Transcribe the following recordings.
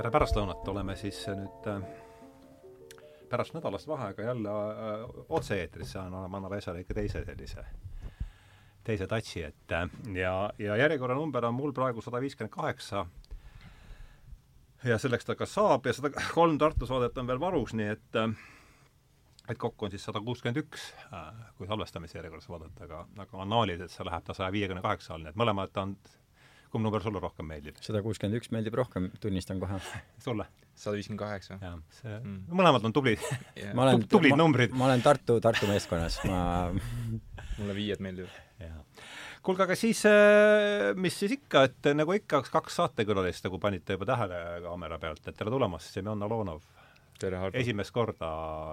tere pärastlõunat, oleme siis nüüd äh, pärast nädalast vaheaega jälle äh, otse-eetris, see on, annab asjale ikka teise sellise, teise touch'i, et äh, ja, ja järjekorranumber on mul praegu sada viiskümmend kaheksa. Ja selleks ta ka saab ja sada kolm Tartu saadet on veel varus, nii et et kokku on siis sada kuuskümmend üks, kui salvestamise järjekorras vaadata, aga, aga annaalid, et see läheb ta saja viiekümne kaheksa all, nii et mõlemad on kumb number sulle rohkem meeldib? sada kuuskümmend üks meeldib rohkem, tunnistan kohe. sulle? sada viiskümmend kaheksa. jah, see mm., mõlemad on tublid yeah. ma olen, tublid numbrid. ma olen Tartu, Tartu meeskonnas, ma mulle viied meeldivad. kuulge, aga siis, äh, mis siis ikka, et nagu ikka, kaks saatekülalist, nagu panite juba tähele kaamera pealt, et tere tulemast, Semjon Alonov. esimest korda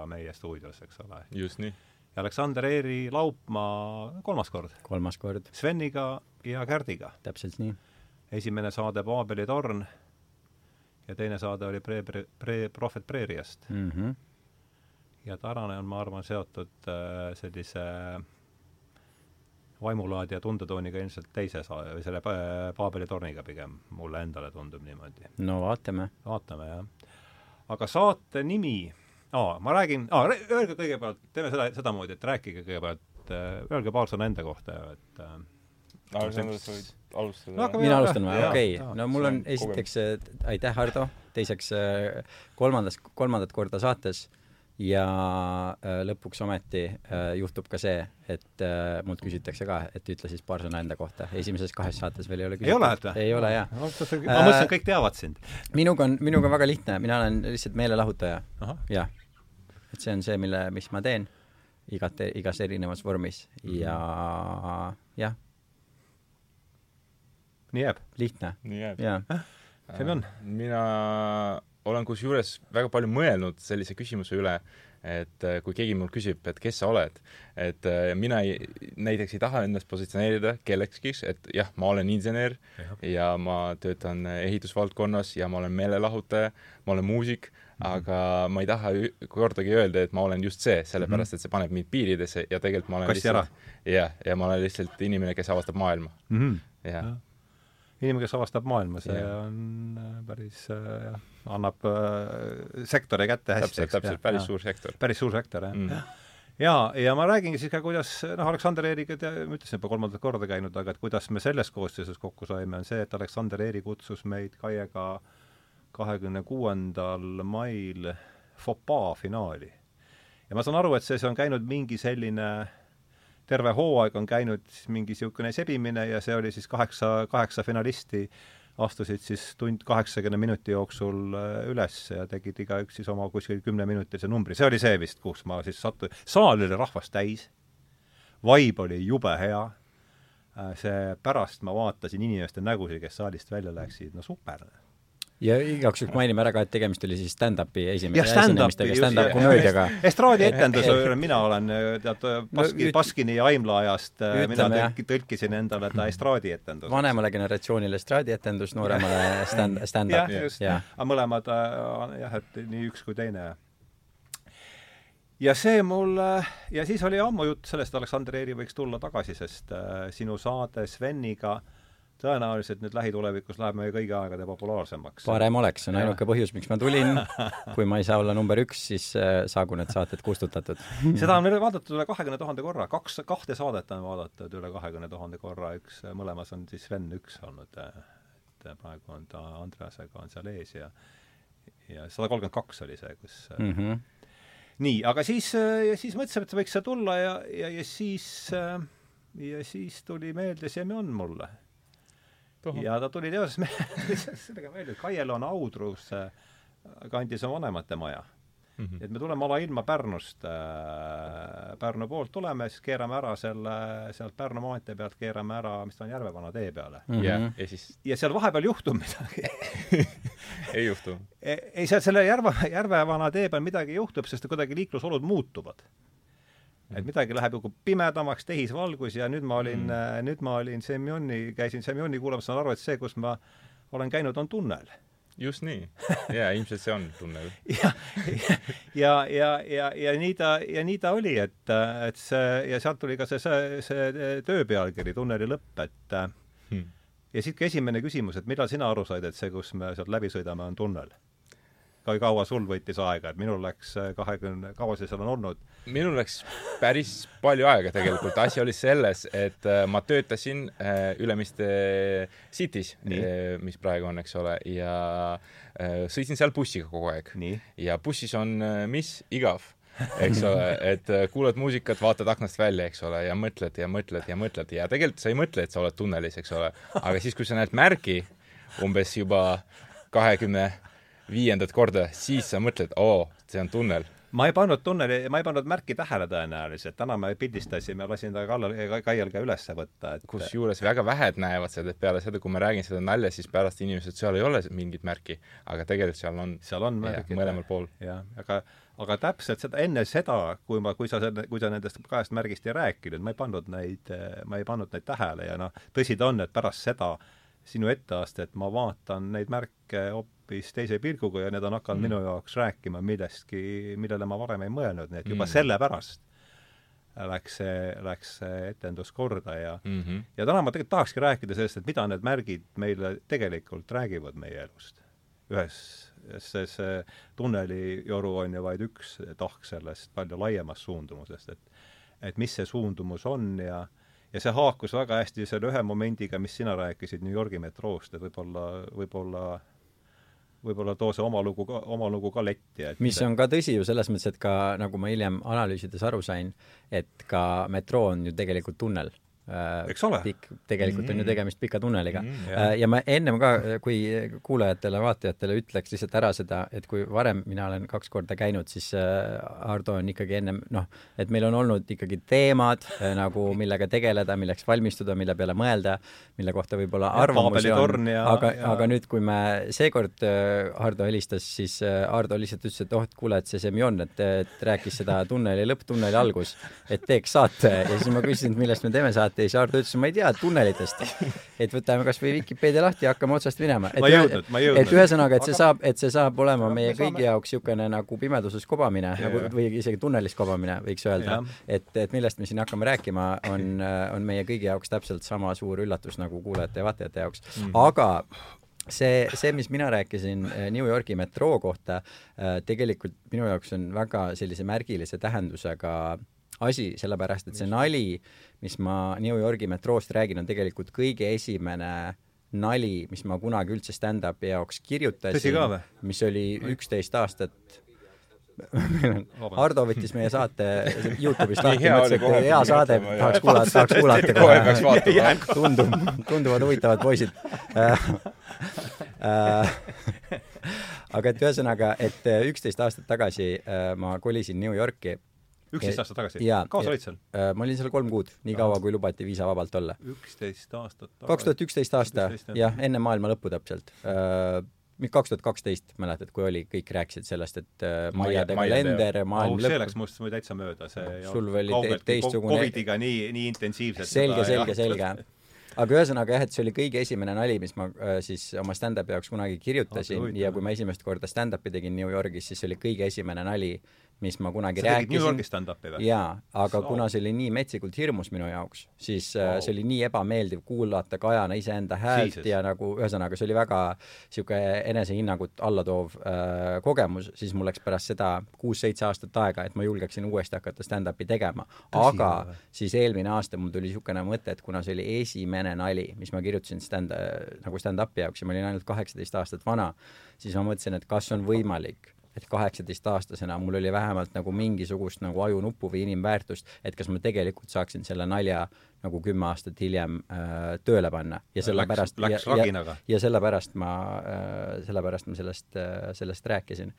meie stuudios, eks ole. just nii. ja Aleksander Eeri Laupmaa kolmas kord. kolmas kord. Sveniga ja Kärdiga. täpselt nii esimene saade Paabeli torn ja teine saade oli pre-, pre-, pre-, Prohvet Preeriast mm. -hmm. ja tänane on, ma arvan, seotud äh, sellise vaimulaadi ja tundetooniga ilmselt teise saa-, või selle Paabeli torniga pigem, mulle endale tundub niimoodi. no vaatame. vaatame, jah. aga saate nimi, aa, ma räägin, aa, öelge kõigepealt, teeme seda, sedamoodi, et rääkige kõigepealt, äh, öelge paar sõna enda kohta et äh, Aleksandr, sa võid alustada no,. mina alustan või? okei okay., no mul on esiteks äh, aitäh, Hardo, teiseks äh, kolmandas, kolmandat korda saates ja äh, lõpuks ometi juhtub ka see, et mult küsitakse ka, et ütle siis paar sõna enda kohta. esimeses kahes saates veel ei ole küsitud. ei ole, jaa. ma mõtlesin, et kõik teavad sind. minuga on, minuga on väga lihtne, mina olen lihtsalt meelelahutaja. jah. et see on see, mille, mis ma teen igat, igas erinevas vormis ja jah nii jääb? lihtne. nii jääb. jaa. Semjon? mina olen kusjuures väga palju mõelnud sellise küsimuse üle, et äh, kui keegi mul küsib, et kes sa oled, et äh, mina ei, näiteks ei taha ennast positsioneerida kellekski, et jah, ma olen insener ja. ja ma töötan ehitusvaldkonnas ja ma olen meelelahutaja, ma olen muusik mm, -hmm. aga ma ei taha kordagi öelda, et ma olen just see, sellepärast et see paneb mind piiridesse ja tegelikult ma olen Kassi lihtsalt jah, ja ma olen lihtsalt inimene, kes avastab maailma mm. -hmm. jah ja inimene, kes avastab maailma, see ja. on äh, päris jah, annab äh, sektori kätte hästi. täpselt, täpselt, päris ja. suur sektor. päris suur sektor, jah mm. ja, ja ma räägingi siis ka, kuidas noh, Aleksander Eeriga, ma ütlesin juba kolmandat korda käinud, aga et kuidas me selles koosseisus kokku saime, on see, et Aleksander Eeri kutsus meid Kaiega kahekümne kuuendal mail Fopaa finaali. ja ma saan aru, et see, see on käinud mingi selline terve hooaeg on käinud mingi niisugune sebimine ja see oli siis kaheksa, kaheksa finalisti astusid siis tund kaheksakümne minuti jooksul äh, üles ja tegid igaüks siis oma kuskil kümneminutilise numbri, see oli see vist, kus ma siis sattusin, saal oli rahvast täis, vibe oli jube hea, äh, see pärast ma vaatasin inimeste nägusid, kes saalist välja läksid, no super ja igaks juhuks mainime ära ka, et tegemist oli siis stand-up'i esimese esinemistega, stand-up komöödiaga. estraadietendus, mina olen tead Baski, no, Baskini ja Aimla ajast, äh, mina tõlk, tõlkisin endale ta estraadietendus. vanemale generatsioonile estraadietendus, nooremale stand, stand-up. jah, just, aga mõlemad jah, et nii üks kui teine. ja see mul, ja siis oli ammu jutt sellest, Aleksander Eeri võiks tulla tagasi, sest äh, sinu saade Sveniga äh, tõenäoliselt nüüd lähitulevikus läheb meie kõigi aegade populaarsemaks. parem oleks, see on ainuke põhjus, miks ma tulin. kui ma ei saa olla number üks, siis äh, saagu need saated kustutatud seda on vaadatud üle kahekümne tuhande korra, kaks, kahte saadet on vaadatud üle kahekümne tuhande korra, üks, mõlemas on siis Sven üks olnud, et praegu on ta Andreasega on seal ees ja ja sada kolmkümmend kaks oli see, kus mm -hmm. nii, aga siis, ja siis mõtlesime, et võiks see tulla ja, ja, ja siis ja siis tuli meelde Semjon mulle Tohu. ja ta tuli teoses sellega välja, et Kaiel on Audrus kandis on vanemate maja mm. -hmm. et me tuleme alailma Pärnust äh,, Pärnu poolt tuleme, siis keerame ära selle, sealt Pärnu maantee pealt keerame ära, mis ta on, Järvevana tee peale mm. -hmm. Yeah. ja siis ja seal vahepeal juhtub midagi ei juhtu? E, ei, seal selle Järve, Järvevana tee peal midagi juhtub, sest kuidagi liiklusolud muutuvad et midagi läheb nagu pimedamaks, tehisvalgus ja nüüd ma olin mm., nüüd ma olin Semjoni, käisin Semjoni kuulamas, saan aru, et see, kus ma olen käinud, on tunnel. just nii. jaa, ilmselt see on tunnel. ja, ja, ja, ja, ja nii ta, ja nii ta oli, et, et see, ja sealt tuli ka see, see, see töö pealkiri, Tunneli lõpp, et hmm. ja siit ka esimene küsimus, et millal sina aru said, et see, kus me sealt läbi sõidame, on tunnel? Kui kaua sul võttis aega, et minul läks äh, kahekümne, kaua see seal on olnud? minul läks päris palju aega tegelikult, asi oli selles, et äh, ma töötasin äh, Ülemiste City's, mis praegu on, eks ole, ja sõitsin seal bussiga kogu aeg. ja bussis on mis? igav eks ole, et kuulad muusikat, vaatad aknast välja, eks ole, ja mõtled ja mõtled ja mõtled ja tegelikult sa ei mõtle, et sa oled tunnelis, eks ole. aga siis, kui sa näed märgi umbes juba kahekümne viiendat korda, siis sa mõtled, oo, see on tunnel ma ei pannud tunneli, ma ei pannud märki tähele tõenäoliselt, täna me pildistasime, lasin ta kallal, Kaial ka üles võtta, et kusjuures väga vähed näevad seda, et peale seda, kui ma räägin seda nalja, siis pärast inimesed, seal ei ole mingit märki, aga tegelikult seal on seal on märgid. mõlemal pool. jah, aga aga täpselt seda, enne seda, kui ma, kui sa kui sa nendest kahest märgist ei rääkinud, ma ei pannud neid, ma ei pannud neid tähele ja noh, tõsi ta on, et pärast seda sinu etteastet ma vaatan neid märke hoopis hoopis teise pilguga ja need on hakanud mm. minu jaoks rääkima millestki, millele ma varem ei mõelnud, nii et juba mm. sellepärast läks see, läks see etendus korda ja mm -hmm. ja täna ma tegelikult tahakski rääkida sellest, et mida need märgid meile tegelikult räägivad meie elust. ühes, see, see tunnelijoru on ju vaid üks tahk sellest palju laiemast suundumusest, et et mis see suundumus on ja ja see haakus väga hästi selle ühe momendiga, mis sina rääkisid New Yorgi metroost, et võib-olla, võib-olla võib-olla too see oma lugu ka, oma lugu ka letti, et mis on ka tõsi ju selles mõttes, et ka nagu ma hiljem analüüsides aru sain, et ka metroo on ju tegelikult tunnel eks ole. pikk, tegelikult mm. on ju mm. tegemist pika tunneliga mm,. Ja. ja ma ennem ka, kui kuulajatele-vaatajatele ütleks lihtsalt ära seda, et kui varem mina olen kaks korda käinud, siis äh, Hardo on ikkagi ennem noh, et meil on olnud ikkagi teemad äh, nagu, millega tegeleda, milleks valmistuda, mille peale mõelda, mille kohta võib-olla arvamusi on, aga, aga nüüd, kui me seekord Hardo helistas, siis Hardo lihtsalt ütles, et oh, et kuule, et see Semjon, et, et rääkis seda tunneli lõpp, tunneli algus, et teeks saate ja siis ma küsisin, et millest me teeme saate lahti ja siis Ardo ütles, ma ei tea, tunnelitest. et võtame kas või Vikipeedia lahti ja hakkame otsast minema. ma ei jõudnud, ma ei jõudnud. et ühesõnaga, et see saab, et see saab olema meie kõigi jaoks niisugune nagu pimeduses kobamine nagu või isegi tunnelis kobamine, võiks öelda. et, et millest me siin hakkame rääkima, on, on meie kõigi jaoks täpselt sama suur üllatus nagu kuulajate ja vaatajate jaoks mm. -hmm. aga see, see, mis mina rääkisin eh, New Yorgi metroo kohta, eh, tegelikult minu jaoks on väga sellise märgilise tähendusega asi, sellepärast et see nali, mis ma New Yorgi metroost räägin, on tegelikult kõige esimene nali, mis ma kunagi üldse stand-up'i jaoks kirjutasin, mis oli üksteist aastat Hardo võttis meie saate Youtube'ist lahti, mõtles, et hea saade, tahaks kuulata, tahaks kuulata kohe tundub, tunduvad huvitavad poisid. Äh, äh, aga et ühesõnaga, et üksteist aastat tagasi äh, ma kolisin New Yorki üksteist aastat tagasi? kaua sa olid seal? Äh, ma olin seal kolm kuud, nii kaua, kui lubati viisavabalt olla. üksteist aastat tagasi? kaks tuhat üksteist aasta, jah, enne maailma lõppu täpselt äh, kaks tuhat kaksteist, mäletad, kui oli, kõik rääkisid sellest, et äh, Maiade kalender, maailm lõpp. see läks must täitsa mööda, see sul oli teistsugune Covidiga nii, nii intensiivselt selge, selge, selge aga ühesõnaga jah, et see oli kõige esimene nali, mis ma äh, siis oma stand-up'i jaoks kunagi kirjutasin ah, ja kui ma esimest korda stand-up'i tegin New Yorgis, siis see oli kõige esimene nali, mis ma kunagi sa rääkisin. New Yorgis stand-up'i või? jaa, aga so. kuna see oli nii metsikult hirmus minu jaoks, siis wow. Äh, see oli nii ebameeldiv kuulata Kajana iseenda häält Jesus. ja nagu ühesõnaga, see oli väga niisugune enesehinnangut allatoov äh, kogemus, siis mul läks pärast seda kuus-seitse aastat aega, et ma julgeksin uuesti hakata stand-up'i tegema. aga või? siis eelmine aasta mul tuli niisugune mõte, et kuna see oli esimene nali, mis ma kirjutasin stand, nagu stand-up'i jaoks ja ma olin ainult kaheksateist aastat vana, siis ma mõtlesin, et kas on võimalik et kaheksateistaastasena mul oli vähemalt nagu mingisugust nagu ajunuppu või inimväärtust, et kas ma tegelikult saaksin selle nalja nagu kümme aastat hiljem äh, tööle panna ja sellepärast läks, läks ja, ja, ja sellepärast ma äh,, sellepärast ma sellest äh,, sellest rääkisin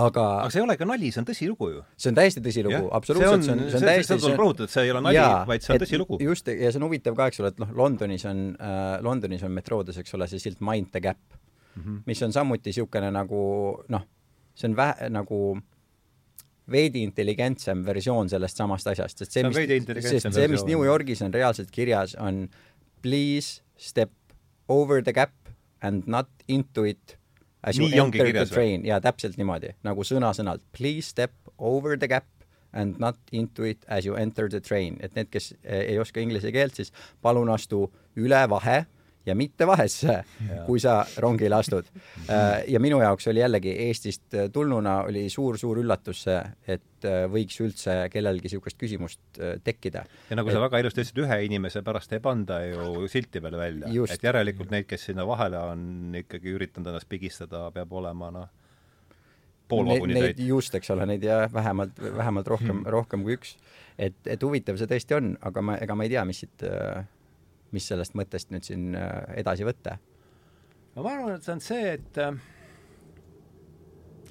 aga aga see ei ole ka nali, see on tõsilugu ju. see on täiesti tõsilugu, absoluutselt, see on, see on täiesti seda tuleb rõhutada, et see ei ole nali, vaid see on tõsilugu. just, ja see on huvitav ka, eks ole, et noh, Londonis on äh,, Londonis on metroodes, eks ole, see silt Mind the Gap mm, -hmm. mis on samuti niisugune nagu noh, see on vähe nagu veidi intelligentsem versioon sellest samast asjast, sest see, mis, sest see, mis New Yorgis on reaalselt kirjas, on please step over the gap and not into it as you Nii enter the train. jaa, täpselt niimoodi, nagu sõna-sõnalt. Please step over the gap and not into it as you enter the train. et need, kes eh, ei oska inglise keelt, siis palun astu üle vahe ja mitte vahesse, kui sa rongile astud. Äh, ja minu jaoks oli jällegi Eestist tulnuna oli suur-suur üllatus see, et äh, võiks üldse kellelgi niisugust küsimust äh, tekkida. ja nagu et, sa väga ilusti ütlesid, ühe inimese pärast ei panda ju silti peale välja. et järelikult neid, kes sinna vahele on ikkagi üritanud ennast pigistada, peab olema noh, pool vaguni täit. just, eks ole, neid ja vähemalt, vähemalt rohkem hmm., rohkem kui üks. et, et huvitav see tõesti on, aga ma, ega ma ei tea, mis siit äh, mis sellest mõttest nüüd siin äh, edasi võtta? no ma arvan, et see on see, et äh,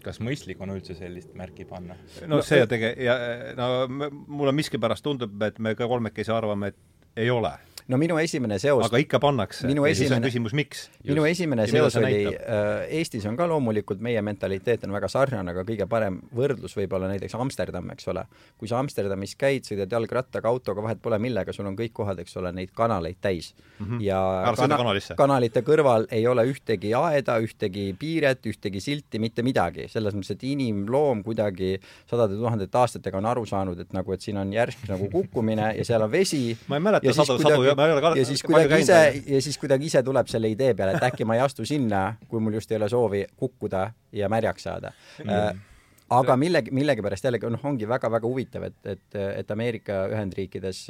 kas mõistlik on üldse sellist märki panna? no see tege- ja no mulle miskipärast tundub, et me ka kolmekesi arvame, et ei ole no minu esimene seos aga ikka pannakse. minu esimene, küsimus, miks? minu esimene ja seos oli äh,, Eestis on ka loomulikult, meie mentaliteet on väga sarnane, aga kõige parem võrdlus võib olla näiteks Amsterdam, eks ole. kui sa Amsterdamis käid, sõidad jalgrattaga, autoga, vahet pole millega, sul on kõik kohad, eks ole, neid kanaleid täis mm. -hmm. ja kana, kanalite kõrval ei ole ühtegi aeda, ühtegi piiret, ühtegi silti, mitte midagi. selles mõttes, et inimloom kuidagi sadade tuhandete aastatega on aru saanud, et nagu, et siin on järsk nagu kukkumine ja seal on vesi. ma ei mäleta sadu, sadu ma ei ole ka ja siis kuidagi ise, ja siis kuidagi ise tuleb selle idee peale, et äkki ma ei astu sinna, kui mul just ei ole soovi kukkuda ja märjaks saada. Mm aga millegi, millegipärast jällegi noh, ongi väga-väga huvitav, et, et, et Ameerika Ühendriikides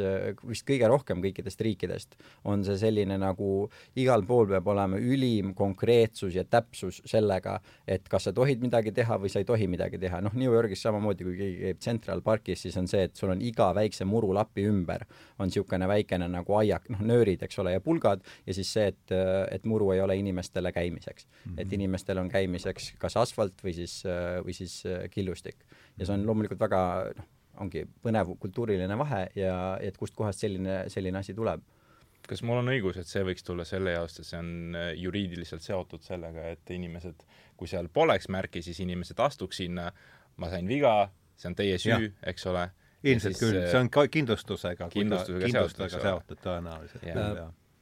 vist kõige rohkem kõikidest riikidest on see selline nagu igal pool peab olema ülim konkreetsus ja täpsus sellega, et kas sa tohid midagi teha või sa ei tohi midagi teha. noh, New Yorgis samamoodi, kui keegi käib Central Parkis, siis on see, et sul on iga väikse murulapi ümber on niisugune väikene nagu aiak, noh, nöörid, eks ole, ja pulgad ja siis see, et, et muru ei ole inimestele käimiseks mm. -hmm. et inimestel on käimiseks kas asfalt või siis, või siis killustik. ja see on loomulikult väga noh, ongi põnev kultuuriline vahe ja et kustkohast selline, selline asi tuleb. Kas mul on õigus, et see võiks tulla selle jaost, et see on äh, juriidiliselt seotud sellega, et inimesed, kui seal poleks märki, siis inimesed astuks sinna, ma sain viga, see on teie süü, eks ole. ilmselt siis, küll, äh, see on ka kindlustusega, kindlustusega, kindlustusega seotud tõenäoliselt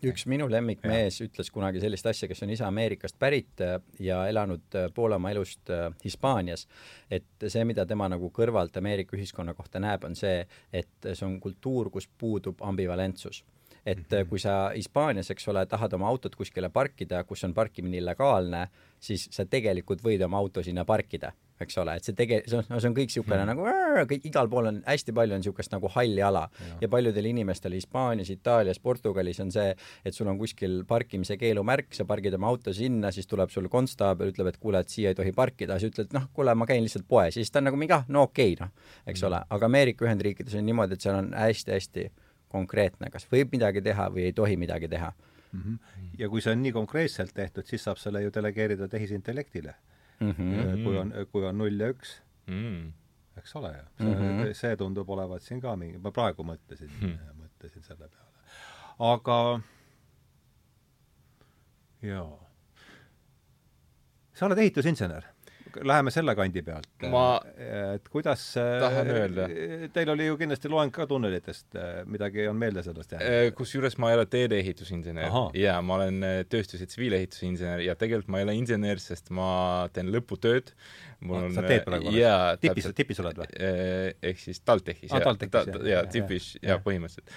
üks minu lemmikmees ütles kunagi sellist asja, kes on ise Ameerikast pärit äh, ja elanud äh, poole oma elust äh, Hispaanias, et see, mida tema nagu kõrvalt Ameerika ühiskonna kohta näeb, on see, et see on kultuur, kus puudub ambivalentsus. Et mhm. kui sa Hispaanias, eks ole, tahad oma autot kuskile parkida, kus on parkimine illegaalne, siis sa tegelikult võid oma auto sinna parkida, eks ole, et see tege-, see on, see on kõik niisugune hmm. nagu kõik, igal pool on, hästi palju on niisugust nagu halli ala ja, ja paljudel inimestel Hispaanias, Itaalias, Portugalis on see, et sul on kuskil parkimise keelumärk, sa pargid oma auto sinna, siis tuleb sul konstaabel, ütleb, et kuule, et siia ei tohi parkida, sa ütled, noh, kuule, ma käin lihtsalt poes ja siis ta on nagu mingi, ah, no okei okay,, noh, eks hmm. ole, aga Ameerika Ühendriikides on niimoodi, et seal on hästi-hästi konkreetne, kas võib midagi teha või ei tohi midagi teha mm. -hmm. ja kui see on nii konkreetselt tehtud, siis saab selle ju delegeerida tehisintellektile mm. -hmm. kui on, kui on null ja üks mm. eks ole ju. see mm, -hmm. see tundub olevat siin ka mingi, ma praegu mõtlesin mm, -hmm. mõtlesin selle peale. aga jaa. sa oled ehitusinsener läheme selle kandi pealt. et kuidas tahan öelda. Teil oli ju kindlasti loeng ka tunnelitest, midagi on meelde sellest jäänud? kusjuures ma ei ole teedeehitusinsener ja ma olen tööstus- ja tsiviilehitusinsener ja tegelikult ma ei ole insener, sest ma teen lõputööd. mul on sa teed praegu jaa, tipis, tipis oled või? ehk siis TalTechis ah,. TalTechis, jah. jaa, tipis, jaa, põhimõtteliselt.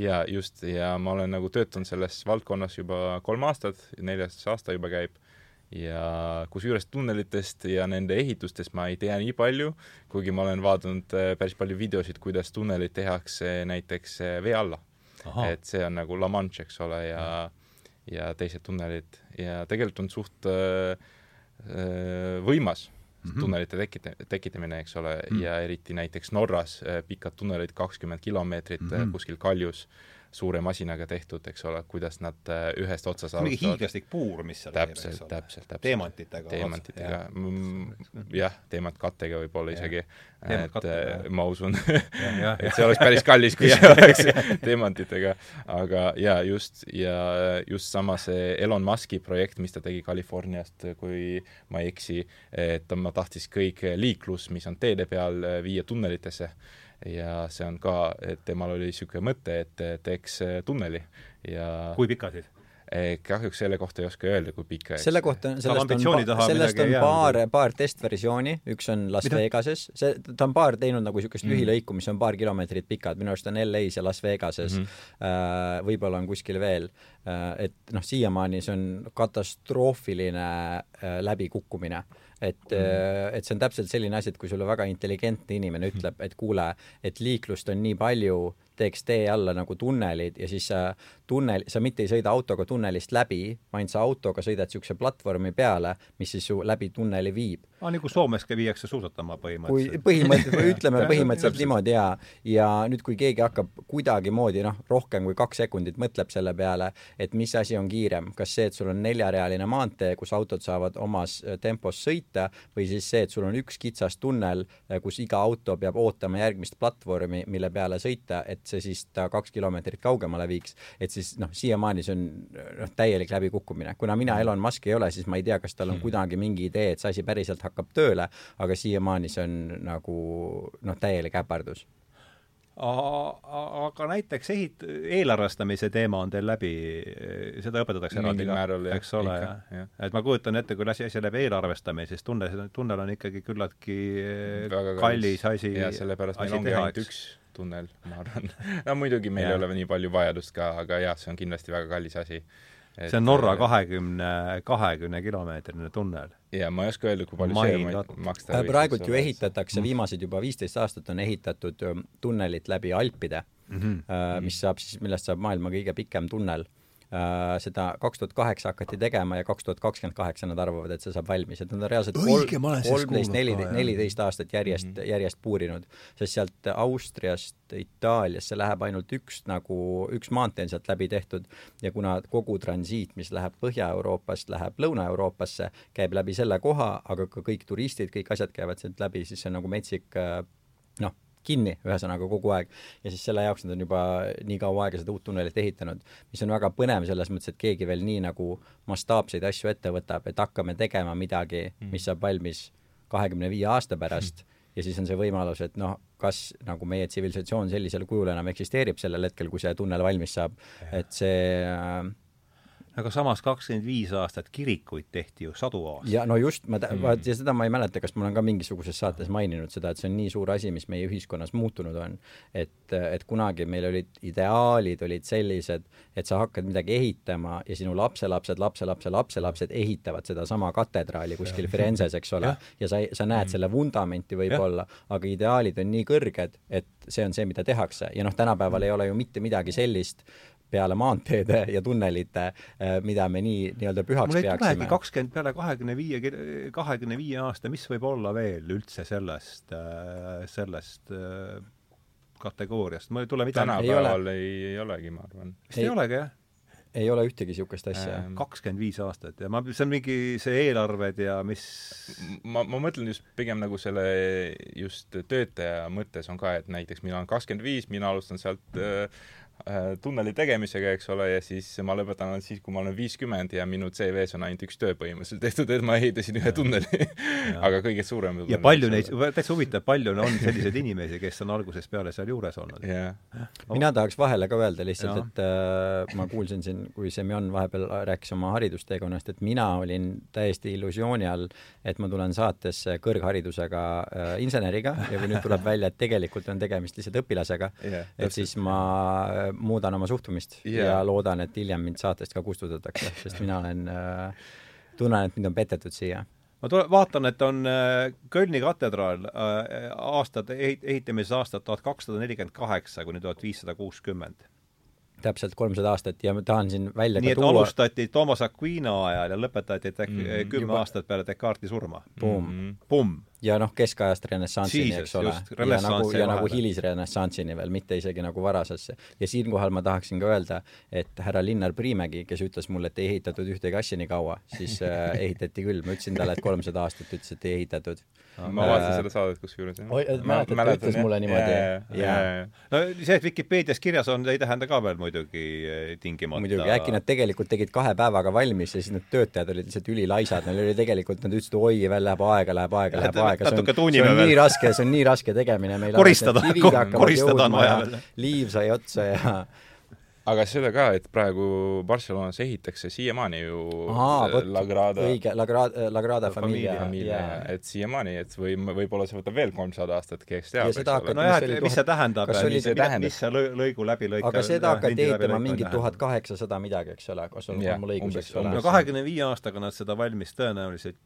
jaa, just, ja ma olen nagu töötanud selles valdkonnas juba kolm aastat, neljas aasta juba käib ja kusjuures tunnelitest ja nende ehitustest ma ei tea nii palju, kuigi ma olen vaadanud äh, päris palju videosid, kuidas tunnelid tehakse näiteks äh, vee alla. et see on nagu La Manche, eks ole, ja ja teised tunnelid ja tegelikult on suht äh, äh võimas mm -hmm. tunnelite tekita-, tekitamine, eks ole mm, -hmm. ja eriti näiteks Norras pikad tunnelid, kakskümmend kilomeetrit mm -hmm. kuskil kaljus äh, suure masinaga tehtud, eks ole, kuidas nad äh, ühest otsast mingi hiiglaslik puur, mis seal täpselt, täpselt, täpselt. teemantitega. teemantitega, mm, jah, teemantkattega võib-olla isegi, et äh, ma usun et see oleks päris kallis, kui see oleks teemantitega, aga jaa, just, ja just sama see Elon Musk'i projekt, mis ta tegi Californiast, kui ma ei eksi, et ta tahtis kõik liiklus, mis on teede peal, viia tunnelitesse ja see on ka, et temal oli niisugune mõte, et teeks tunneli ja kui pika siis? Eh, kahjuks selle kohta ei oska öelda, kui pikk selle kohta, sellest on, sellest on paar, paar testversiooni, üks on Las Mida? Vegases, see, ta on paar teinud nagu niisugust mm. lühilõiku, mis on paar kilomeetrit pikad, minu arust on LA-s ja Las Vegases mm, -hmm. võib-olla on kuskil veel, äh, et noh, siiamaani see on katastroofiline äh, läbikukkumine et mm., et see on täpselt selline asi, et kui sulle väga intelligentne inimene ütleb, et kuule, et liiklust on nii palju, teeks tee alla nagu tunnelid ja siis sa tunnel, sa mitte ei sõida autoga tunnelist läbi, vaid sa autoga sõidad niisuguse platvormi peale, mis siis su läbi tunneli viib. Aa, nagu Soomeski viiakse suusatama põhimõtteliselt. kui põhimõtteliselt, ütleme põhimõtteliselt niimoodi jaa, ja nüüd, kui keegi hakkab kuidagimoodi noh, rohkem kui kaks sekundit mõtleb selle peale, et mis asi on kiirem, kas see, et sul on neljarealine maantee, kus autod saavad omas äh, tempos sõita, või siis see, et sul on üks kitsas tunnel, äh, kus iga auto peab ootama järgmist platvormi, mille peale sõita, et see siis ta kaks kilomeetrit kaugemale viiks, et siis noh, siiamaani see on noh, täielik läbikukkumine. kuna mina Elon Musk ei ole, siis ma ei tea, kas tal on hmm. kuidagi mingi idee, et see asi päriselt hakkab tööle, aga siiamaani see on nagu noh, täielik äpardus. Aga näiteks ehit-, eelarvestamise teema on teil läbi, seda õpetatakse eraldi ka, eks ole, et ma kujutan ette, kui asi, asi läheb eelarvestamise, siis tunne, tunnel on ikkagi küllaltki Väga kallis. asi, ja sellepärast meil ongi ainult üks tunnel, ma arvan. No muidugi meil ja. ei ole nii palju vajadust ka, aga jah, see on kindlasti väga kallis asi. Et, see on Norra äh, kahekümne, kahekümne kilomeetrine tunnel. ja ma ei oska öelda, kui palju Main see maksta võiks. praegult ju ehitatakse, mm. viimased juba viisteist aastat on ehitatud tunnelit läbi Alpide mm, -hmm. mis saab siis, millest saab maailma kõige pikem tunnel Äh, seda kaks tuhat kaheksa hakati tegema ja kaks tuhat kakskümmend kaheksa nad arvavad, et see saab valmis, et nad on reaalselt kolmteist, neliteist, neliteist aastat järjest mm, -hmm. järjest puurinud, sest sealt Austriast Itaaliasse läheb ainult üks nagu, üks maantee on sealt läbi tehtud. Ja kuna kogu transiit, mis läheb Põhja-Euroopast, läheb Lõuna-Euroopasse, käib läbi selle koha, aga ka kõik turistid, kõik asjad käivad sealt läbi, siis see on nagu metsik noh, kinni, ühesõnaga kogu aeg. ja siis selle jaoks nad on juba nii kaua aega seda uut tunnelit ehitanud, mis on väga põnev selles mõttes, et keegi veel nii nagu mastaapseid asju ette võtab, et hakkame tegema midagi, mm. mis saab valmis kahekümne viie aasta pärast ja siis on see võimalus, et noh, kas nagu meie tsivilisatsioon sellisel kujul enam eksisteerib sellel hetkel, kui see tunnel valmis saab, et see äh, aga samas kakskümmend viis aastat kirikuid tehti ju sadu aastaid. ja no just, ma mm., vaat ja seda ma ei mäleta, kas ma olen ka mingisuguses saates maininud seda, et see on nii suur asi, mis meie ühiskonnas muutunud on. et, et kunagi meil olid ideaalid olid sellised, et sa hakkad midagi ehitama ja sinu lapselapsed, lapselapse, lapselapsed ehitavad sedasama katedraali kuskil Firenzes, eks ole, ja sa, sa näed mm. selle vundamenti võib-olla, aga ideaalid on nii kõrged, et see on see, mida tehakse ja noh, tänapäeval ei ole ju mitte midagi sellist, peale maanteede ja tunnelite, äh, mida me nii nii-öelda pühaks mul ei peaksime. kakskümmend peale kahekümne viie, kahekümne viie aasta, mis võib olla veel üldse sellest, äh, sellest äh, kategooriast, mul ei tule midagi tänapäeval ei, ei, ei olegi, ma arvan. vist ei, ei olegi, jah? ei ole ühtegi niisugust asja. kakskümmend viis aastat ja ma, see on mingi see eelarved ja mis ma, ma mõtlen just pigem nagu selle just töötaja mõttes on ka, et näiteks mina olen kakskümmend viis, mina alustan sealt Äh, tunneli tegemisega, eks ole, ja siis ma lõpetan alles siis, kui ma olen viiskümmend ja minu CV-s on ainult üks töö põhimõtteliselt tehtud, et ma ehitasin ühe tunneli. Aga kõige suurem ja palju neid, täitsa huvitav, palju on selliseid inimesi, kes on algusest peale seal juures olnud yeah.? Mina tahaks vahele ka öelda lihtsalt, et äh, ma kuulsin siin, kui Semjon vahepeal rääkis oma haridusteekonnast, et mina olin täiesti illusiooni all, et ma tulen saatesse kõrgharidusega äh, inseneriga ja kui nüüd tuleb välja, et tegelikult on tegemist lihtsalt õpilasega yeah,, et siis ma muudan oma suhtumist yeah. ja loodan, et hiljem mind saatest ka kustutatakse, sest mina olen äh,, tunnen, et mind on petetud siia ma tule-, vaatan, et on äh, Kölni katedraal äh, aastad, ehit-, ehitamise aastad tuhat kakssada nelikümmend kaheksa kuni tuhat viissada kuuskümmend täpselt kolmsada aastat ja ma tahan siin välja nii et tuua... alustati Toomas Aquino ajal ja lõpetati mm, kümme juba... aastat peale Descartesi surma. Pumm mm. -hmm. Pumm ja noh, keskajast renessanssini, eks ole. ja nagu, ja nagu hilisrenessanssini veel, mitte isegi nagu varasesse. ja siinkohal ma tahaksin ka öelda, et härra Linnar Priimägi, kes ütles mulle, et ei ehitatud ühtegi asja nii kaua, siis äh, ehitati küll, ma ütlesin talle, et kolmsada aastat, ütles, et ei ehitatud. ma vaatasin äh, seda saadet kusjuures. mäletad, ta ütles mulle niimoodi? no see, et Vikipeedias kirjas on, ei tähenda ka veel muidugi äh, tingimata. muidugi, äkki nad tegelikult tegid kahe päevaga valmis ja siis need töötajad olid lihtsalt ülilaisad, neil oli tegelikult, nad ütlesid, oi, veel läheb aega, läheb aega, läheb aega aega, see on, see on nii raske, see on nii raske tegemine meil koristada, koristada on vaja veel. liiv sai otsa ja aga seda ka, et praegu Barcelonas ehitakse siiamaani ju vot, La Grada õige, La Grada, La Grada Familia, familia, et siiamaani, et või võib-olla see võtab veel kolmsada aastat, kes teab, hakati- nojah, et mis see tähendab, mis see mis see lõigu läbi lõika aga seda hakati lindi läbi ehitama mingi tuhat kaheksasada midagi, eks ole, kas on, on mul õigus, eks ole? no kahekümne viie aastaga nad seda valmis tõenäoliselt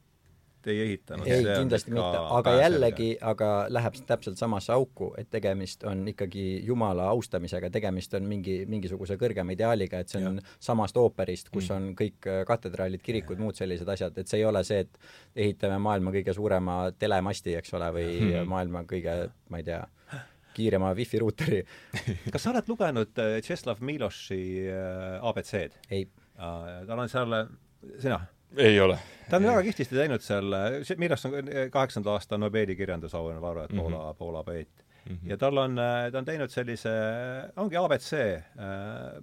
ei ehitanud. ei, kindlasti mitte, aga jällegi, aga läheb täpselt samasse auku, et tegemist on ikkagi Jumala austamisega, tegemist on mingi, mingisuguse kõrgema ideaaliga, et see on ja. samast ooperist, kus on kõik äh, katedraalid, kirikud, muud sellised asjad, et see ei ole see, et ehitame maailma kõige suurema telemasti, eks ole, või Mhm. maailma kõige, ma ei tea, kiirema wifi ruuteri. kas sa oled lugenud äh, Tšeslav Miloši äh, abc-d? ei, tal on seal, sina? Ei ole. ta on väga kihvtisti teinud seal, Miloš on kaheksanda aasta Nobeli kirjandusauhinna laureaat mm -hmm. Poola, Poola poeet mm. -hmm. ja tal on, ta on teinud sellise, ongi abc äh,,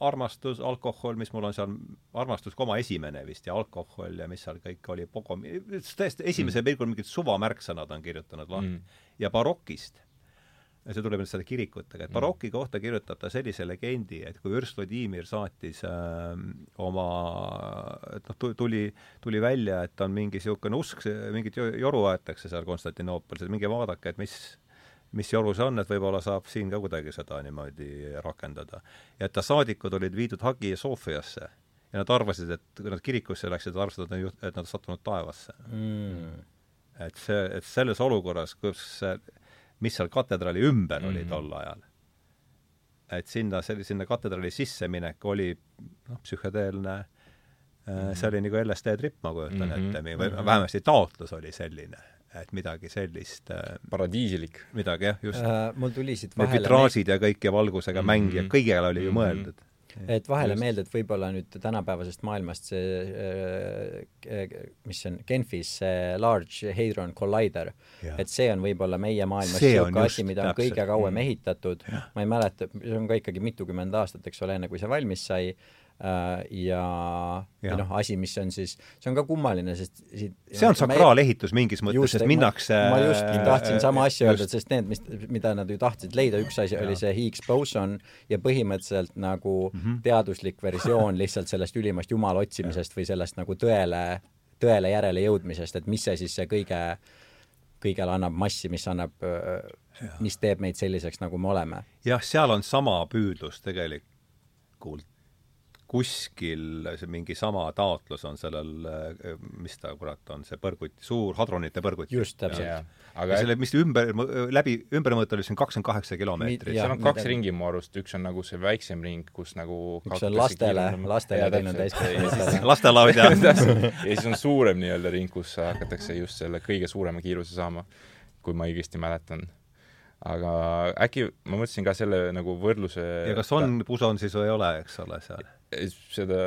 armastus, alkohol, mis mul on seal, armastus koma esimene vist ja alkohol ja mis seal kõik oli, Pogo, täiesti esimesel mm. pilgul mingid suvamärksõnad on kirjutanud lahti mm. ja barokist ja see tuleb nüüd selle kirikutega, et baroki kohta kirjutab ta sellise legendi, et kui Ürst Vladimir saatis äh, oma, et noh, tuli, tuli välja, et on mingi niisugune usk, mingit joru aetakse seal Konstantinoopolis, et minge vaadake, et mis, mis joru see on, et võib-olla saab siin ka kuidagi seda niimoodi rakendada. ja et ta saadikud olid viidud Hagi Sofiasse ja nad arvasid, et kui nad kirikusse läksid, nad arvasid, et nad, nad sattunud taevasse. Mm.. et see, et selles olukorras, kus see mis seal katedraali ümber mm -hmm. oli tol ajal. et sinna, sinna katedraali sisseminek oli noh, psühhedeelne mm, -hmm. see oli nagu LSD tripp, ma kujutan mm -hmm. ette, või vähemasti taotlus oli selline, et midagi sellist äh, paradiisilik. midagi jah, just uh,. mul tuli siit vahele vitraažid ja kõik ja valgusega mm -hmm. mäng ja kõigele oli ju mm -hmm. mõeldud et vahele meelde, et võib-olla nüüd tänapäevasest maailmast see, mis see on, Genfis see Large Hadron Collider, et see on võib-olla meie maailmas niisugune asi, mida on kõige kauem ehitatud, ma ei mäleta, see on ka ikkagi mitukümmend aastat, eks ole, enne kui see valmis sai ja, ja noh, asi, mis on siis, see on ka kummaline, sest siit see on sakraalehitus mingis mõttes, sest minnakse ma just tahtsin sama asja öelda, sest need, mis, mida nad ju tahtsid leida, üks asi ja. oli see Higgs boson ja põhimõtteliselt nagu mm -hmm. teaduslik versioon lihtsalt sellest ülimast jumala otsimisest või sellest nagu tõele, tõele järele jõudmisest, et mis see siis see kõige kõigele annab massi, mis annab, mis teeb meid selliseks, nagu me oleme. jah, seal on sama püüdlus tegelikult kuskil see mingi sama taotlus on sellel, mis ta kurat on, see põrguti, suur hadronite põrguti. just, täpselt. aga selle, mis ümber, läbi, ümbermõõt oli siin kakskümmend kaheksa kilomeetrit. seal on kaks ringi mu arust, üks on nagu see väiksem ring, kus nagu üks on lastele, lastele, teine on täiskasvanutele. lastelaud ja ja siis on suurem nii-öelda ring, kus hakatakse just selle kõige suurema kiiruse saama, kui ma õigesti mäletan aga äkki ma mõtlesin ka selle nagu võrdluse ja kas on puson siis või ei ole, eks ole, seal? Seda,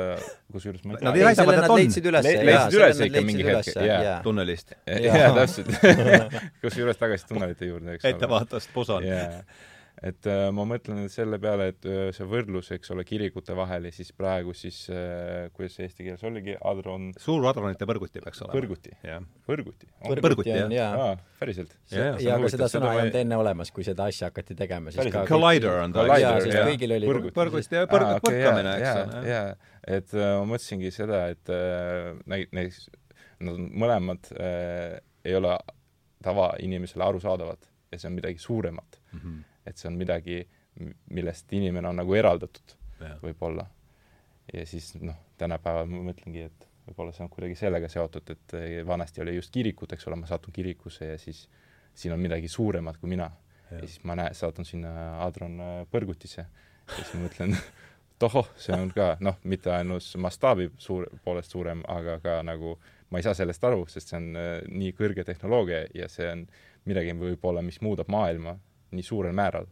kusjuures ma ei tea. Nad väidavad, et on. leidsid üles, Le leidsid üles ikka mingi hetk, jaa. tunnelist. jaa, täpselt. kusjuures tagasi tunnelite juurde, eks ole. ettevaatavast puson. Et äh, ma mõtlen selle peale, et äh, see võrdlus, eks ole, kirikute vahel ja siis praegu siis äh,, kuidas see eesti keeles oligi, adron suur adronite põrguti peaks olema. põrguti, põrguti. põrguti, jah. jaa, päriselt. ja, ja aga seda sõna ei olnud enne olemas, kui seda asja hakati tegema, siis ka Collider on ta. jaa, sest kõigil oli põrgut ja põrgut põrkamine, eks ole. jaa, et ma mõtlesingi seda, et näiteks nad mõlemad ei ole tavainimesele arusaadavad ja see on midagi suuremat mm. -hmm et see on midagi, millest inimene on nagu eraldatud võib-olla. ja siis noh, tänapäeval ma mõtlengi, et võib-olla see on kuidagi sellega seotud, et vanasti oli just kirikud, eks ole, ma satun kirikusse ja siis siin on midagi suuremat kui mina. ja siis ma näen, satun sinna Adron põrgutisse ja siis ma mõtlen tohoh, see on ka noh, mitte ainult mastaabi suur, poolest suurem, aga ka nagu ma ei saa sellest aru, sest see on äh, nii kõrge tehnoloogia ja see on midagi võib-olla, mis muudab maailma nii suurel määral.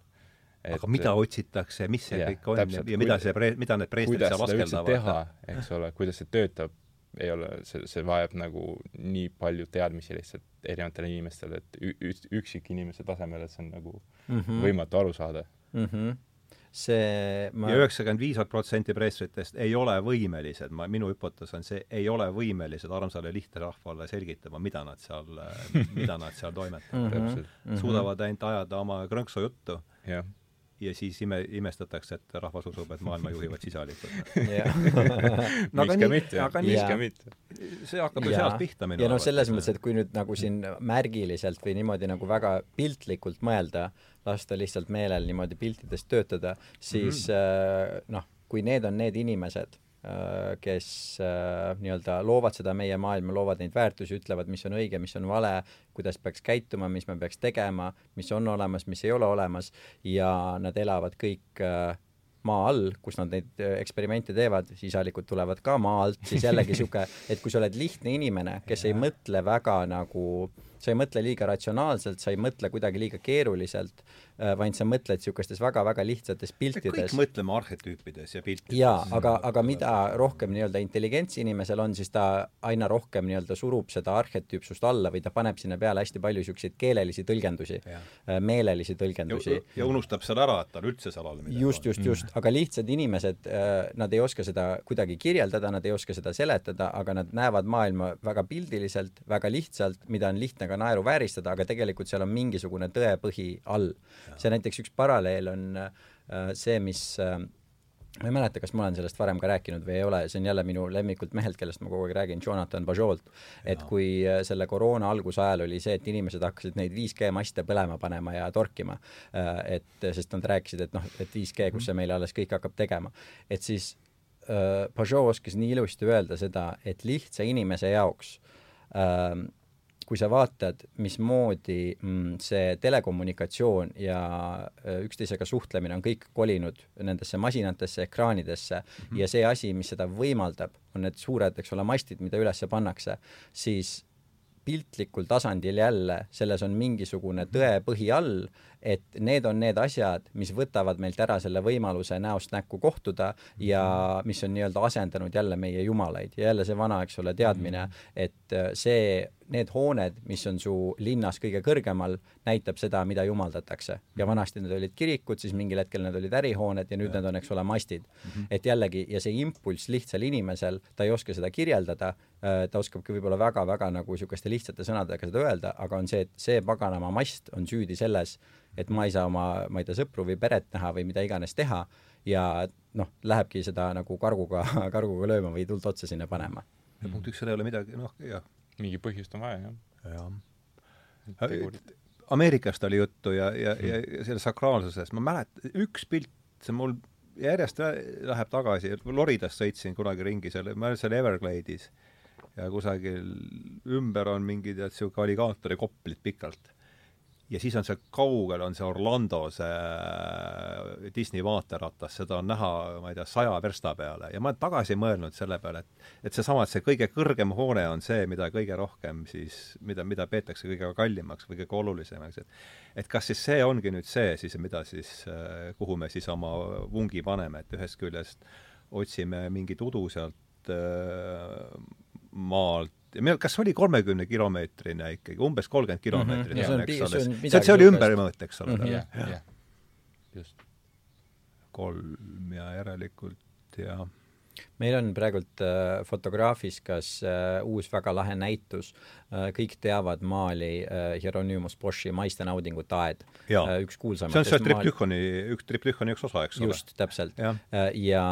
aga mida otsitakse, mis see ja, kõik on täpselt, ja, mida see pre-, mida need preestrid seal askeldavad? eks ole, kuidas see töötab, ei ole, see, see vajab nagu nii palju teadmisi lihtsalt erinevatele inimestele, et üksikinimese tasemel, et see on nagu mm -hmm. võimatu aru saada mm. -hmm see ma... ja üheksakümmend viis protsenti preestritest ei ole võimelised, ma, minu hüpotees on see, ei ole võimelised armsale lihtrahvale selgitama, mida nad seal, mida nad seal toimetavad mm. -hmm. suudavad ainult ajada oma krõnksu juttu. Ja siis ime, imestatakse, et rahvas usub, et maailma juhivad sisalikud no aga nii, aga nii, ka mitte. see hakkab ju sealt pihta minu arvates. ja noh, selles mõttes, et kui nüüd nagu siin märgiliselt või niimoodi nagu väga piltlikult mõelda, lasta lihtsalt meelel niimoodi piltidest töötada, siis mm -hmm. noh, kui need on need inimesed kes äh, nii-öelda loovad seda meie maailma, loovad neid väärtusi, ütlevad, mis on õige, mis on vale, kuidas peaks käituma, mis me peaks tegema, mis on olemas, mis ei ole olemas ja nad elavad kõik äh, maa all, kus nad neid eksperimente teevad, sisalikud tulevad ka maa alt, siis jällegi niisugune, et kui sa oled lihtne inimene, kes ei mõtle väga nagu, sa ei mõtle liiga ratsionaalselt, sa ei mõtle kuidagi liiga keeruliselt Äh, vaid sa mõtled niisugustes väga-väga lihtsates piltides. kõik mõtleme arhetüüpides ja piltides. jaa, aga, aga mida rohkem nii-öelda intelligentsi inimesel on, siis ta aina rohkem nii-öelda surub seda arhetüüpsust alla või ta paneb sinna peale hästi palju niisuguseid keelelisi tõlgendusi, äh, meelelisi tõlgendusi. ja unustab seal ära, et tal üldse seal all midagi just, just, just, aga lihtsad inimesed, äh, nad ei oska seda kuidagi kirjeldada, nad ei oska seda seletada, aga nad näevad maailma väga pildiliselt, väga lihtsalt, mida on lihtne ka naeruvääristada, aga tegelikult seal on mingisugune tõepõhi all see näiteks üks paralleel on äh, see, mis äh, ma ei mäleta, kas ma olen sellest varem ka rääkinud või ei ole, see on jälle minu lemmikult mehelt, kellest ma kogu aeg räägin, Jonathan Bajolt, et kui äh, selle koroona algusajal oli see, et inimesed hakkasid neid 5G maste põlema panema ja torkima, et sest nad rääkisid, et noh, et 5G, kus see meile alles kõik hakkab tegema, et siis Pajot oskas nii ilusti öelda seda, et lihtsa inimese jaoks äh, kui sa vaatad, mismoodi mm, see telekommunikatsioon ja üksteisega suhtlemine on kõik kolinud nendesse masinatesse, ekraanidesse mm -hmm. ja see asi, mis seda võimaldab, on need suured, eks ole, mastid, mida üles pannakse, siis piltlikul tasandil jälle, selles on mingisugune mhm. tõepõhi all, et need on need asjad, mis võtavad meilt ära selle võimaluse näost näkku kohtuda ja mhm. mis on nii-öelda asendanud jälle meie jumalaid ja jälle see vana, eks ole, teadmine, mhm. et äh, see need hooned, mis on su linnas kõige kõrgemal, näitab seda, mida jumaldatakse. ja vanasti need olid kirikud, siis mingil hetkel need olid ärihooned ja nüüd ja. need on, eks ole, mastid mm. -hmm. et jällegi, ja see impulss lihtsal inimesel, ta ei oska seda kirjeldada, äh, ta oskabki võib-olla väga-väga nagu niisuguste lihtsate sõnadega seda öelda, aga on see, et see paganama mast on süüdi selles, et ma ei saa oma, ma ei tea, sõpru või peret näha või mida iganes teha ja noh, lähebki seda nagu karguga, karguga lööma või tuld otsa sinna panema. ja punkt üks, seal ei ole midagi, noh, jah mingi põhjust on vaja, jah. jah. Ameerikast oli juttu ja, ja mm., ja, ja selle sakraalsusest, ma mäletan, üks pilt, see mul järjest läheb tagasi, Floridas sõitsin kunagi ringi seal, ma olin seal Everglade'is ja kusagil ümber on mingid, et niisugune alligaatori koplid pikalt ja siis on see kaugel, on see Orlando, see äh, Disney vaateratas, seda on näha, ma ei tea, saja versta peale. Ja ma olen tagasi mõelnud selle peale, et et seesama, et see kõige kõrgem hoone on see, mida kõige rohkem siis, mida, mida peetakse kõige kallimaks või kõige olulisemaks, et et kas siis see ongi nüüd see siis, mida siis, äh, kuhu me siis oma vungi paneme, et ühest küljest otsime mingit udu sealt äh, maalt kas oli kolmekümne kilomeetrine ikkagi, umbes kolmkümmend kilomeetrit mm, -hmm. eks ole, see, see oli ümbermõõt, eks ole. Mhm. jah, jah, just. kolm ja järelikult ja meil on praegult äh, fotograafis kas äh, uus väga lahe näitus äh,, kõik teavad maali äh, Hieronymus Boschi Maiste naudingute aed. Äh, üks kuulsamaid. see on see Triplühoni, üks Triplühoni üks osa, eks ole? just, täpselt. ja, äh, ja,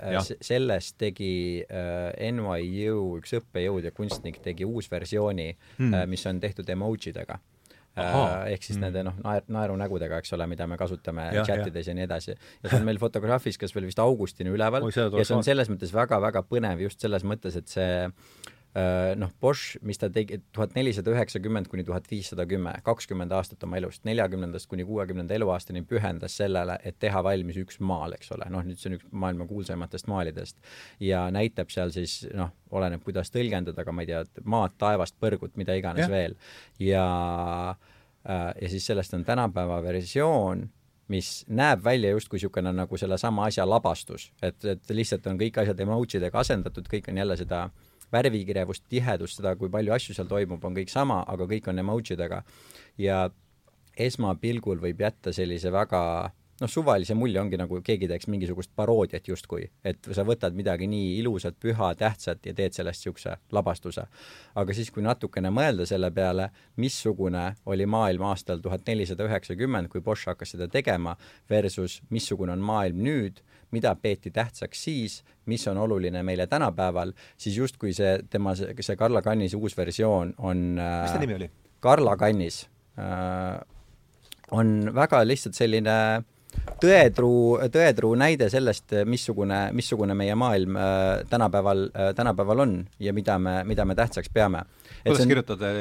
äh, ja. sellest tegi äh, NYU üks õppejõud ja kunstnik tegi uusversiooni hmm. äh,, mis on tehtud emojidega. Ehk siis mm. nende noh, naer-, naerunägudega, eks ole, mida me kasutame ja, chatides ja. nii edasi. ja see on meil fotograafis kas veel vist augustini üleval Oi, ja see on selles mõttes väga-väga põnev just selles mõttes, et see Äh, noh, Bosch, mis ta tegi, tuhat nelisada üheksakümmend kuni tuhat viissada kümme, kakskümmend aastat oma elust, neljakümnendast kuni kuuekümnenda eluaastani pühendas sellele, et teha valmis üks maal, eks ole, noh, nüüd see on üks maailma kuulsaimatest maalidest. ja näitab seal siis noh, oleneb, kuidas tõlgendada, aga ma ei tea, maad, taevast, põrgut, mida iganes ja. veel. ja äh, ja siis sellest on tänapäeva versioon mis näeb välja justkui niisugune nagu sellesama asja labastus, et, et lihtsalt on kõik asjad emotsidega asendatud, kõik on jälle seda äh, värvikirevust, tihedust, seda, kui palju asju seal toimub, on kõik sama, aga kõik on emotsidega. ja esmapilgul võib jätta sellise väga noh, suvalise mulje ongi nagu keegi teeks mingisugust paroodiat justkui, et sa võtad midagi nii ilusat, püha, tähtsat ja teed sellest niisuguse labastuse. aga siis, kui natukene mõelda selle peale, missugune oli maailm aastal tuhat nelisada üheksakümmend, kui Bosch hakkas seda tegema, versus missugune on maailm nüüd, mida peeti tähtsaks siis, mis on oluline meile tänapäeval, siis justkui see tema, see Karla Kannise uus versioon on mis ta nimi oli? Karla Kannis äh, on väga lihtsalt selline tõetruu, tõetruu näide sellest, missugune, missugune meie maailm äh, tänapäeval äh,, tänapäeval on ja mida me, mida me tähtsaks peame. kuidas kirjutada?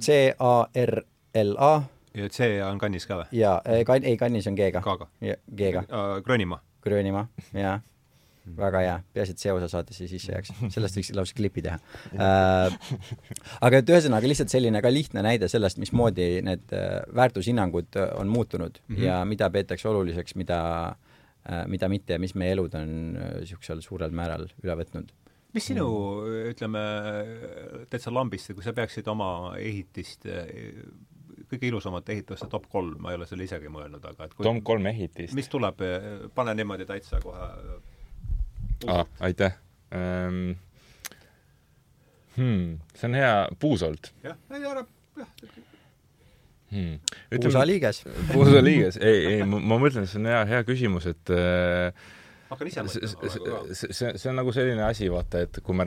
C-A-R-L-A. ja C on kannis ka või? jaa, kann-, ei kannis on G-ga. K-ga? G-ga. Gröönimaa? Gröönimaa, jaa. Väga hea, peaasi, et see osa saatesse sisse jääks, sellest võiks lausa klipi teha. Äh,. aga et ühesõnaga lihtsalt selline ka lihtne näide sellest, mismoodi need äh, väärtushinnangud äh, on muutunud mm -hmm. ja mida peetakse oluliseks, mida äh,, mida mitte ja mis meie elud on niisugusel suurel määral üle võtnud. Mis sinu, ütleme, täitsa lambist, kui sa peaksid oma ehitist kõige ilusamat ehituste top kolm, ma ei ole selle isegi mõelnud, aga et kui, top kolm ehitist? mis tuleb, pane niimoodi täitsa kohe ah,. aitäh um,. Hmm, see on hea puusolt. jah, ei ära, jah hmm.. puusaliiges. puusaliiges, ei, ei, ma, ma mõtlen, see on hea, hea küsimus, et äh, hakkan ise mõtlema. see, see, see on nagu selline asi, vaata, et kui ma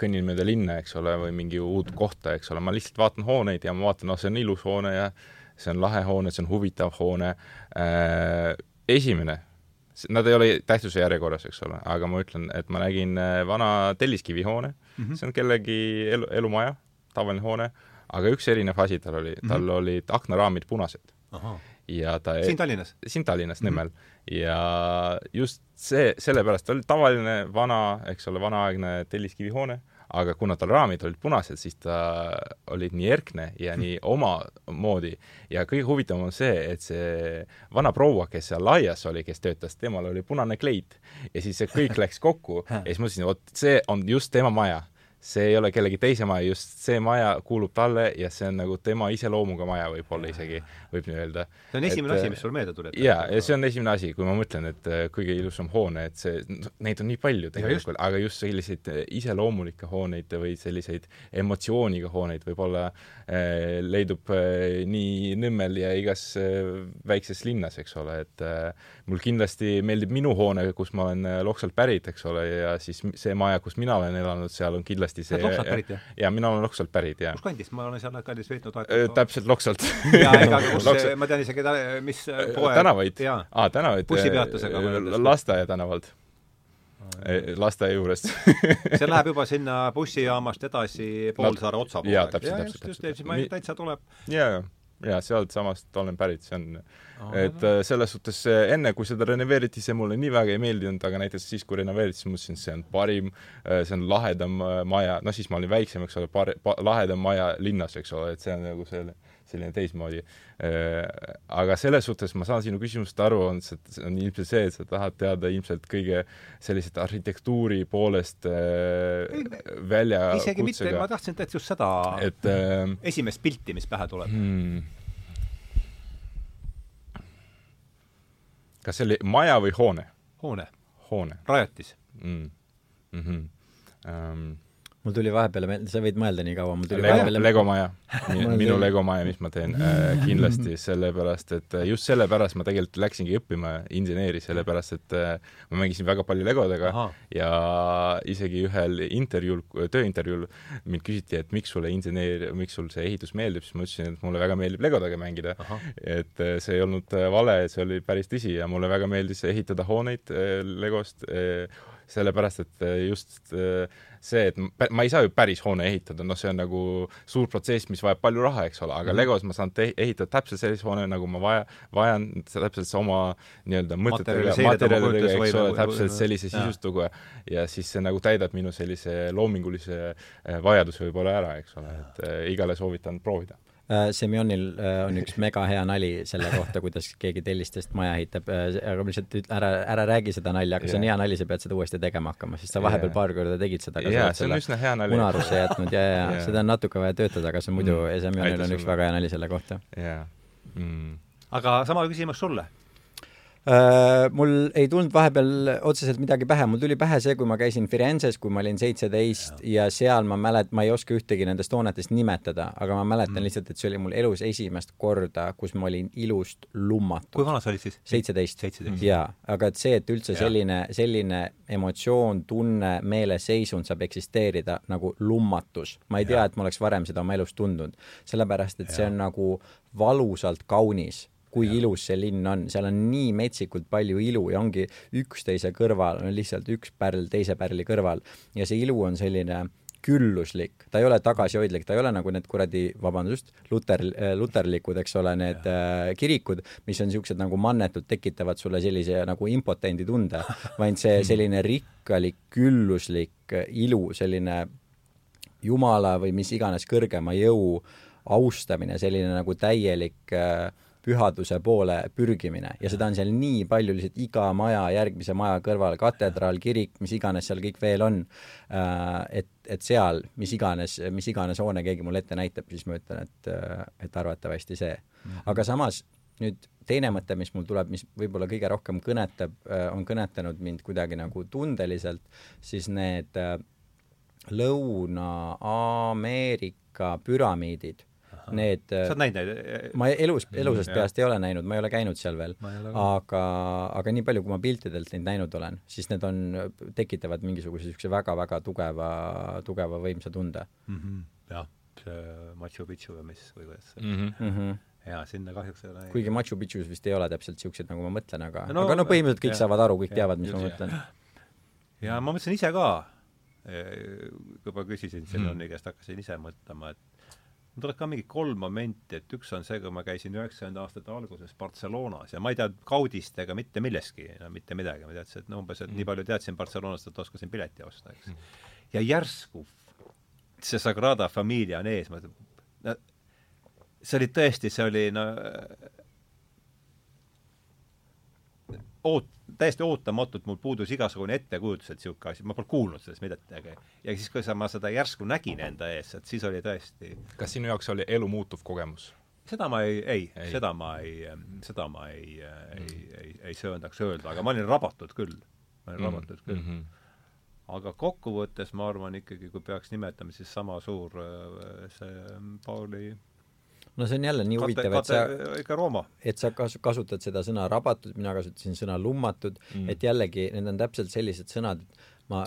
kõnnin mööda linna, eks ole, või mingi uut kohta, eks ole, ma lihtsalt vaatan hooneid ja ma vaatan, noh, see on ilus hoone ja see on lahe hoone, see on huvitav hoone äh,. esimene Nad ei ole tähtsuse järjekorras, eks ole, aga ma ütlen, et ma nägin äh, vana telliskivihoone mm, -hmm. see on kellegi elu, elumaja, tavaline hoone, aga üks erinev asi tal oli mm, -hmm. tal olid aknaraamid punased. Ja ta siin Tallinnas? siin Tallinnas mm -hmm. Nõmmel. ja just see, sellepärast, ta oli tavaline vana, eks ole, vanaaegne telliskivihoone aga kuna tal raamid olid punased, siis ta olid nii erkne ja nii omamoodi ja kõige huvitavam on see, et see vana proua, kes seal aias oli, kes töötas, temal oli punane kleit ja siis see kõik läks kokku ja siis mõtlesin, vot see on just tema maja see ei ole kellegi teise maja, just see maja kuulub talle ja see on nagu tema iseloomuga maja võib-olla isegi, võib nii öelda. see on esimene et, asi, mis sul meelde tuli? jaa, ja see on esimene asi, kui ma mõtlen, et äh, kõige ilusam hoone, et see, neid on nii palju tegelikult, aga just selliseid äh, iseloomulikke hooneid või selliseid emotsiooniga hooneid võib-olla äh, leidub äh, nii Nõmmel ja igas äh, väikses linnas, eks ole, et äh, mul kindlasti meeldib minu hoone, kus ma olen äh, Loksalt pärit, eks ole, ja siis see maja, kus mina olen elanud, seal on kindlasti kindlasti see sa oled Loksalt pärit, jah? jaa, mina olen Loksalt pärit, jah. kus kandist? ma olen seal kandis veetnud aega. täpselt Loksalt jaa, ega kus Loksalt. ma tean isegi, mis poe tänavaid? aa, tänavaid? bussipeatusega. lasteaia tänavalt lasteaia juurest see läheb juba sinna bussijaamast edasi Poolsaare otsa poole. jaa, täpselt, täpselt. just, just, just, täitsa tuleb. jaa, jaa jaa, sealtsamast olen pärit, see on oh,, et äh, selles suhtes enne, kui seda renoveeriti, see mulle nii väga ei meeldinud, aga näiteks siis, kui renoveeriti, siis mõtlesin, see on parim, äh, see on lahedam äh, maja, noh siis ma olin väiksem, eks ole, par-, pa-, lahedam maja linnas, eks ole, et see on nagu selle selline teistmoodi. Aga selles suhtes ma saan sinu küsimusest aru, on see, on ilmselt see, et sa tahad teada ilmselt kõige sellisest arhitektuuri poolest väljakutsega. isegi mitte, ma tahtsin täitsa just seda et, äh, esimest pilti, mis pähe tuleb hmm.. kas see oli maja või hoone? hoone. hoone. rajatis mm.. Mm -hmm. Um, mul tuli vahepeale meelde, sa võid mõelda nii kaua, mul tuli Lego, vahepeale legomaja minu legomaja, mis ma teen äh, kindlasti, sellepärast et äh, just sellepärast ma tegelikult läksingi õppima inseneeri, sellepärast et äh, ma mängisin väga palju legodega Aha. ja isegi ühel intervjuul, tööintervjuul mind küsiti, et miks sulle inseneer, miks sul see ehitus meeldib, siis ma ütlesin, et mulle väga meeldib legodega mängida. et äh, see ei olnud äh, vale, see oli päris tõsi ja mulle väga meeldis ehitada hooneid äh, legost äh, sellepärast et äh, just äh, see, et ma ei saa ju päris hoone ehitada, noh, see on nagu suur protsess, mis vajab palju raha, eks ole, aga mm. Legos ma saan ehitada täpselt sellise hoone, nagu ma vaja, vajan, täpselt oma nii-öelda mõtetega, materjalidega, eks ole, täpselt sellise sisustuga ja siis see nagu täidab minu sellise loomingulise äh, vajaduse võib-olla ära, eks ole, et igale soovitan proovida Semjonil äh, on üks mega hea nali selle kohta, kuidas keegi tellistest maja ehitab, äh, aga ma lihtsalt ära, ära räägi seda nalja, aga yeah. see on hea nali, sa pead seda uuesti tegema hakkama, sest sa vahepeal yeah. paar korda tegid seda, aga yeah, sa oled selle unarusse jätnud ja, ja yeah. seda on natuke vaja töötada, aga see muidu mm., Semjonil on üks väga hea nali selle kohta yeah.. Mm. aga sama küsimus sulle mul ei tulnud vahepeal otseselt midagi pähe, mul tuli pähe see, kui ma käisin Firenzes, kui ma olin seitseteist ja. seal ma mälet-, ma ei oska ühtegi nendest hoonetest nimetada, aga ma mäletan mm. lihtsalt, et see oli mul elus esimest korda, kus ma olin ilust lummatud. kui vana sa olid siis? seitseteist. jaa, aga et see, et üldse ja. selline, selline emotsioon, tunne, meeleseisund saab eksisteerida nagu lummatus. ma ei tea, et ma oleks varem seda oma elus tundnud. sellepärast, et ja. see on nagu valusalt kaunis kui ja. ilus see linn on, seal on nii metsikult palju ilu ja ongi üksteise kõrval, on lihtsalt üks pärl teise pärli kõrval. Ja see ilu on selline külluslik, ta ei ole tagasihoidlik, ta ei ole nagu need kuradi, vabandust, luter, luterlikud, eks ole, need äh, kirikud, mis on niisugused nagu mannetud, tekitavad sulle sellise nagu impotendi tunde, vaid see selline rikkalik, külluslik ilu, selline jumala või mis iganes kõrgema jõu austamine, selline nagu täielik äh, pühaduse poole pürgimine ja seda on seal nii palju lihtsalt iga maja järgmise maja kõrval, katedraal, kirik, mis iganes seal kõik veel on, äh, et, et seal mis iganes, mis iganes hoone keegi mulle ette näitab, siis ma ütlen, et, äh, et arvatavasti see. Mhm. aga samas nüüd teine mõte, mis mul tuleb, mis võib-olla kõige rohkem kõnetab, äh, on kõnetanud mind kuidagi nagu tundeliselt, siis need Lõuna-Ameerika püramiidid need sa oled näinud neid? ma elus, elusast peast ei ole näinud, ma ei ole käinud seal veel. aga, aga nii palju, kui ma piltidelt neid näinud olen, siis need on, tekitavad mingisuguse niisuguse väga-väga tugeva, tugeva võimsa tunde mm. -hmm. jah, see Machu Picchu või mis, või kuidas see mm -hmm. jaa, sinna kahjuks ei ole kuigi Machu Picchus vist ei ole täpselt niisugused, nagu ma mõtlen, aga no, aga no põhimõtteliselt kõik ja, saavad aru, kõik ja, teavad, mis ja, ma mõtlen. ja ma mõtlesin ise ka, kui ma küsisin Senoni mm. käest, hakkasin ise mõtlema, et mul tuleb ka mingi kolm momenti, et üks on see, kui ma käisin üheksakümnenda aastate alguses Barcelonas ja ma ei teadnud Gaudist ega mitte millestki, no mitte midagi, ma teadsin, et no umbes, et mm. nii palju teadsin Barcelonast, et oskasin pileti osta, eks mm.. ja järsku see Sagrada Familia on ees, ma ütlen, no see oli tõesti, see oli no oot-, täiesti ootamatult mul puudus igasugune ettekujutus, et niisugune asi, ma polnud kuulnud sellest midagi. ja siis, kui sa, ma seda järsku nägin enda ees, et siis oli tõesti kas sinu jaoks oli elu muutuv kogemus? seda ma ei, ei, ei., seda ma ei, seda ma ei mm., ei, ei, ei söandaks öelda, aga ma olin rabatud küll. ma olin mm. rabatud küll mm. -hmm aga kokkuvõttes ma arvan ikkagi, kui peaks nimetama, siis sama suur äh, see Pauli no see on jälle nii huvitav, et sa ikka Rooma. et sa kas-, kasutad seda sõna rabatud, mina kasutasin sõna lummatud mm., et jällegi need on täpselt sellised sõnad, et ma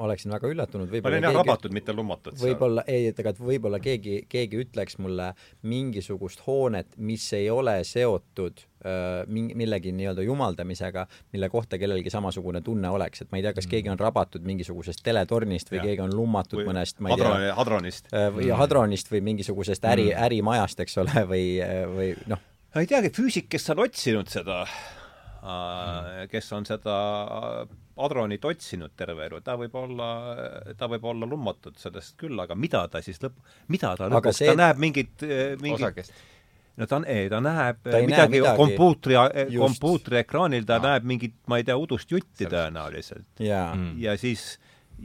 ma oleksin väga üllatunud, ma olin jah rabatud, mitte lummatud. võib-olla, ei, et aga võib-olla keegi, keegi ütleks mulle mingisugust hoonet, mis ei ole seotud äh, mingi, millegi nii-öelda jumaldamisega, mille kohta kellelgi samasugune tunne oleks, et ma ei tea, kas mm. keegi on rabatud mingisugusest teletornist või ja. keegi on lummatud või mõnest, ma ei hadroni, tea, hadronist äh, või mm. hadronist või mingisugusest äri mm., ärimajast, eks ole, või, või noh. ma ei teagi, füüsik, kes on otsinud seda mm., kes on seda Adronit otsinud terve elu, ta võib olla, ta võib olla lummatud sellest küll, aga mida ta siis lõpp, mida ta lõpuks, see... ta näeb mingit, mingit osakest. No ta on, ei, ta näeb ta midagi, midagi. kompuutri, kompuutriekraanil ta no. näeb mingit, ma ei tea, udust jutti tõenäoliselt. ja, ja siis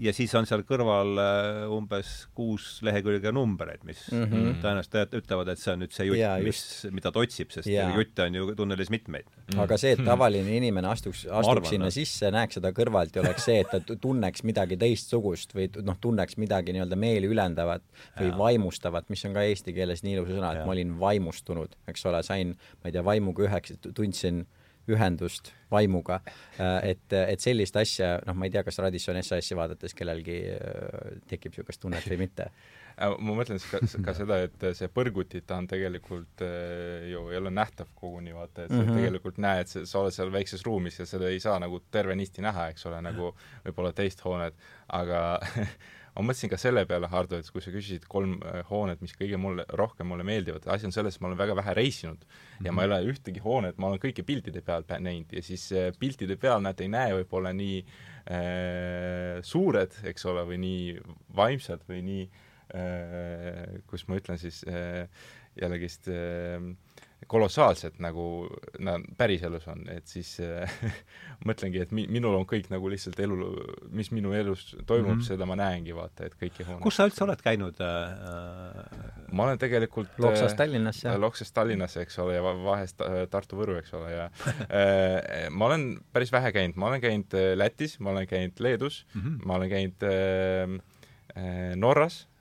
ja siis on seal kõrval äh, umbes kuus lehekülge numbreid, mis mm -hmm. tõenäoliselt ütlevad, et see on nüüd see jutt, mis, mida ta otsib, sest ja. jutte on ju tunnelis mitmeid mm. -hmm. aga see, et tavaline inimene astuks, astuks sinna sisse, näeks seda kõrvalt ja oleks see, et ta tunneks midagi teistsugust või noh, tunneks midagi nii-öelda meeli ülendavat või ja. vaimustavat, mis on ka eesti keeles nii ilus sõna, et ma olin vaimustunud, eks ole, sain, ma ei tea, vaimuga üheks, tundsin ühendust vaimuga, äh, et, et sellist asja, noh, ma ei tea, kas Radisson SAS-i vaadates kellelgi äh, tekib niisugust tunnet või mitte äh, ma mõtlen ka, ka seda, et see põrguti, ta on tegelikult ju ei ole nähtav koguni, vaata, et sa mm -hmm. tegelikult näed, sa oled seal väikses ruumis ja seda ei saa nagu tervenisti näha, eks ole, nagu võib-olla teist hoonet, aga ma mõtlesin ka selle peale, Hardo, et kui sa küsisid kolm äh, hoonet, mis kõige mulle, rohkem mulle meeldivad, asi on selles, et ma olen väga vähe reisinud ja mm -hmm. ma ei ole ühtegi hoonet, ma olen kõiki piltide peal näinud ja siis äh, piltide peal nad ei näe võib-olla nii äh, suured, eks ole, või nii vaimsad või nii äh, kuidas ma ütlen siis äh, jällegist äh, kolossaalselt nagu nad päriselus on, et siis äh, mõtlengi, et mi-, minul on kõik nagu lihtsalt elu, mis minu elus toimub mm, -hmm. seda ma näengi, vaata, et kõiki hooneid. kus sa üldse oled käinud äh,? ma olen tegelikult Loksast Tallinnasse äh,. Loksast Tallinnasse, eks ole, ja vahest Tartu-Võru, eks ole, ja äh, ma olen päris vähe käinud, ma olen käinud äh, Lätis, ma olen käinud Leedus mm, -hmm. ma olen käinud äh, äh Norras Äh,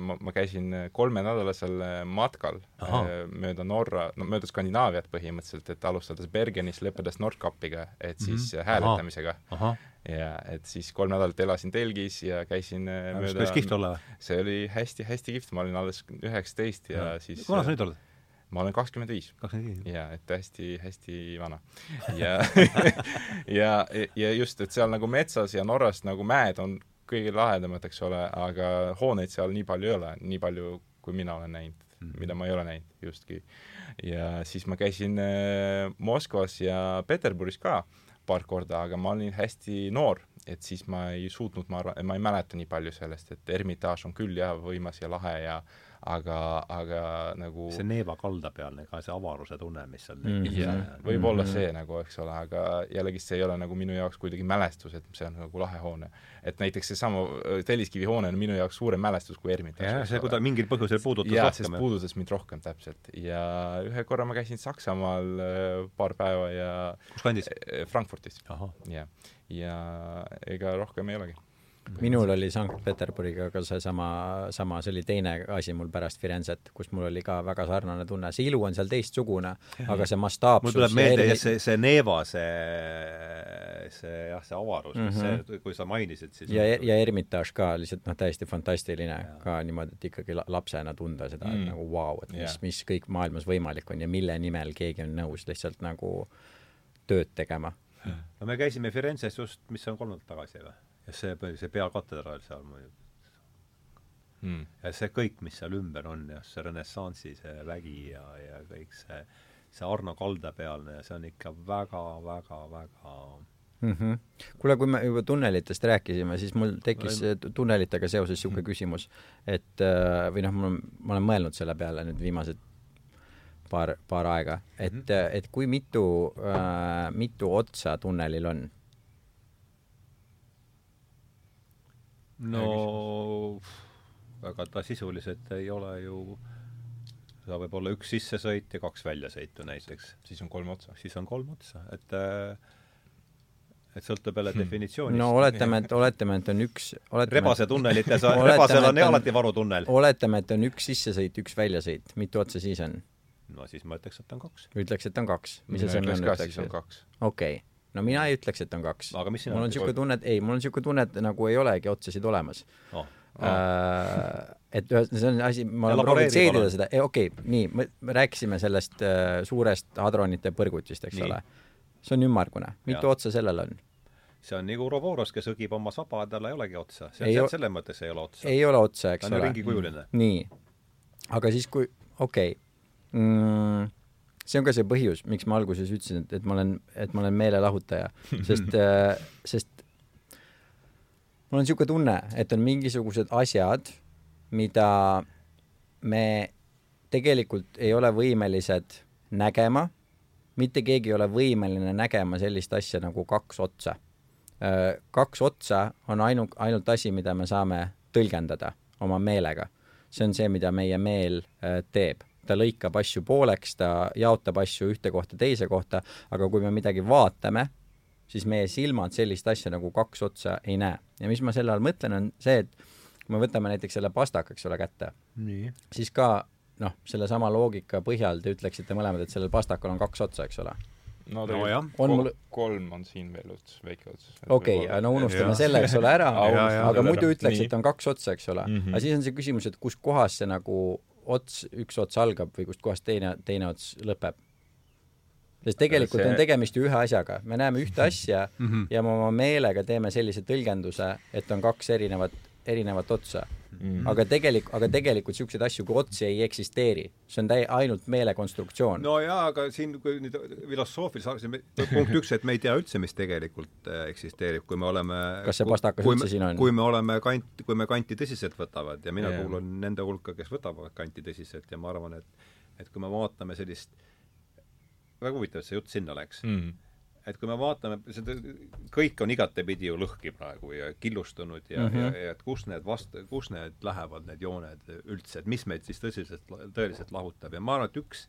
ma, ma käisin kolmenädalasel äh, matkal Aha. Äh, mööda Norra, no mööda Skandinaaviat põhimõtteliselt, et alustades Bergenist, lõppedes Nordkapiga, et siis mm -hmm. hääletamisega. ja et siis kolm nädalat elasin telgis ja käisin ja, mööda päris kihvt olla või? see oli hästi-hästi kihvt, ma olin alles üheksateist ja, ja siis vana sa nüüd oled? ma olen kakskümmend viis? jaa, et hästi-hästi vana. ja ja, ja just, et seal nagu metsas ja Norras nagu mäed on kõige lahedamad, eks ole, aga hooneid seal nii palju ei ole, nii palju, kui mina olen näinud mm, -hmm. mida ma ei ole näinud justki. ja siis ma käisin äh, Moskvas ja Peterburis ka paar korda, aga ma olin hästi noor, et siis ma ei suutnud, ma arvan, ma ei mäleta nii palju sellest, et Ermitaaž on küll jah, võimas ja lahe ja aga, aga nagu see Neeva kalda peal, ka see avaruse tunne, mis seal mm -hmm. jah, võib-olla mm -hmm. see nagu, eks ole, aga jällegi see ei ole nagu minu jaoks kuidagi mälestus, et see on nagu lahe hoone. et näiteks seesama äh, Telliskivi hoone on minu jaoks suurem mälestus kui Ermitage. jah, see, kui ta mingil põhjusel puudutas jah, rohkem. sest puudutas mind rohkem, täpselt. ja ühe korra ma käisin Saksamaal äh, paar päeva ja kus kandis? Äh, Frankfurdis. jah, ja ega rohkem ei olegi minul oli Sankt-Peterburiga ka seesama, sama, see oli teine asi mul pärast Firenzet, kus mul oli ka väga sarnane tunne, see ilu on seal teistsugune, aga see mastaapsus mul tuleb meelde ermi... see, see Neeva, see, see jah, see avarus mm, -hmm. see, kui sa mainisid, siis ja, ja Ermitaaž ka lihtsalt noh, täiesti fantastiline ja. ka niimoodi, et ikkagi lapsena tunda seda mm. nagu vau wow,, et mis yeah., mis kõik maailmas võimalik on ja mille nimel keegi on nõus lihtsalt nagu tööd tegema. no me käisime Firenzes just, mis on, kolm nädalat tagasi või? See, see peakatedraal seal muidugi mm.. ja see kõik, mis seal ümber on ja see renessansi see vägi ja, ja kõik see, see Arno kalda pealne ja see on ikka väga, väga, väga mm -hmm. kuule, kui me juba tunnelitest rääkisime, siis mul tekkis tunnelitega seoses niisugune mm -hmm. küsimus, et äh, või noh, mul, ma olen mõelnud selle peale nüüd viimased paar, paar aega, et mm, -hmm. et kui mitu äh,, mitu otsa tunnelil on no aga ta sisuliselt ei ole ju, ta võib olla üks sissesõit ja kaks väljasõitu näiteks. siis on kolm otsa. siis on kolm otsa, et et sõltub jälle hmm. definitsioonist. no oletame, et, oletame, et on üks rebase tunnelites rebasel on alati varutunnel. oletame, et on üks sissesõit, üks väljasõit, mitu otsa siis on? no siis ma ütleks, et on kaks. ütleks, et on kaks. mis on ütleks? okei okay no mina ei ütleks, et on kaks. mul on niisugune tunne, et ei, mul on niisugune tunne, et nagu ei olegi otsasid olemas oh.. Uh, et ühesõnaga, see on asi, ma olen proovinud seedida seda, okei okay,, nii, me rääkisime sellest uh, suurest hadronite põrgutist, eks nii. ole. see on ümmargune, mitu ja. otsa sellel on? see on nagu Ouroboros, kes õgib oma saba, tal ei olegi otsa. selles mõttes ei ole otsa. ei ole otsa, eks ole. ta on ringikujuline. nii. aga siis, kui, okei okay. mm, see on ka see põhjus, miks ma alguses ütlesin, et, et ma olen, et ma olen meelelahutaja, sest äh, sest mul on niisugune tunne, et on mingisugused asjad, mida me tegelikult ei ole võimelised nägema, mitte keegi ei ole võimeline nägema sellist asja nagu kaks otsa. Äh, kaks otsa on ainu-, ainult asi, mida me saame tõlgendada oma meelega. see on see, mida meie meel äh, teeb ta lõikab asju pooleks, ta jaotab asju ühte kohta teise kohta, aga kui me midagi vaatame, siis meie silmad sellist asja nagu kaks otsa ei näe. ja mis ma selle all mõtlen, on see, et kui me võtame näiteks selle pastaka, eks ole, kätte, siis ka noh, sellesama loogika põhjal te ütleksite mõlemad, et sellel pastakal on kaks otsa, eks ole no, no jah, on mul kolm on siin veel ots, väike ots. okei okay,, no unustame ja. selle, eks ole, ära aga muidu ütleks, et on kaks otsa, eks ole mm. -hmm. aga siis on see küsimus, et kus kohas see nagu ots, üks ots algab või kustkohast teine, teine ots lõpeb. sest tegelikult see... on tegemist ju ühe asjaga, me näeme ühte asja mm -hmm. ja me oma meelega teeme sellise tõlgenduse, et on kaks erinevat, erinevat otsa mm. -hmm. aga tegelik-, aga tegelikult niisuguseid asju kui otsi ei eksisteeri. see on täi-, ainult meelekonstruktsioon. no jaa, aga siin, kui nüüd filosoofiliselt, punkt üks, et me ei tea üldse, mis tegelikult äh, eksisteerib, kui me oleme kas see pastakas üldse siin on? kui me oleme kant, kui me kanti tõsiselt võtavad ja mina yeah. kuulun nende hulka, kes võtavad kanti tõsiselt ja ma arvan, et et kui me vaatame sellist, väga huvitav, et see jutt sinna läks mm. Et kui me vaatame, seda, kõik on igatepidi ju lõhki praegu ja killustunud ja mm, -hmm. ja, ja et kus need vast-, kus need lähevad, need jooned üldse, et mis meid siis tõsiselt, tõeliselt lahutab ja ma arvan, et üks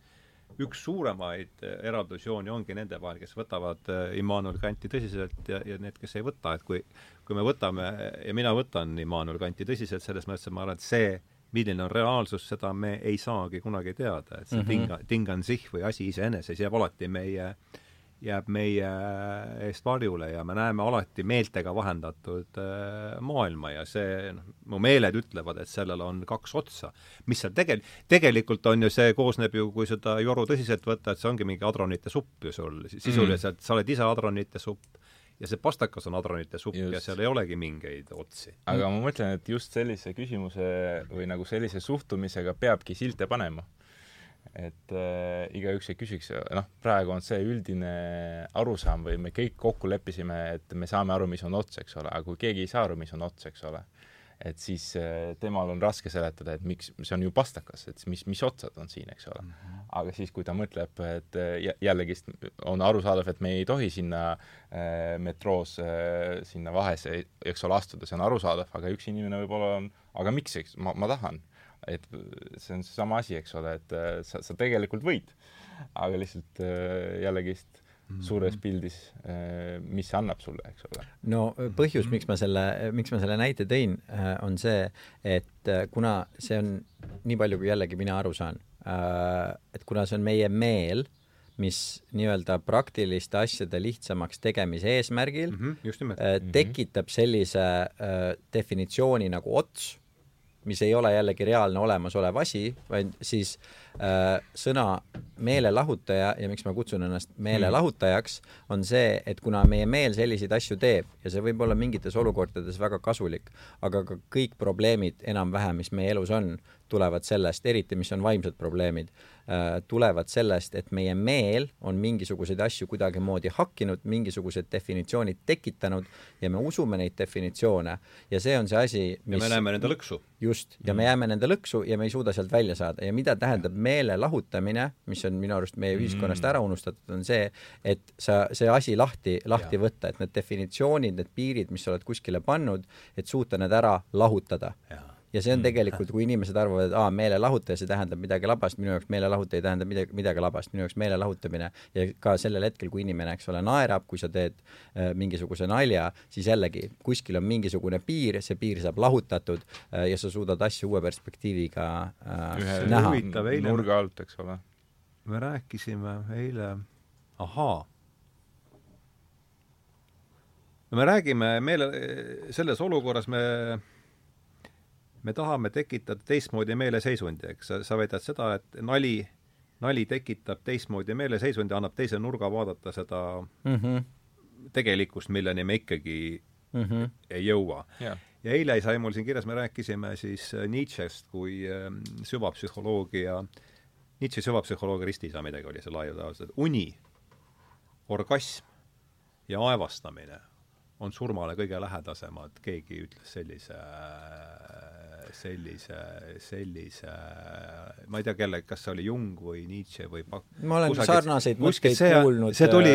üks suuremaid eraldusjooni ongi nende vahel, kes võtavad Immanuel Kanti tõsiselt ja, ja need, kes ei võta, et kui kui me võtame, ja mina võtan Immanuel Kanti tõsiselt, selles mõttes, et ma arvan, et see, milline on reaalsus, seda me ei saagi kunagi teada, et see mm -hmm. tinga, tingan sich või asi iseeneses jääb alati meie äh, jääb meie eest varjule ja me näeme alati meeltega vahendatud äh, maailma ja see, noh, mu meeled ütlevad, et sellel on kaks otsa. mis seal tegel-, tegelikult on ju, see koosneb ju, kui seda joru tõsiselt võtta, et see ongi mingi adronite supp ju sul, sisuliselt mm. sa oled ise adronite supp ja see pastakas on adronite supp just. ja seal ei olegi mingeid otsi. aga ma mõtlen, et just sellise küsimuse või nagu sellise suhtumisega peabki silte panema et äh, igaüks ei küsiks, noh, praegu on see üldine arusaam või me kõik kokku leppisime, et me saame aru, mis on ots, eks ole, aga kui keegi ei saa aru, mis on ots, eks ole, et siis äh, temal on raske seletada, et miks, see on ju pastakas, et mis, mis otsad on siin, eks ole. -hmm. aga siis, kui ta mõtleb, et äh, jällegist on arusaadav, et me ei tohi sinna äh, metroos äh, sinna vahesse, eks ole, astuda, see on arusaadav, aga üks inimene võib-olla on, aga miks, eks, ma, ma tahan et see on seesama asi, eks ole, et äh, sa, sa tegelikult võid, aga lihtsalt äh, jällegist mhm. suures pildis, äh, mis see annab sulle, eks ole. no põhjus, miks ma selle, miks ma selle näite tõin, on see, et kuna see on, nii palju kui jällegi mina aru saan, et kuna see on meie meel, mis nii-öelda praktiliste asjade lihtsamaks tegemise eesmärgil mm -hmm, tekitab sellise definitsiooni nagu ots mis ei ole jällegi reaalne olemasolev asi, vaid siis sõna meelelahutaja ja miks ma kutsun ennast meelelahutajaks, on see, et kuna meie meel selliseid asju teeb ja see võib olla mingites olukordades väga kasulik, aga ka kõik probleemid enam-vähem, mis meie elus on, tulevad sellest, eriti mis on vaimsed probleemid Äh, tulevad sellest, et meie meel on mingisuguseid asju kuidagimoodi hakkinud, mingisugused definitsioonid tekitanud ja me usume neid definitsioone ja see on see asi, mis ja me näeme nende lõksu. just, ja me mhm. jääme nende lõksu ja me ei suuda sealt välja saada ja mida tähendab meele lahutamine, mis on minu arust meie ühiskonnast mhm. ära unustatud, on see, et sa, see asi lahti, lahti ja. võtta, et need definitsioonid, need piirid, mis sa oled kuskile pannud, et suuta need ära lahutada ja ja see on mm. tegelikult, kui inimesed arvavad, et aa, meelelahutaja, see tähendab midagi labast, minu jaoks meelelahutaja ei tähenda midagi, midagi labast, minu jaoks meelelahutamine ja ka sellel hetkel, kui inimene, eks ole, naerab, kui sa teed äh, mingisuguse nalja, siis jällegi kuskil on mingisugune piir, see piir saab lahutatud äh, ja sa suudad asju uue perspektiiviga äh, Ühe näha. nurga alt, eks ole. me rääkisime eile, ahaa no me räägime meele, selles olukorras me me tahame tekitada teistmoodi meeleseisundi, eks, sa, sa väidad seda, et nali, nali tekitab teistmoodi meeleseisundi, annab teise nurga vaadata seda mm -hmm. tegelikkust, milleni me ikkagi mm -hmm. ei jõua yeah. ja eile sai mul siin kirjas, me rääkisime siis äh, Nietzsche'st kui äh, süvapsühholoogia, Nietzsche süvapsühholoogia ristiisa midagi oli see laiu tavaliselt, uni, orgasm ja aevastamine on surmale kõige lähedasemad, keegi ütles sellise sellise, sellise, ma ei tea, kelle, kas see oli Jung või Nietzsche või Pak-. ma olen kusagil, sarnaseid mõtteid kuulnud. see tuli,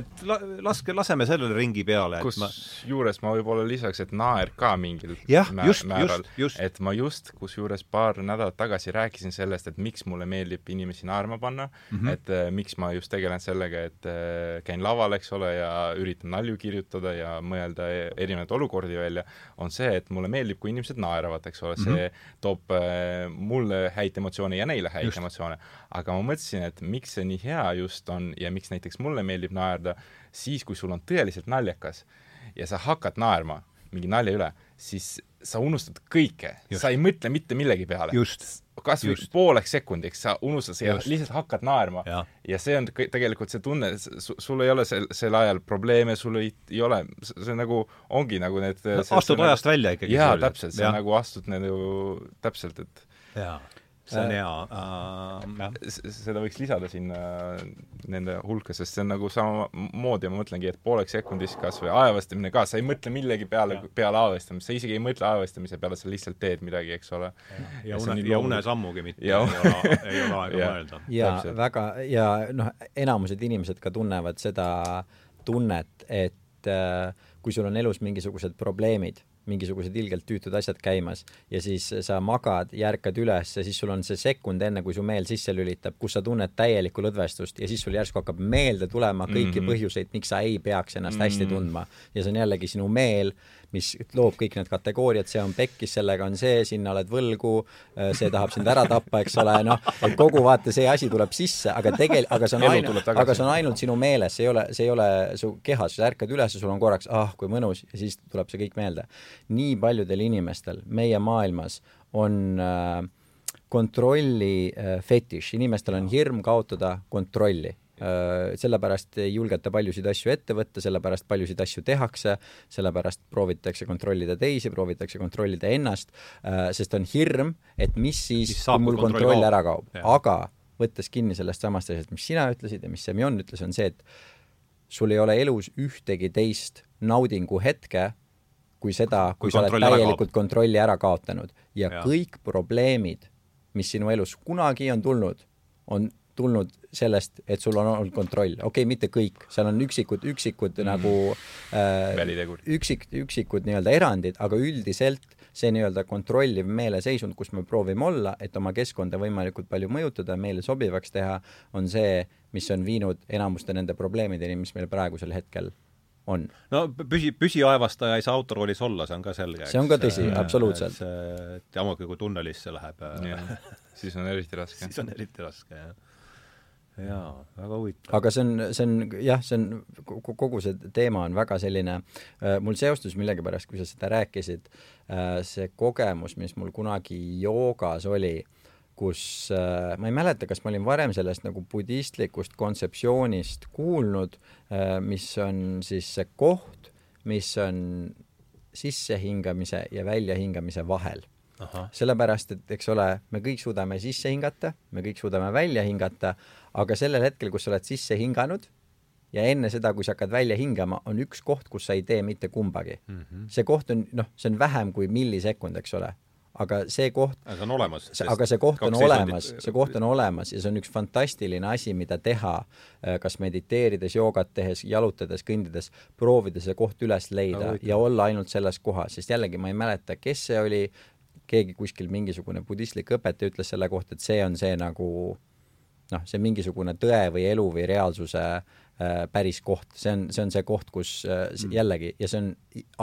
et la, laske, laseme sellele ringi peale. kusjuures ma võib-olla lisaks, et naer ka mingil jah, just, just, just. et ma just, kusjuures paar nädalat tagasi rääkisin sellest, et miks mulle meeldib inimesi naerma panna mm, -hmm. et äh, miks ma just tegelen sellega, et äh, käin laval, eks ole, ja üritan nalju kirjutada ja mõelda e-, erinevaid olukordi välja, on see, et mulle meeldib, kui inimesed naeravad naeravad, eks ole, see mm -hmm. toob äh, mulle häid emotsioone ja neile häid just. emotsioone. aga ma mõtlesin, et miks see nii hea just on ja miks näiteks mulle meeldib naerda siis, kui sul on tõeliselt naljakas ja sa hakkad naerma mingi nalja üle, siis sa unustad kõike, sa ei mõtle mitte millegi peale. Kas või pooleks sekundiks sa unustad ja lihtsalt hakkad naerma. Ja, see on tegelikult see tunne, sul ei ole sel, sel ajal probleeme, sul ei, ei ole, see nagu ongi nagu need no, astud nagu, ajast välja ikkagi. jaa, täpselt, see on nagu astud nagu täpselt, et jaa see on hea äh,. seda võiks lisada sinna nende hulka, sest see on nagu samamoodi, ma mõtlengi, et pooleks sekundis kas või aevastamine ka, sa ei mõtle millegi peale, peale aevastamist, sa isegi ei mõtle aevastamise peale, sa lihtsalt teed midagi, eks ole. ja, ja une, ja unesammugi mitte ja. ei ole, ei ole aega mõelda. ja väga, ja noh, enamused inimesed ka tunnevad seda tunnet, et äh, kui sul on elus mingisugused probleemid mingisugused ilgelt tüütud asjad käimas ja siis sa magad ja ärkad üles ja siis sul on see sekund enne, kui su meel sisse lülitab, kus sa tunned täielikku lõdvestust ja siis sul järsku hakkab meelde tulema kõiki mm -hmm. põhjuseid, miks sa ei peaks ennast mm -hmm. hästi tundma. ja see on jällegi sinu meel, mis loob kõik need kategooriad, see on pekkis, sellega on see, sinna oled võlgu, äh, see tahab sind ära tappa, eks ole, noh, et kogu vaata see asi tuleb sisse, aga tegel-, aga see on ainult, aga see on ainult sinu meeles, see ei ole, see ei ole su kehas, sa ärkad üles ja sul on korraks, ah, kui mõnus, ja siis tuleb see kõik meelde. nii paljudel inimestel meie maailmas on äh, kontrolli äh, fetiš, inimestel on hirm kaotada kontrolli sellepärast ei julgeta paljusid asju ette võtta, sellepärast paljusid asju tehakse, sellepärast proovitakse kontrollida teisi, proovitakse kontrollida ennast, äh, sest on hirm, et mis siis, kui mul kontroll, kontroll ära kaob. aga võttes kinni sellest samast asjast, mis sina ütlesid ja mis Semjon ütles, on see, et sul ei ole elus ühtegi teist naudingu hetke, kui seda, kui, sa oled täielikult kontrolli ära kaotanud. Ja, ja kõik probleemid, mis sinu elus kunagi on tulnud, on tulnud sellest, et sul on olnud kontroll, okei okay,, mitte kõik, seal on üksikud, üksikud mm. nagu äh, üksik, üksikud nii-öelda erandid, aga üldiselt see nii-öelda kontrolliv meeleseisund, kus me proovime olla, et oma keskkonda võimalikult palju mõjutada, meile sobivaks teha, on see, mis on viinud enamuste nende probleemideni, mis meil praegusel hetkel on. no püsi, püsiaevastaja ei saa autoroolis olla, see on ka selge. see on ka tõsi, absoluutselt. et ammugi, kui tunnelisse läheb siis on eriti raske. siis on eriti raske, jah jaa, väga huvitav. aga see on, see on jah, see on, kogu see teema on väga selline, äh, mul seostus millegipärast, kui sa seda rääkisid, äh, see kogemus, mis mul kunagi joogas oli, kus äh, ma ei mäleta, kas ma olin varem sellest nagu budistlikust kontseptsioonist kuulnud, mis on siis see koht, mis on sissehingamise ja väljahingamise vahel sellepärast, et eks ole, me kõik suudame sisse hingata, me kõik suudame välja hingata, aga sellel hetkel, kus sa oled sisse hinganud ja enne seda, kui sa hakkad välja hingama, on üks koht, kus sa ei tee mitte kumbagi mm. -hmm. see koht on, noh, see on vähem kui millisekund, eks ole aga see koht see on olemas. aga see koht on olemas, see koht on olemas ja see on üks fantastiline asi, mida teha, äh, kas mediteerides, joogat tehes, jalutades, kõndides, proovida see koht üles leida no, ja olla ainult selles kohas, sest jällegi ma ei mäleta, kes see oli, keegi kuskil mingisugune budistlik õpetaja ütles selle kohta, et see on see nagu noh, see mingisugune tõe või elu või reaalsuse äh, päris koht, see on, see on see koht, kus äh, mm. jällegi, ja see on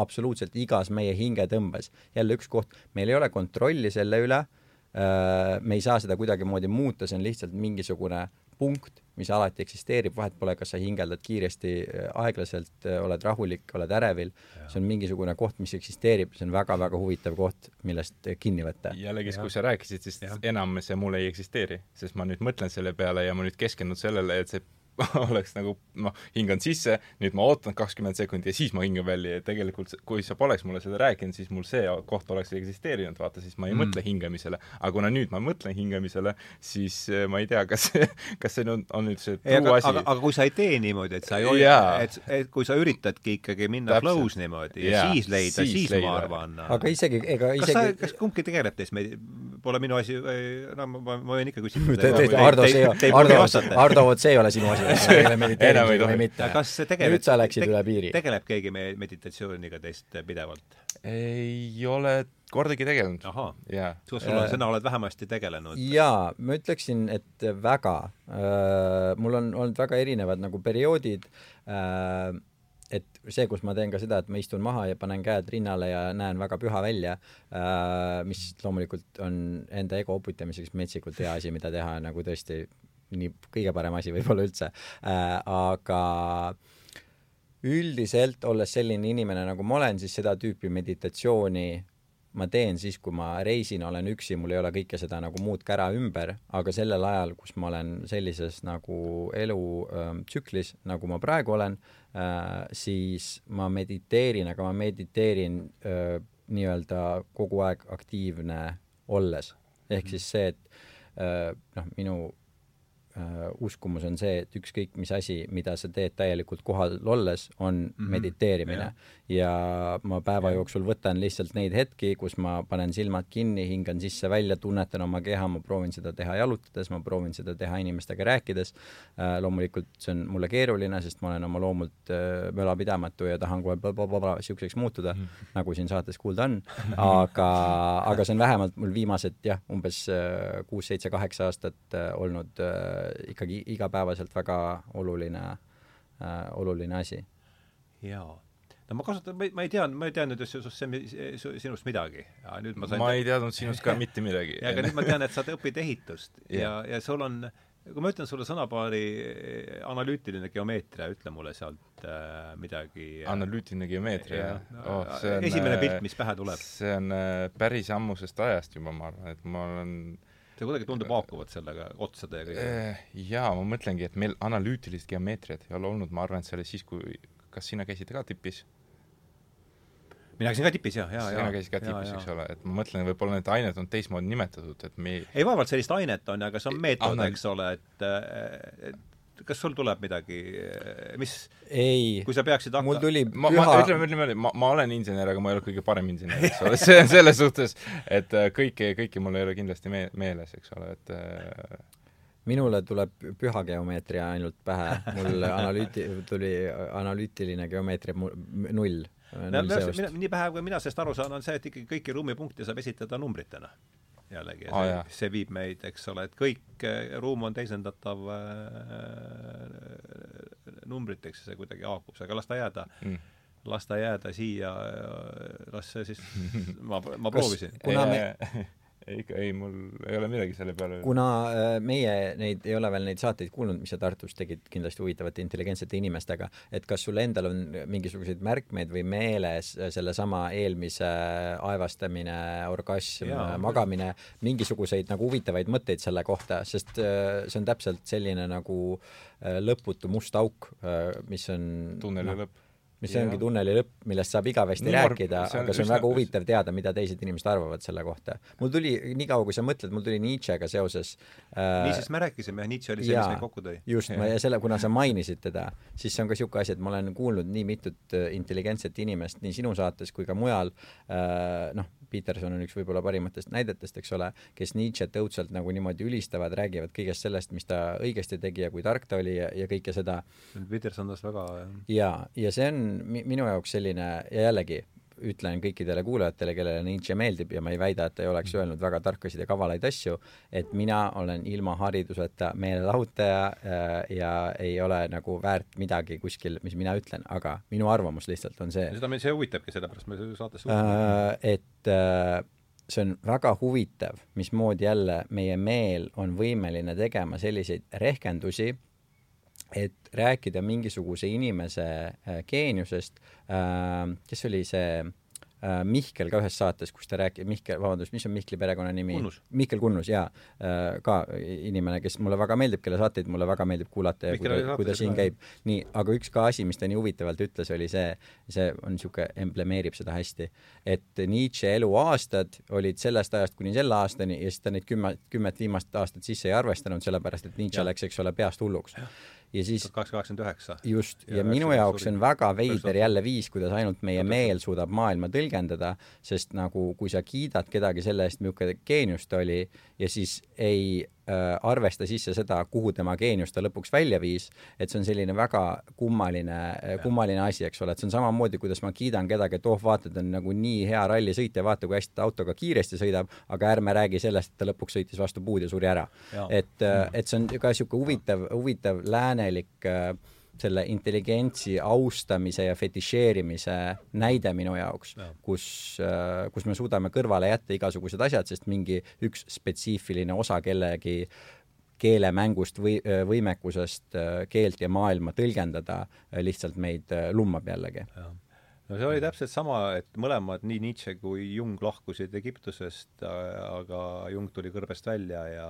absoluutselt igas meie hingetõmbes, jälle üks koht, meil ei ole kontrolli selle üle äh,, me ei saa seda kuidagimoodi muuta, see on lihtsalt mingisugune punkt, mis alati eksisteerib, vahet pole, kas sa hingeldad kiiresti, aeglaselt, oled rahulik, oled ärevil, see on mingisugune koht, mis eksisteerib, see on väga-väga huvitav koht, millest kinni võtta. jällegi, kui sa rääkisid, siis ja. enam see mul ei eksisteeri, sest ma nüüd mõtlen selle peale ja ma nüüd keskendun sellele, et see oleks nagu noh, hingan sisse, nüüd ma ootan kakskümmend sekundit ja siis ma hingan välja ja tegelikult kui sa poleks mulle seda rääkinud, siis mul see koht oleks eksisteerinud, vaata, siis ma ei mm. mõtle hingamisele. aga kuna nüüd ma mõtlen hingamisele, siis äh, ma ei tea, kas kas see on, on nüüd see true asi. aga, aga kui sa ei tee niimoodi, et sa ei hoia, et, et kui sa üritadki ikkagi minna flow's niimoodi ja, ja siis leida, siis, siis leida. ma arvan. aga isegi, ega isegi kas sa, kas kumbki tegeleb teist, pole minu asi, no ma, ma, ma võin ikka küsida. Ardo, see, Ardo, Ardo, vot see ei ole sinu asi ei ole mediteerimisega või mitte. kas see tegeleb, nüüd sa läksid üle piiri. tegeleb keegi meie meditatsiooniga teist pidevalt? ei ole kordagi tegelenud. ahah yeah., sul on, sina oled vähemasti tegelenud. jaa, ma ütleksin, et väga. Äh, mul on olnud väga erinevad nagu perioodid äh, et see, kus ma teen ka seda, et ma istun maha ja panen käed rinnale ja näen väga püha välja äh,, mis loomulikult on enda ego uputamiseks metsikult hea asi, mida teha nagu tõesti nii kõige parem asi võib-olla üldse äh,, aga üldiselt, olles selline inimene, nagu ma olen, siis seda tüüpi meditatsiooni ma teen siis, kui ma reisin, olen üksi, mul ei ole kõike seda nagu muud kära ümber, aga sellel ajal, kus ma olen sellises nagu elutsüklis ähm,, nagu ma praegu olen äh,, siis ma mediteerin, aga ma mediteerin äh, nii-öelda kogu aeg aktiivne olles. ehk siis see, et äh, noh, minu äh, uskumus on see, et ükskõik mis asi, mida sa teed täielikult kohal olles, on mm -hmm. mediteerimine. ja ma päeva ja. jooksul võtan lihtsalt neid hetki, kus ma panen silmad kinni, hingan sisse-välja, tunnetan oma keha, ma proovin seda teha jalutades, ma proovin seda teha inimestega rääkides äh,. loomulikult see on mulle keeruline, sest ma olen oma loomult äh, mölapidamatu ja tahan kohe siukseks muutuda mm, -hmm. nagu siin saates kuulda on, aga, aga see on vähemalt mul viimased jah, umbes äh, kuus-seitse-kaheksa aastat äh, olnud äh, ikkagi igapäevaselt väga oluline äh,, oluline asi. jaa no ma kasutan, ma ei, ma ei teadnud, ma ei teadnud just sinust midagi. nüüd ma sain ma ei teadnud sinust ka mitte midagi. aga nüüd ma tean, et sa õpid ehitust ja, ja, ja sul on, kui ma ütlen sulle sõnapaari eh, analüütiline geomeetria, ütle mulle sealt äh, midagi. analüütiline geomeetria, jah? Oh, esimene pilt, mis pähe tuleb. see on äh, päris ammusest ajast juba, ma arvan, et ma olen äh, see kuidagi tundub haakuvat sellega, otsade ja kõigega. Eh, jaa, ma mõtlengi, et meil analüütilist geomeetriat ei ole olnud, ma arvan, et see oli siis, kui, kas sina käisid ka tipis? mina käisin ka tipis jah, ja, ja. sina käisid ka tipis, eks ole, et ma mõtlen, võib-olla need ained on teistmoodi nimetatud, et me ei ei, vaevalt sellist ainet on, aga see on meetod, eks ole, et, et kas sul tuleb midagi, mis ei, kui sa peaksid hakka... mul tuli ma, püha... ma ütleme niimoodi, ma, ma olen insener, aga ma ei ole kõige parem insener, eks ole, see on selles suhtes, et kõike, kõike mul ei ole kindlasti me-, meeles, eks ole, et äh... minule tuleb püha geomeetria ainult pähe, mul analüüti-, tuli analüütiline geomeetria null. No, nii pähe, kui mina sellest aru saan, on see, et ikkagi kõiki ruumipunkte saab esitada numbritena jällegi. Ja see, oh, see viib meid, eks ole, et kõik eh, ruum on teisendatav äh, numbriteks ja see kuidagi haakub, aga las ta jääda. Mm. las ta jääda siia, las see siis, ma, ma proovisin. kuna me ikka ei, mul ei ole midagi selle peale. Kuna äh, meie neid, ei ole veel neid saateid kuulnud, mis sa Tartus tegid kindlasti huvitavate intelligentsete inimestega, et kas sul endal on mingisuguseid märkmeid või meeles sellesama eelmise aevastamine, orgasm, magamine, mingisuguseid nagu huvitavaid mõtteid selle kohta, sest äh, see on täpselt selline nagu äh, lõputu must auk, mis on tunneli no, lõpp mis ja. ongi tunneli lõpp, millest saab igavesti Nii rääkida, aga see on väga huvitav teada, mida teised inimesed arvavad selle kohta. mul tuli, niikaua kui sa mõtled, mul tuli Nietzschega seoses äh, Nietzschest me rääkisime, Nietzsche oli see, mis meid kokku tõi. just, ma ja selle, kuna sa mainisid teda, siis see on ka niisugune asi, et ma olen kuulnud nii mitut äh, intelligentset inimest nii sinu saates kui ka mujal äh,, noh, Peterson on üks võib-olla parimatest näidetest, eks ole, kes Nietzsche't õudselt nagu niimoodi ülistavad, räägivad kõigest sellest, mis ta õigesti tegi ja kui tark ta oli ja, ja kõike seda. Peterson tast väga ja, ja see on minu jaoks selline ja jällegi ütlen kõikidele kuulajatele, kellele Nietzsche meeldib ja ma ei väida, et ei oleks öelnud väga tarkasid ja kavalaid asju, et mina olen ilma hariduseta meelelahutaja äh, ja ei ole nagu väärt midagi kuskil, mis mina ütlen, aga minu arvamus lihtsalt on see. seda meil see huvitabki, sellepärast me saates äh, et äh, see on väga huvitav, mismoodi jälle meie meel on võimeline tegema selliseid rehkendusi et rääkida mingisuguse inimese äh, geeniusest, äh, kes oli see äh, Mihkel ka ühes saates, kus ta rääkis, Mihkel, vabandust, mis on Mihkli perekonnanimi? Mihkel Kunnus, jaa. ka inimene, kes mulle väga meeldib, kelle saateid mulle väga meeldib kuulata ja kui ta, kui ta siin käib. nii, aga üks ka asi, mis ta nii huvitavalt ütles, oli see, see on niisugune, emblemeerib seda hästi, et Nietzsche eluaastad olid sellest ajast kuni selle aastani ja siis ta neid kümme, kümmet viimast aastat sisse ei arvestanud, sellepärast et Nietzsche ja. läks, eks ole, peast hulluks ja siis tuhat kaheksasada kaheksakümmend üheksa. just, ja, ja minu jaoks on väga veider jälle viis, kuidas ainult meie meel suudab maailma tõlgendada, sest nagu kui sa kiidad kedagi selle eest, milline geenius ta oli, ja siis ei arvesta sisse seda, kuhu tema geenius ta lõpuks välja viis, et see on selline väga kummaline, äh, kummaline asi, eks ole, et see on samamoodi, kuidas ma kiidan kedagi, et oh, vaata, ta on nagu nii hea rallisõitja, vaata, kui hästi ta autoga kiiresti sõidab, aga ärme räägi sellest, et ta lõpuks sõitis vastu puud ja suri ära. et, äh, et see on ka niisugune huvitav, huvitav läänelik äh, selle intelligentsi austamise ja fetišeerimise näide minu jaoks, kus, äh, kus me suudame kõrvale jätta igasugused asjad, sest mingi üks spetsiifiline osa kellegi keelemängust või võimekusest äh, keelt ja maailma tõlgendada äh, lihtsalt meid lummab jällegi. No see oli täpselt sama, et mõlemad, nii Nietzsche kui Jung lahkusid Egiptusest, aga Jung tuli kõrbest välja ja,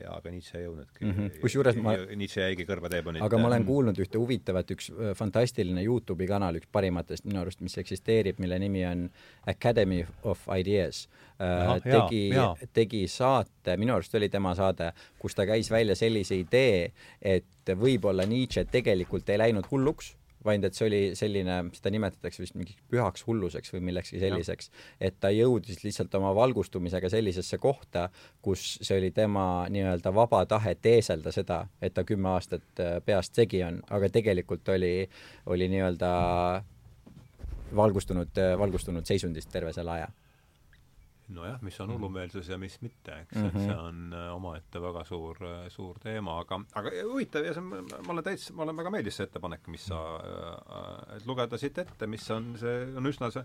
ja aga Nietzsche ei jõudnudki mm. -hmm. kusjuures ma Nietzsche jäigi kõrvateebonit. aga ma olen kuulnud ühte huvitavat, üks äh, fantastiline Youtube'i kanal, üks parimatest minu arust, mis eksisteerib, mille nimi on Academy of Ideas äh, tegi, tegi saate, minu arust oli tema saade, kus ta käis välja sellise idee, et võib-olla Nietzsche tegelikult ei läinud hulluks vaid et see oli selline, seda nimetatakse vist mingiks pühaks hulluseks või millekski selliseks, et ta jõudis lihtsalt oma valgustumisega sellisesse kohta, kus see oli tema nii-öelda vaba tahe teeselda seda, et ta kümme aastat äh, peast segi on, aga tegelikult oli, oli nii-öelda valgustunud, äh, valgustunud seisundis terve selle aja nojah, mis on hullumeelsus ja mis mitte, eks mm, -hmm. et see on äh, omaette väga suur, äh, suur teema, aga, aga huvitav ja see on, ma olen täitsa, mulle väga meeldis see ettepanek, mis sa äh,, et lugeda siit ette, mis on, see on üsna see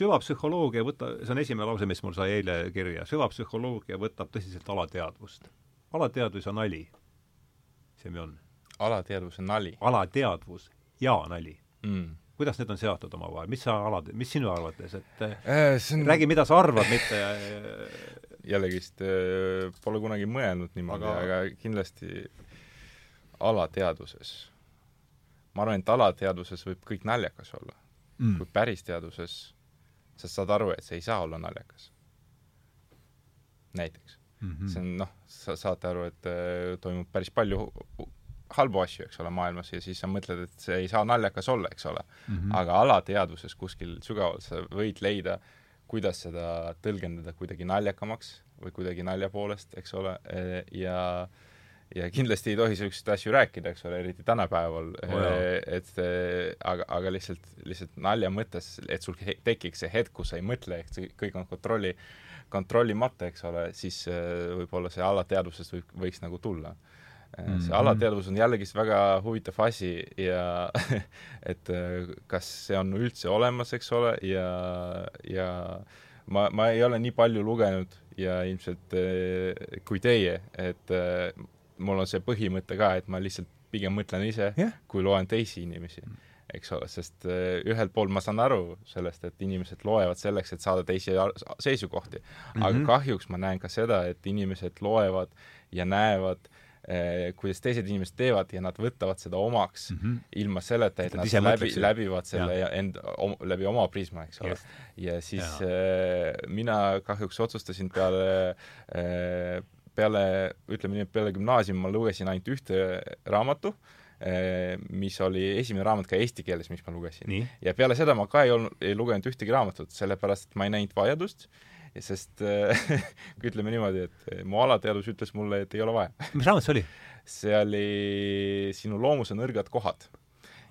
süvapsühholoogia võta, see on esimene lause, mis mul sai eile kirja, süvapsühholoogia võtab tõsiselt alateadvust. alateadvus ja nali. see on. alateadvus ja nali? alateadvus ja nali mm kuidas need on seotud omavahel, mis sa alad, mis sinu arvates, et äh, on... räägi, mida sa arvad, mitte jällegist äh, pole kunagi mõelnud niimoodi aga..., aga kindlasti alateadvuses. ma arvan, et alateadvuses võib kõik naljakas olla mm.. kui päris teaduses sa saad aru, et see ei saa olla naljakas. näiteks mm. -hmm. see on noh, sa saate aru, et äh, toimub päris palju halbu asju, eks ole, maailmas ja siis sa mõtled, et see ei saa naljakas olla, eks ole mm. -hmm. aga alateadvuses kuskil sügaval sa võid leida, kuidas seda tõlgendada kuidagi naljakamaks või kuidagi nalja poolest, eks ole, ja ja kindlasti ei tohi niisuguseid asju rääkida, eks ole, eriti tänapäeval oh,, et aga, aga lihtsalt, lihtsalt nalja mõttes, et sul tekiks see hetk, kus sa ei mõtle, et see kõik on kontrolli, kontrollimata, eks ole, siis võib-olla see alateadvusest võib, võiks nagu tulla see mm -hmm. alateadvus on jällegist väga huvitav asi ja et äh, kas see on üldse olemas, eks ole, ja, ja ma, ma ei ole nii palju lugenud ja ilmselt äh, kui teie, et äh, mul on see põhimõte ka, et ma lihtsalt pigem mõtlen ise yeah., kui loen teisi inimesi mm eks ole, sest ühelt poolt ma saan aru sellest, et inimesed loevad selleks, et saada teisi seisukohti mm, -hmm. aga kahjuks ma näen ka seda, et inimesed loevad ja näevad Eh, kuidas teised inimesed teevad ja nad võtavad seda omaks mm -hmm. ilma selleta, et nad läbi, läbivad selle ja. enda om,, läbi oma prisma, eks ole. ja siis ja. Äh, mina kahjuks otsustasin peale äh, peale, ütleme nii, et peale gümnaasiumi ma lugesin ainult ühte raamatu mis oli esimene raamat ka eesti keeles, mis ma lugesin. ja peale seda ma ka ei olnud, ei lugenud ühtegi raamatut, sellepärast et ma ei näinud vajadust sest äh, ütleme niimoodi, et äh, mu alateadvus ütles mulle, et ei ole vaja. mis raamat see oli? see oli Sinu loomuse nõrgad kohad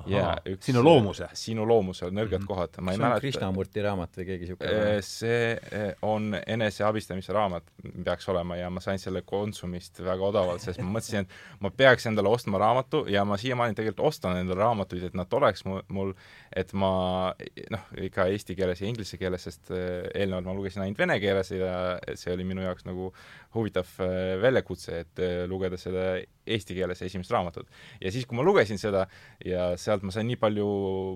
ja üks sinu loomuse? sinu loomuse nõrgad mm -hmm. kohad, ma ei see mäleta. Krishnamurti raamat või keegi niisugune? Äh, see äh, on eneseabistamise raamat, peaks olema, ja ma sain selle Konsumist väga odavalt, sest ma mõtlesin, et ma peaks endale ostma raamatu ja ma siiamaani tegelikult ostan endale raamatuid, et nad oleks mul, mul, et ma noh, ikka eesti keeles ja inglise keeles, sest äh, eelnevalt ma lugesin ainult vene keeles ja see oli minu jaoks nagu huvitav väljakutse, et lugeda seda eesti keeles esimest raamatut. ja siis, kui ma lugesin seda ja sealt ma sain nii palju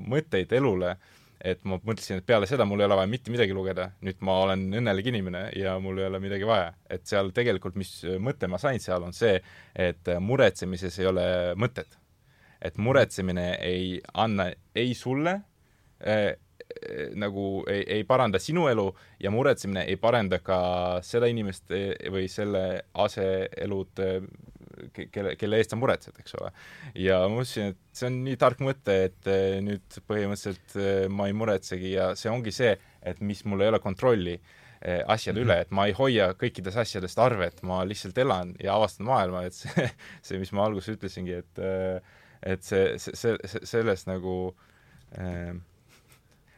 mõtteid elule, et ma mõtlesin, et peale seda mul ei ole vaja mitte midagi lugeda, nüüd ma olen õnnelik inimene ja mul ei ole midagi vaja. et seal tegelikult, mis mõte ma sain seal, on see, et muretsemises ei ole mõtet. et muretsemine ei anna ei sulle äh, nagu ei, ei paranda sinu elu ja muretsemine ei paranda ka seda inimest või selle aseelud, kelle, kelle eest sa muretsed, eks ole. ja ma mõtlesin, et see on nii tark mõte, et eh, nüüd põhimõtteliselt eh, ma ei muretsegi ja see ongi see, et mis mul ei ole kontrolli eh, asjade mm -hmm. üle, et ma ei hoia kõikidest asjadest arvet, ma lihtsalt elan ja avastan maailma, et see, see, mis ma alguses ütlesingi, et et see, see, see, sellest nagu äh,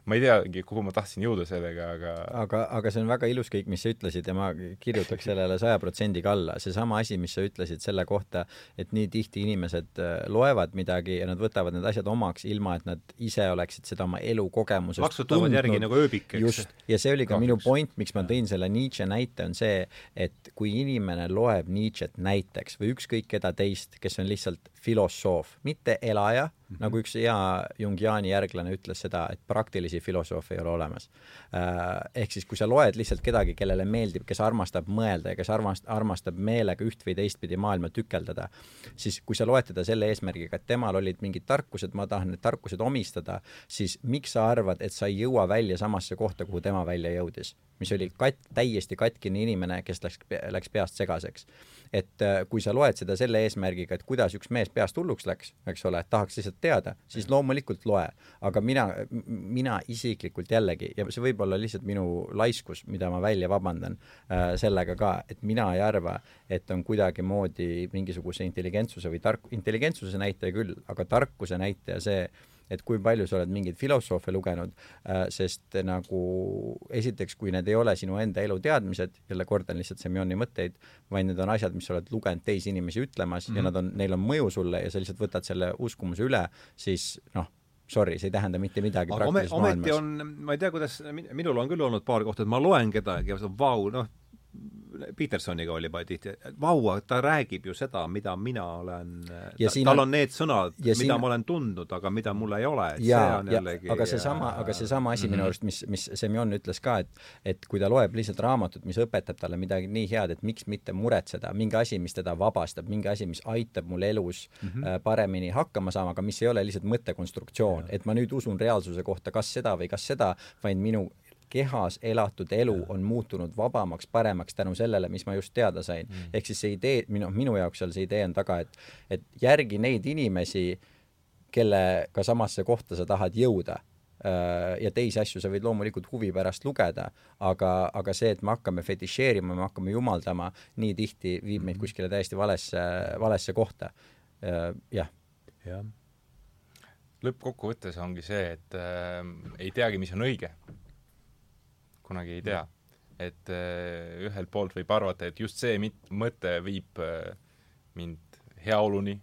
ma ei teagi, kuhu ma tahtsin jõuda sellega, aga aga, aga see on väga ilus kõik, mis sa ütlesid ja ma kirjutaks sellele saja protsendiga alla. seesama asi, mis sa ütlesid selle kohta, et nii tihti inimesed äh, loevad midagi ja nad võtavad need asjad omaks, ilma et nad ise oleksid seda oma elukogemusest maksutavad järgi nagu ööbik, eks. just, ja see oli ka Kahjuks. minu point, miks ma tõin selle Nietzsche näite, on see, et kui inimene loeb Nietzsche't näiteks või ükskõik keda teist, kes on lihtsalt filosoof, mitte elaja Mm -hmm. nagu üks hea Jungiani järglane ütles seda, et praktilisi filosoofe ei ole olemas. Äh, ehk siis, kui sa loed lihtsalt kedagi, kellele meeldib, kes armastab mõelda ja kes armast-, armastab meelega üht või teistpidi maailma tükeldada, siis kui sa loed teda selle eesmärgiga, et temal olid mingid tarkused, ma tahan need tarkused omistada, siis miks sa arvad, et sa ei jõua välja samasse kohta, kuhu tema välja jõudis? Mis oli kat-, täiesti katkine inimene, kes läks, läks peast segaseks. et äh, kui sa loed seda selle eesmärgiga, et kuidas üks mees peast hulluks läks, eks ole, et tahaks lihtsalt teada, siis loomulikult loe. aga mina, mina isiklikult jällegi, ja see võib olla lihtsalt minu laiskus, mida ma välja vabandan äh, sellega ka, et mina ei arva, et on kuidagimoodi mingisuguse intelligentsuse või tark-, intelligentsuse näitaja küll, aga tarkuse näitaja see, et kui palju sa oled mingeid filosoofe lugenud äh,, sest nagu esiteks, kui need ei ole sinu enda eluteadmised, jälle kordan lihtsalt Semjoni mõtteid, vaid need on asjad, mis sa oled lugenud teisi inimesi ütlemas mm -hmm. ja mhm. nad on, neil on mõju sulle ja sa lihtsalt võtad selle uskumuse üle, siis noh, sorry, see ei tähenda mitte midagi aga ometi on, ma ei tea, kuidas, minul on küll olnud paar kohta, et ma loen kedagi ja vau, noh, Petersoniga oli juba tihti, et vau, ta räägib ju seda, mida mina olen, ta, tal on need sõnad, mida siin... ma olen tundnud, aga mida mul ei ole, et ja, see on jällegi aga seesama, aga seesama asi mm -hmm. minu arust, mis, mis Semjon ütles ka, et et kui ta loeb lihtsalt raamatut, mis õpetab talle midagi nii head, et miks mitte muretseda, mingi asi, mis teda vabastab, mingi asi, mis aitab mul elus mm -hmm. paremini hakkama saama, aga mis ei ole lihtsalt mõttekonstruktsioon, et ma nüüd usun reaalsuse kohta kas seda või kas seda, vaid minu kehas elatud elu on muutunud vabamaks, paremaks tänu sellele, mis ma just teada sain mm.. ehk siis see idee, minu, minu jaoks seal see idee on taga, et, et järgi neid inimesi, kellega samasse kohta sa tahad jõuda äh, ja teisi asju sa võid loomulikult huvi pärast lugeda, aga, aga see, et me hakkame fetišeerima, me hakkame jumaldama, nii tihti viib meid mm. kuskile täiesti valesse, valesse kohta. Äh, jah. jah. lõppkokkuvõttes ongi see, et äh, ei teagi, mis on õige kunagi ei tea. et äh, ühelt poolt võib arvata, et just see mit-, mõte viib äh, mind heaoluni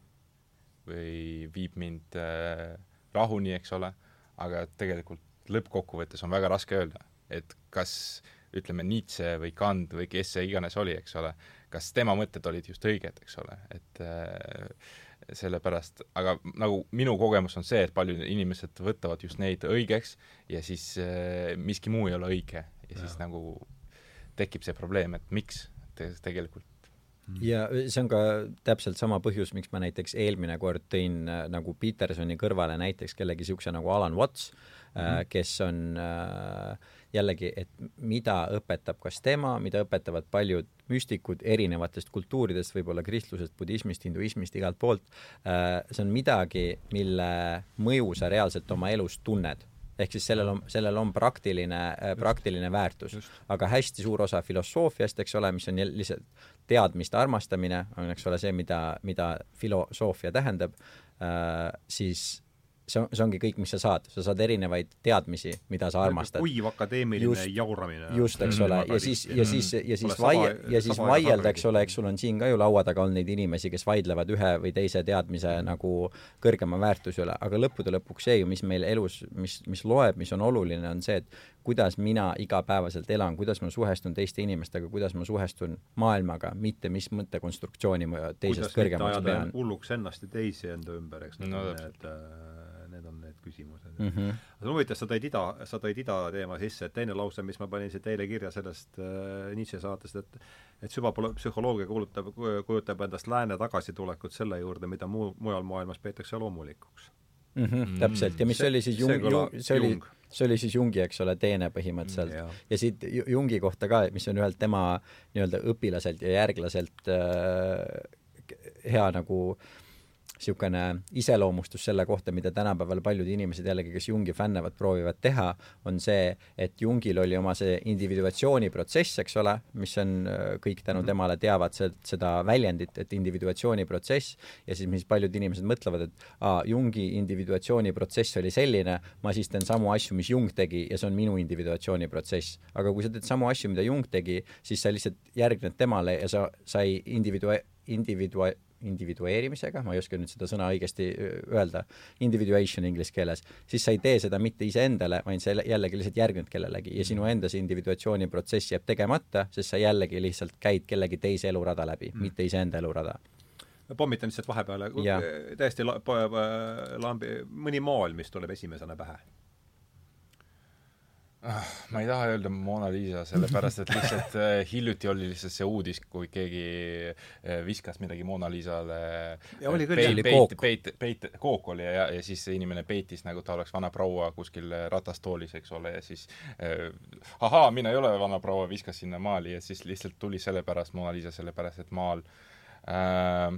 või viib mind äh, rahuni, eks ole, aga tegelikult lõppkokkuvõttes on väga raske öelda, et kas ütleme, Nietzsche või Kant või kes see iganes oli, eks ole, kas tema mõtted olid just õiged, eks ole, et äh, sellepärast, aga nagu minu kogemus on see, et paljud inimesed võtavad just neid õigeks ja siis äh, miski muu ei ole õige ja siis ja. nagu tekib see probleem, et miks te tegelikult mm. ja see on ka täpselt sama põhjus, miks ma näiteks eelmine kord tõin äh, nagu Petersoni kõrvale näiteks kellegi niisuguse nagu Alan Watts mm, -hmm. kes on äh, jällegi, et mida õpetab kas tema, mida õpetavad paljud müstikud erinevatest kultuuridest, võib-olla kristlusest, budismist, hinduismist, igalt poolt, see on midagi, mille mõju sa reaalselt oma elus tunned ehk siis sellel on, sellel on praktiline, äh, praktiline väärtus. aga hästi suur osa filosoofiast, eks ole, mis on lihtsalt teadmiste armastamine, on, eks ole, see, mida, mida filosoofia tähendab äh,, siis see on, see ongi kõik, mis sa saad, sa saad erinevaid teadmisi, mida sa armastad. kuiv akadeemiline just, jauramine. just, eks ole, ja siis, ja siis, ja siis vaie-, ja siis vaielda, eks ole, eks sul on siin ka ju laua taga olnud neid inimesi, kes vaidlevad ühe või teise teadmise nagu kõrgema väärtuse üle, aga lõppude lõpuks see ju, mis meil elus, mis, mis loeb, mis on oluline, on see, et kuidas mina igapäevaselt elan, kuidas ma suhestun teiste inimestega, kuidas ma suhestun maailmaga, mitte mis mõttekonstruktsiooni ma teisest kõrgemaks pean. hulluks ennast ja teisi enda ümber, eks no, on need küsimused mm. -hmm. aga huvitav, sa tõid ida, sa tõid ida teema sisse, et teine lause, mis ma panin siit eile kirja sellest äh, Nietzsche saatest, et et süvapsühholoogia kuulutab, kujutab endast lääne tagasitulekut selle juurde, mida muu, mujal maailmas peetakse loomulikuks mm. -hmm, täpselt, ja mis see, oli siis Jung, Jung, see oli Jung see oli siis Jungi, eks ole, teene põhimõtteliselt mm,. ja siit Jungi kohta ka, mis on ühelt tema nii-öelda õpilaselt ja järglaselt äh, hea nagu äh, niisugune iseloomustus selle kohta, mida tänapäeval paljud inimesed jällegi, kes Jungi fännavad, proovivad teha, on see, et Jungil oli oma see individuatsiooniprotsess, eks ole, mis on, äh, kõik tänu mhm. temale teavad seda väljendit, et individuatsiooniprotsess, ja siis mis paljud inimesed mõtlevad, et aa, Jungi individuatsiooniprotsess oli selline, ma siis teen samu asju, mis Jung tegi ja see on minu individuatsiooniprotsess. aga kui sa teed samu asju, mida Jung tegi, siis sa lihtsalt järgned temale ja sa, sa ei individua-, individua-, individueerimisega, ma ei oska nüüd seda sõna õigesti öelda, individuation inglise keeles, siis sa ei tee seda mitte iseendale, vaid sa jällegi lihtsalt järgned kellelegi ja sinu enda see individuatsiooniprotsess jääb tegemata, sest sa jällegi lihtsalt käid kellegi teise elurada läbi mm., mitte iseenda elurada. Pommitan lihtsalt vahepeale, täiesti la-, lambi, mõni maal, mis tuleb esimesena pähe ma ei taha öelda Mona Lisa, sellepärast et lihtsalt äh, hiljuti oli lihtsalt see uudis, kui keegi äh, viskas midagi Mona Lisale ja oli küll, jah. peit, peit, peit, kook oli ja, ja siis see inimene peitis, nagu ta oleks vana proua kuskil ratastoolis, eks ole, ja siis äh, ahaa, mina ei ole vana proua, viskas sinna maali ja siis lihtsalt tuli sellepärast Mona Lisa, sellepärast et maal äh,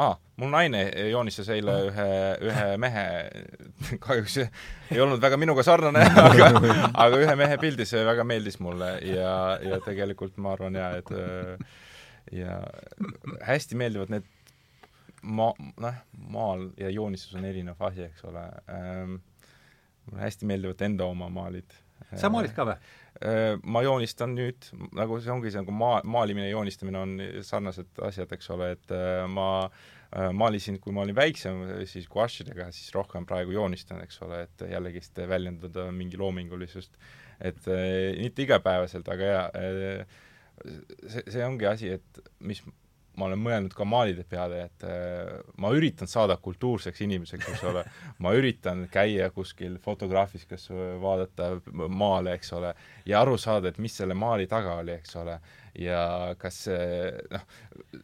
aa, mul naine joonistas eile ühe, ühe mehe, kahjuks ei olnud väga minuga sarnane, aga, aga ühe mehe pildi, see väga meeldis mulle ja, ja tegelikult ma arvan jaa, et ja hästi meeldivad need maa, noh, maal ja joonistus on erinev asi, eks ole ähm,. mulle hästi meeldivad enda oma maalid. sa maalid ka või? Äh, ma joonistan nüüd, nagu see ongi see nagu maa, maalimine ja joonistamine on sarnased asjad, eks ole, et äh, ma äh, maalisin, kui ma olin väiksem, siis guašidega, siis rohkem praegu joonistan, eks ole, et jällegist väljendada mingi loomingulisust. et mitte igapäevaselt, aga jaa, see, see ongi asi, et mis ma olen mõelnud ka maalide peale, et äh, ma üritan saada kultuurseks inimeseks, eks ole, ma üritan käia kuskil fotograafikas, vaadata maale, eks ole, ja aru saada, et mis selle maali taga oli, eks ole, ja kas noh,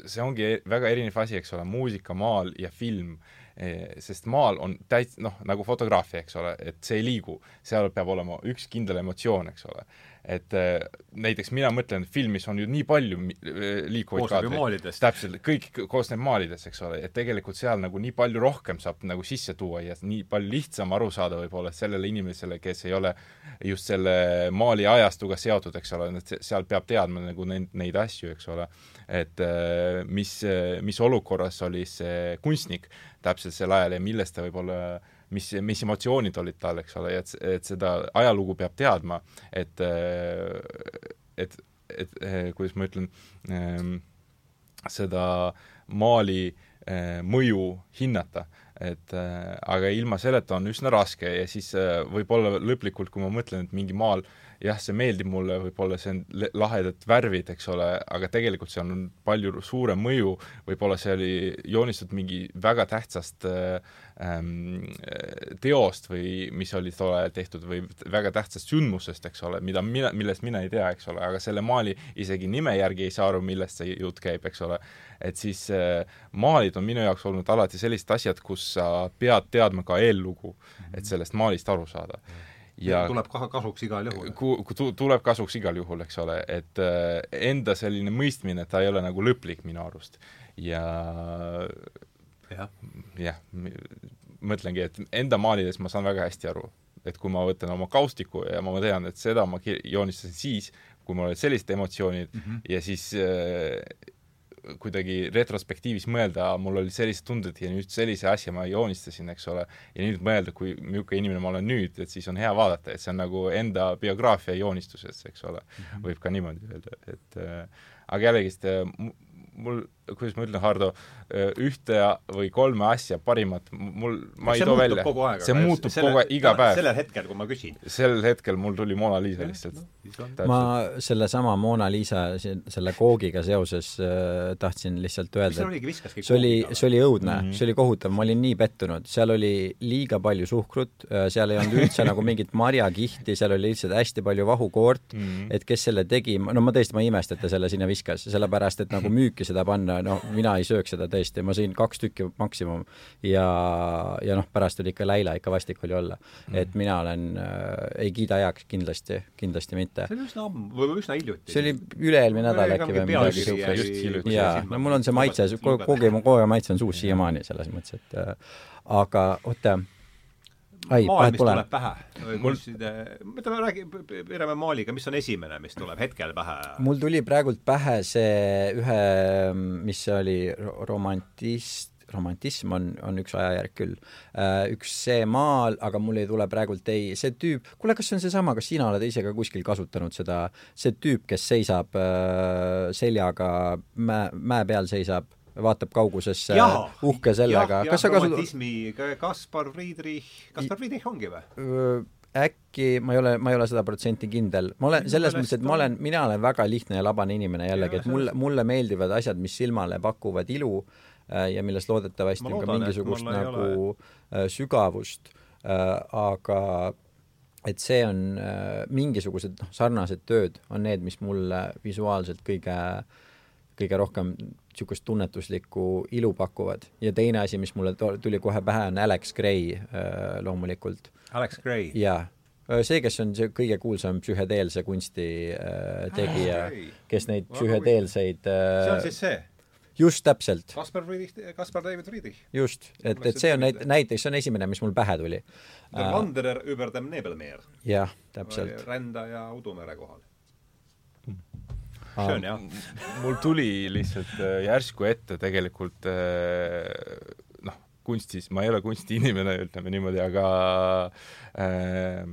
see ongi väga erinev asi, eks ole, muusika, maal ja film. E, sest maal on täit-, noh, nagu fotograafia, eks ole, et see ei liigu, seal peab olema üks kindel emotsioon, eks ole et äh, näiteks mina mõtlen, et filmis on ju nii palju äh, liikuvaid kaadreid, täpselt, kõik koosneb maalidest, eks ole, et tegelikult seal nagu nii palju rohkem saab nagu sisse tuua ja nii palju lihtsam aru saada võib-olla sellele inimesele, kes ei ole just selle maali ajastuga seotud, eks ole, et seal peab teadma nagu neid, neid asju, eks ole. et äh, mis, mis olukorras oli see kunstnik täpselt sel ajal ja millest ta võib-olla mis, mis emotsioonid olid tal, eks ole, et, et seda ajalugu peab teadma, et, et, et, et kuidas ma ütlen, ehm, seda maali eh, mõju hinnata, et äh, aga ilma selleta on üsna raske ja siis äh, võib-olla lõplikult, kui ma mõtlen, et mingi maal jah, see meeldib mulle, võib-olla see on lahedad värvid, eks ole, aga tegelikult seal on palju suurem mõju, võib-olla see oli joonistatud mingi väga tähtsast äh, ähm, teost või mis oli tol ajal tehtud või väga tähtsast sündmusest, eks ole, mida mina, millest mina ei tea, eks ole, aga selle maali isegi nime järgi ei saa aru, millest see jutt käib, eks ole. Et siis äh, maalid on minu jaoks olnud alati sellised asjad, kus sa pead teadma ka eellugu, et sellest maalist aru saada ja tuleb kasuks igal juhul. Ku-, tu-, tuleb kasuks igal juhul, eks ole, et äh, enda selline mõistmine, ta ei ole nagu lõplik minu arust. ja jah ja,, mõtlengi, et enda maalides ma saan väga hästi aru, et kui ma võtan oma kaustiku ja ma tean, et seda ma joonistasin siis, kui mul olid sellised emotsioonid mm -hmm. ja siis äh, kuidagi retrospektiivis mõelda, mul olid sellised tunded ja nüüd sellise asja ma joonistasin, eks ole, ja nüüd mõelda, kui niisugune inimene ma olen nüüd, et siis on hea vaadata, et see on nagu enda biograafia joonistuses, eks ole -hmm. võib ka niimoodi öelda, et äh, aga jällegist äh, mul, kuidas ma ütlen, Hardo, ühte või kolme asja parimat mul, ma see ei too välja. see muutub selle, kogu aeg, iga päev. sellel hetkel, kui ma küsin. sel hetkel mul tuli Mona Lisa lihtsalt no,. ma sellesama Mona Lisa, selle koogiga seoses äh, tahtsin lihtsalt öelda, et see oli, see oli õudne mm, -hmm. see oli kohutav, ma olin nii pettunud, seal oli liiga palju suhkrut, äh, seal ei olnud üldse nagu mingit marjakihti, seal oli lihtsalt hästi palju vahukoort mm, -hmm. et kes selle tegi, no ma tõesti, ma ei imesta, et ta selle sinna viskas, sellepärast et nagu müüki seda panna, no mina ei sööks seda tõesti, ma sõin kaks tükki maksimum ja, ja noh, pärast oli ikka läila, ikka vastik oli olla mm.. et mina olen äh,, ei kiida heaks kindlasti, kindlasti mitte. see oli üsna ammu, või üsna hiljuti. see oli üle-eelmine nädal äkki või midagi siukest. jaa, no mul on see maitse, kogu, kogu maitse on suus siiamaani selles mõttes, et äh, aga oota maal, mis tuleb pähe? mul ütleme, räägi, piirame maaliga, mis on esimene, mis tuleb hetkel pähe? mul tuli praegult pähe see ühe, mis see oli, romantist, romantism on, on üks ajajärk küll. Äh, üks see maal, aga mul ei tule praegult ei, see tüüp, kuule, kas see on seesama, kas sina oled ise ka kuskil kasutanud seda, see tüüp, kes seisab äh, seljaga mäe, mäe peal seisab vaatab kaugusesse uhke sellega. kas sa kasutad Kaspar Friedrich, Kaspar Friedrich ongi või? äkki, ma ei ole, ma ei ole sada protsenti kindel, ma olen selles mõttes, et ma olen, mina olen väga lihtne ja labane inimene jällegi, et mulle, mulle meeldivad asjad, mis silmale pakuvad ilu äh, ja milles loodetavasti on ka mingisugust nagu äh, sügavust, aga et see on, mingisugused noh, sarnased tööd on need, mis mulle visuaalselt kõige, kõige rohkem niisugust tunnetuslikku ilu pakuvad. ja teine asi, mis mulle tuli kohe pähe, on Alex Gray loomulikult. Alex Gray? jaa Äh, see, kes on see kõige kuulsam psühhedeelse kunsti äh, tegija kes neid psühhedeelseid äh, see on siis see? just täpselt. Kaspar Friedrich, Kaspar David Friedrich. just, et, et see on näit-, näiteks, see on esimene, mis mul pähe tuli. Der Wanderer über dem Nebelmeer. jah, täpselt. rändaja udumere kohal. See on jah. mul tuli lihtsalt äh, järsku ette tegelikult äh, noh, kunstis, ma ei ole kunstiinimene, ütleme niimoodi, aga äh,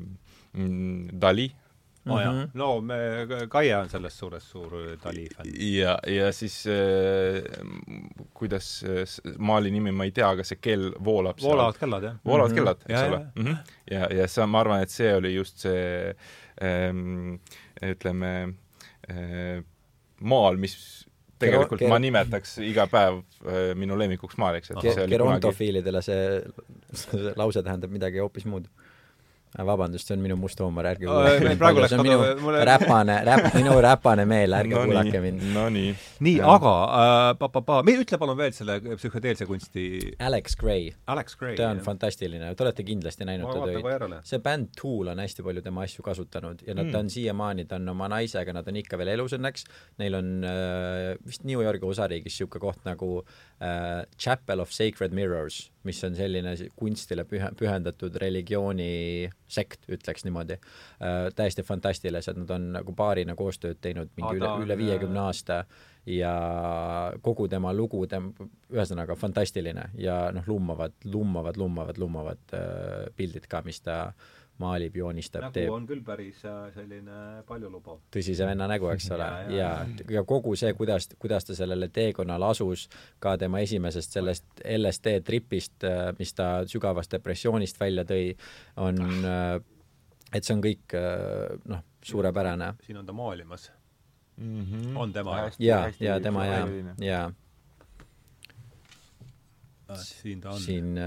Mm, Dali oh jah, mhm. no me, Kaie on sellest suurest suur Dali fänn. ja, ja siis äh, kuidas äh, maali nimi ma ei tea, aga see kell voolab voolavad kellad, jah. voolavad mm -hmm. kellad, eks ja, ole. Mm -hmm. ja, ja see, ma arvan, et see oli just see ähm, ütleme äh, maal, mis tegelikult Ger ma nimetaks iga päev äh, minu lemmikuks maaliks, et see oli gerontofiilidele see, see lause tähendab midagi hoopis muud vabandust, see on minu must huumor, ärge kuulake mind. praegu läks minu mulle... räpane, räp-, minu räpane meel, ärge no kuulake mind. no nii. nii, aga äh, pa-pa-pa, ütle palun veel selle psühhedeelse kunsti Alex Gray. Alex Gray. ta on jah. fantastiline, te olete kindlasti näinud ta töid. see bänd Tool on hästi palju tema asju kasutanud ja nad mm., ta on siiamaani, ta on oma naisega, nad on ikka veel elus õnneks, neil on äh, vist New Yorgi osariigis niisugune koht nagu äh, Chapel of Sacred Mirrors, mis on selline kunstile püha, pühendatud religiooni sekt, ütleks niimoodi äh,. täiesti fantastilised, nad on nagu paarina koostööd teinud mingi Ada, üle, üle viiekümne aasta ja kogu tema lugu, ühesõnaga fantastiline ja noh, lummavad, lummavad, lummavad, lummavad äh, pildid ka, mis ta maalib, joonistab, nägu teeb. on küll päris äh, selline paljulubav. tõsise venna nägu, eks ole, ja, ja, ja, kogu see, kuidas, kuidas ta sellele teekonnale asus, ka tema esimesest sellest LSD tripist, äh, mis ta sügavast depressioonist välja tõi, on, äh, et see on kõik noh, suurepärane. siin on ta maalimas mm. -hmm. on tema? jaa, jaa, tema jaa, jaa. siin ta on. siin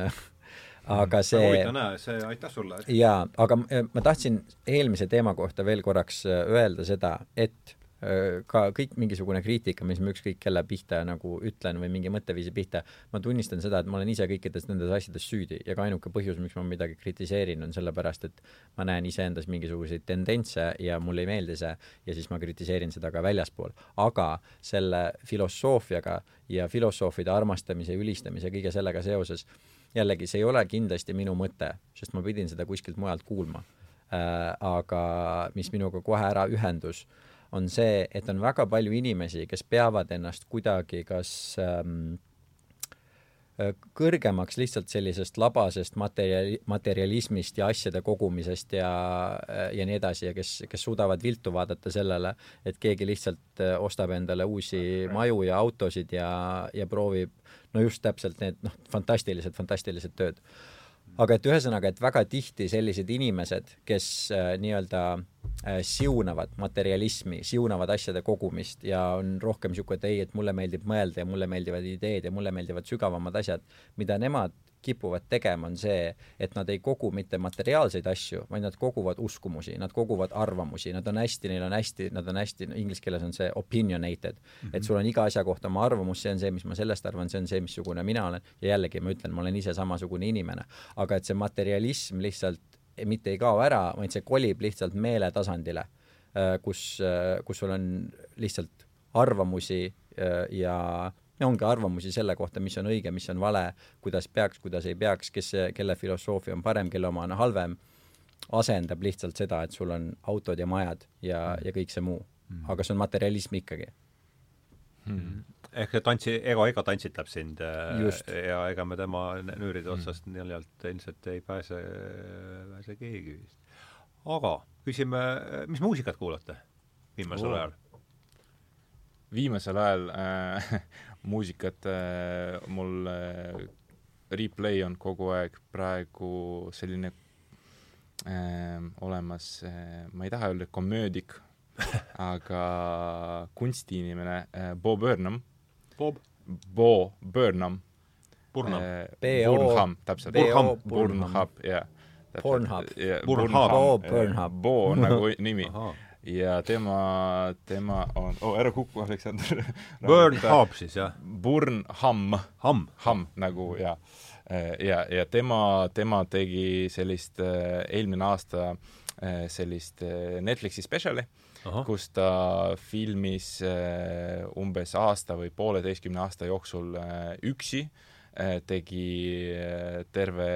aga see huvitav näha, see, aitäh sulle! jaa, aga ma tahtsin eelmise teema kohta veel korraks äh, öelda seda, et äh, ka kõik mingisugune kriitika, mis ma ükskõik kelle pihta nagu ütlen või mingi mõtteviisi pihta, ma tunnistan seda, et ma olen ise kõikides nendes asjades süüdi ja ka ainuke põhjus, miks ma midagi kritiseerin, on sellepärast, et ma näen iseendas mingisuguseid tendentse ja mulle ei meeldi see ja siis ma kritiseerin seda ka väljaspool. aga selle filosoofiaga ja filosoofide armastamise ülistamise kõige sellega seoses jällegi, see ei ole kindlasti minu mõte, sest ma pidin seda kuskilt mujalt kuulma äh,. aga mis minuga kohe ära ühendus, on see, et on väga palju inimesi, kes peavad ennast kuidagi kas ähm, äh, kõrgemaks lihtsalt sellisest labasest materjali, materialismist ja asjade kogumisest ja, äh, ja nii edasi ja kes, kes suudavad viltu vaadata sellele, et keegi lihtsalt äh, ostab endale uusi maju ja autosid ja, ja proovib no just täpselt need noh, fantastilised, fantastilised tööd. aga et ühesõnaga, et väga tihti sellised inimesed, kes äh, nii-öelda äh, siunavad materialismi, siunavad asjade kogumist ja on rohkem niisugune, et ei, et mulle meeldib mõelda ja mulle meeldivad ideed ja mulle meeldivad sügavamad asjad, mida nemad kipuvad tegema, on see, et nad ei kogu mitte materiaalseid asju, vaid nad koguvad uskumusi, nad koguvad arvamusi, nad on hästi, neil on hästi, nad on hästi, inglise keeles on see opinionated. Mm, -hmm. et sul on iga asja kohta oma arvamus, see on see, mis ma sellest arvan, see on see, missugune mina olen. Ja jällegi ma ütlen, ma olen ise samasugune inimene, aga et see materialism lihtsalt mitte ei kao ära, vaid see kolib lihtsalt meeletasandile, äh, kus, äh, kus sul on lihtsalt arvamusi äh, ja ongi arvamusi selle kohta, mis on õige, mis on vale, kuidas peaks, kuidas ei peaks, kes, kelle filosoofia on parem, kelle oma on halvem, asendab lihtsalt seda, et sul on autod ja majad ja mm., ja kõik see muu mm.. aga see on materialism ikkagi mm.. ehk see tantsi, ego, ego tantsitab sind äh, Just. ja ega me tema nüüride mm. otsast mm. neljalt ilmselt ei pääse, pääse keegi vist. aga küsime, mis muusikat kuulate viimasel oh. ajal? viimasel ajal äh, muusikat äh, mul äh, replay on kogu aeg praegu selline äh, olemas äh,, ma ei taha öelda komöödik aga kunstiinimene äh, Bob Burnham. Bob? Bo Burnham Burnham äh, B.O. Burnham, täpselt. B.O. Burnham, jah. Pornhub. Burnham. Bo Burnham. Bo on nagu nimi. Ja tema, tema on, oh ära kuku, Aleksander Burnham siis, jah? Burnham. Hamm. Hamm nagu ja, ja, ja tema, tema tegi sellist äh, eelmine aasta äh, sellist äh, Netflixi spetsiali, kus ta filmis umbes aasta või pooleteistkümne aasta jooksul üksi, tegi terve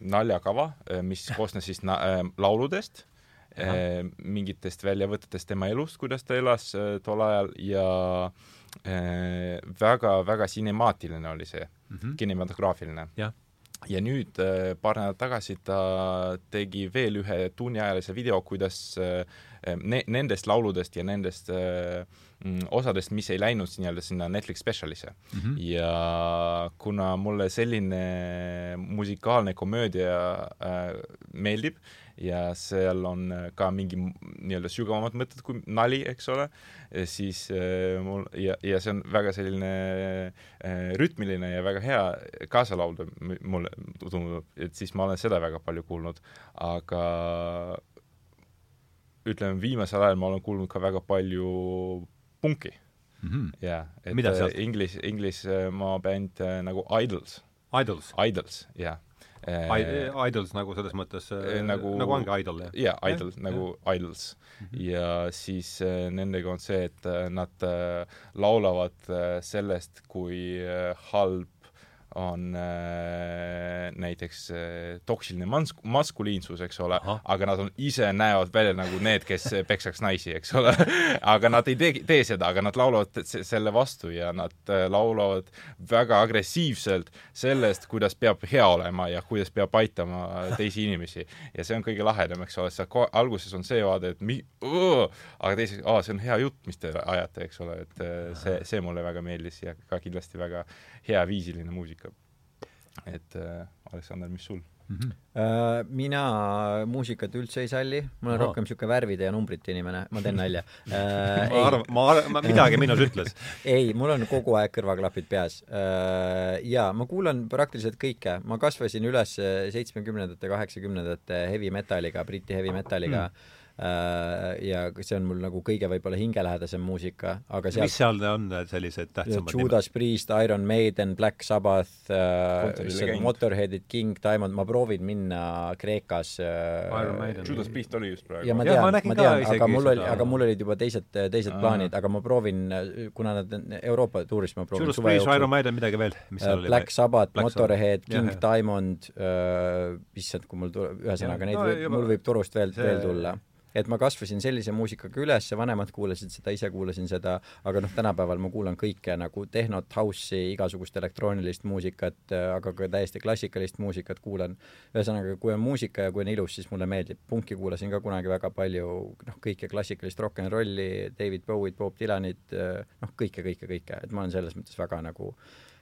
naljakava, mis koosnes siis na-, lauludest. Mingitest väljavõtetest tema elust, kuidas ta elas tol ajal ja väga-väga sinemaatiline oli see mm, -hmm. kinematograafiline. ja nüüd paar nädalat tagasi ta tegi veel ühe tunniajalise video, kuidas ne-, nendest lauludest ja nendest mm, osadest, mis ei läinud nii-öelda sinna Netflix spetsialisse mm. -hmm. ja kuna mulle selline musikaalne komöödia meeldib, ja seal on ka mingi nii-öelda sügavamad mõtted kui nali, eks ole, siis äh, mul ja, ja see on väga selline äh, rütmiline ja väga hea kaasa laulda, mulle tundub, et siis ma olen seda väga palju kuulnud, aga ütleme, viimasel ajal ma olen kuulnud ka väga palju punki mm. -hmm. jaa, et? Inglis, Inglismaa bänd äh, nagu Idols. Idols? Idols, jah Idols nagu selles mõttes nagu, nagu ongi Idol, jah? jaa, Idol, nagu ja. Idols mm. -hmm. ja siis äh, nendega on see, et äh, nad äh, laulavad äh, sellest, kui äh, halb on äh, näiteks äh, toksiline mas-, maskuliinsus, eks ole, aga nad on, ise näevad välja nagu need, kes peksaks naisi, eks ole. Aga nad ei tee, tee seda, aga nad laulavad selle vastu ja nad äh, laulavad väga agressiivselt sellest, kuidas peab hea olema ja kuidas peab aitama teisi inimesi. ja see on kõige lahedam, eks ole, seal alguses on see vaade, et mi-, aga teiseks, aa, see on hea jutt, mis te ajate, eks ole, et äh, see, see mulle väga meeldis ja ka kindlasti väga hea viisiline muusika. Et äh, Aleksander, mis sul mm? -hmm. Uh, mina muusikat üldse ei salli, ma olen Aha. rohkem niisugune värvide ja numbrite inimene, ma teen nalja uh,. ma arvan, ma arvan, midagi minus ütles ei, mul on kogu aeg kõrvaklapid peas uh,. jaa, ma kuulan praktiliselt kõike, ma kasvasin üles seitsmekümnendate, kaheksakümnendate heavy metaliga, Briti heavy metaliga mm Äh, ja see on mul nagu kõige võib-olla hingelähedasem muusika, aga sealt mis seal on sellised tähtsamad Judas nimed? Priest, Iron Maiden, Black Sabbath äh,, Motorheadid, King Diamond, ma proovin minna Kreekas äh, Judas Priest oli just praegu. ja ma tean, ma tean, aga mul oli, aga mul olid juba teised, teised Aa. plaanid, aga ma proovin, kuna nad Euroopa tuurist ma proovin Judas Priest, Iron Maiden, midagi veel, mis seal oli? Black Sabbath, Motorhead, King jah, Diamond äh,, issand, kui mul tuleb, ühesõnaga neid no, võib, mul võib turust veel, veel tulla et ma kasvasin sellise muusikaga üles, vanemad kuulasid seda, ise kuulasin seda, aga noh, tänapäeval ma kuulan kõike nagu tehnot, house'i, igasugust elektroonilist muusikat, aga ka täiesti klassikalist muusikat kuulan. ühesõnaga, kui on muusika ja kui on ilus, siis mulle meeldib. punki kuulasin ka kunagi väga palju, noh, kõike klassikalist rock n rolli, David Bowie'd, Bob Dylanit, noh, kõike, kõike, kõike, et ma olen selles mõttes väga nagu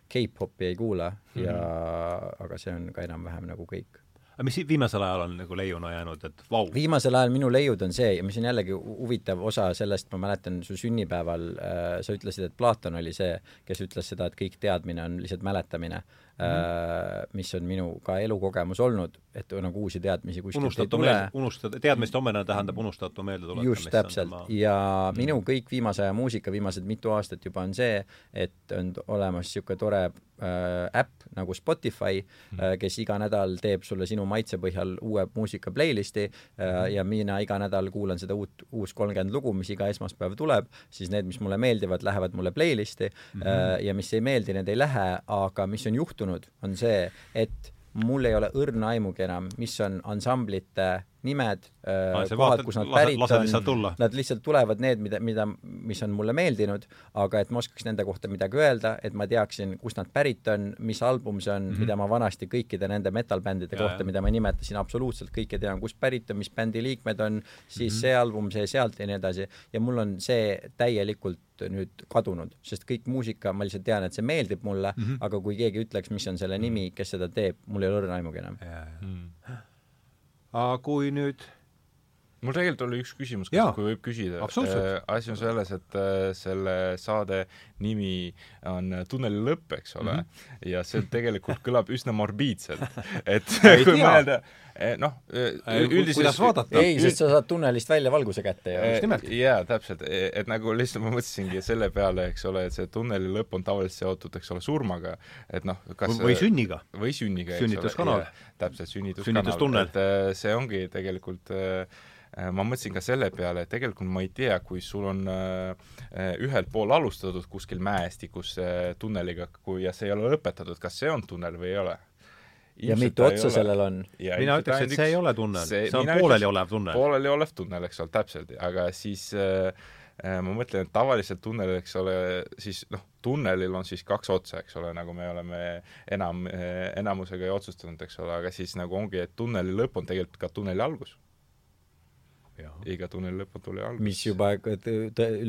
K-popi ei kuula ja mm, -hmm. aga see on ka enam-vähem nagu kõik aga mis viimasel ajal on nagu leiuna jäänud, et vau? viimasel ajal minu leiud on see, mis on jällegi huvitav osa sellest, ma mäletan su sünnipäeval äh, sa ütlesid, et Platon oli see, kes ütles seda, et kõik teadmine on lihtsalt mäletamine mm, -hmm. mis on minu ka elukogemus olnud, et nagu uusi teadmisi kuskilt unustatu ei tule. unustada, teadmiste omene tähendab unustatu meeldetuletamist. just, täpselt. Ja mm minu kõik viimase aja muusika, viimased mitu aastat juba on see, et on olemas niisugune tore äh, äpp nagu Spotify mm, -hmm. äh, kes iga nädal teeb sulle sinu maitse põhjal uue muusika playlist'i äh, mm ja mina iga nädal kuulan seda uut, uus kolmkümmend lugu, mis iga esmaspäev tuleb, siis need, mis mulle meeldivad, lähevad mulle playlist'i mm -hmm. äh, ja mis ei meeldi, need ei lähe, aga mis on juhtunud, on see, et mul ei ole õrna aimugi enam, mis on ansamblite nimed äh,, kohad, kus nad pärit on, nad lihtsalt tulevad need, mida, mida, mis on mulle meeldinud, aga et ma oskaks nende kohta midagi öelda, et ma teaksin, kust nad pärit on, mis album see on mm, -hmm. mida ma vanasti kõikide nende metal-bändide kohta, mida ma nimetasin, absoluutselt kõike tean, kust pärit on, mis bändi liikmed on, siis mm -hmm. see album, see sealt ja nii edasi, ja mul on see täielikult nüüd kadunud, sest kõik muusika, ma lihtsalt tean, et see meeldib mulle mm, -hmm. aga kui keegi ütleks, mis on selle nimi, kes seda teeb, mul ei ole õrna aimugi enam. Mm. Aga kui nüüd mul tegelikult oli üks küsimus, kas, kui võib küsida. Absoluutselt. asi on selles, et äh, selle saade nimi on Tunneli lõpp, eks ole mm, -hmm. ja see tegelikult kõlab üsna morbiidselt. et kui mõelda, noh, Ei, ku- kuidas vaadata? ei, sest sa saad tunnelist välja valguse kätte ju. just nimelt. jaa, täpselt, et nagu lihtsalt ma mõtlesingi selle peale, eks ole, et see tunneli lõpp on tavaliselt seotud, eks ole, surmaga, et noh, kas või sünniga. või sünniga, eks Sünnituskanal. ole. täpselt, sünnituskanal. Et see ongi tegelikult ma mõtlesin ka selle peale, et tegelikult ma ei tea, kui sul on äh, ühel pool alustatud kuskil mäestikus äh, tunneliga, kui ja see ei ole lõpetatud, kas see on tunnel või ei ole? Ja mitu otsa sellel on? mina ütleks, et see ei ole tunnel, see on pooleliolev tunnel. pooleliolev tunnel, eks ole, täpselt, aga siis äh, äh, ma mõtlen, et tavaliselt tunnel, eks ole, siis noh, tunnelil on siis kaks otsa, eks ole, nagu me oleme enam äh,, enamusega ju otsustanud, eks ole, aga siis nagu ongi, et tunneli lõpp on tegelikult ka tunneli algus. Iga tunneli lõpp on tunneli algus. mis juba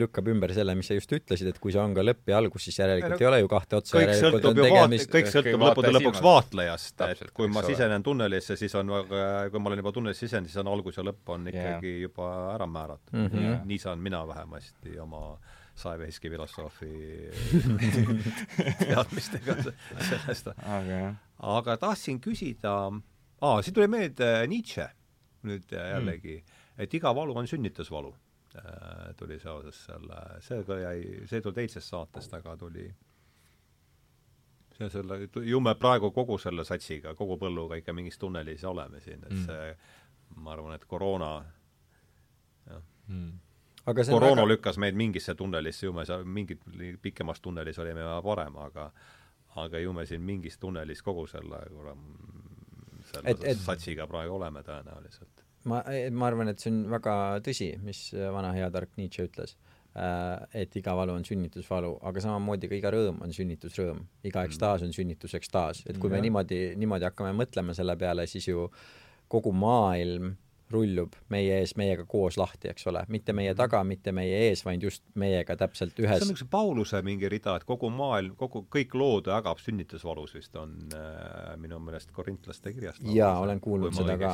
lükkab ümber selle, mis sa just ütlesid, et kui see on ka lõpp ja algus, siis järelikult Ei, no ei ole ju kahte otsa, kõik sõltub on ju vaat-, tegemist kõik sõltub lõppude lõpuks vaatlejast, et kui ma sisenen tunnelisse, siis on kui ma olen juba tunnelisse sisenenud, siis on algus ja lõpp on ikkagi juba ära määratud mm. -hmm. nii saan mina vähemasti oma saevehiski filosoofi teadmistega sellest. aga tahtsin küsida, aa, siin tuli meelde Nietzsche nüüd jällegi mm., et iga valu on sünnitusvalu äh, tuli seoses selle, see ka jäi, see ei tulnud eilsest saatest, aga tuli see selle, ju me praegu kogu selle satsiga, kogu põlluga ikka mingis tunnelis oleme siin, et Mm. see ma arvan, et koroona, mm. aga see on koroona väga, lükkas meid mingisse tunnelisse, ju me seal mingit pikemas tunnelis olime varem, aga aga ju me siin mingis tunnelis kogu selle kuram, selle Et- et- satsiga praegu oleme tõenäoliselt. Ma, ma arvan, et see on väga tõsi, mis vana hea tark Nietzsche ütles. et iga valu on sünnitusvalu, aga samamoodi ka iga rõõm on sünnitusrõõm. iga ekstaas on sünnitusekstaas, et kui me niimoodi, niimoodi hakkame mõtlema selle peale, siis ju kogu maailm rullub meie ees meiega koos lahti, eks ole, mitte meie taga, mitte meie ees, vaid just meiega täpselt see ühes on üks Pauluse mingi rida, et kogu maailm, kogu, kõik lood jagab sünnitusvalus vist on äh, minu meelest korintlaste kirjast. jaa, olen kuulnud seda ka,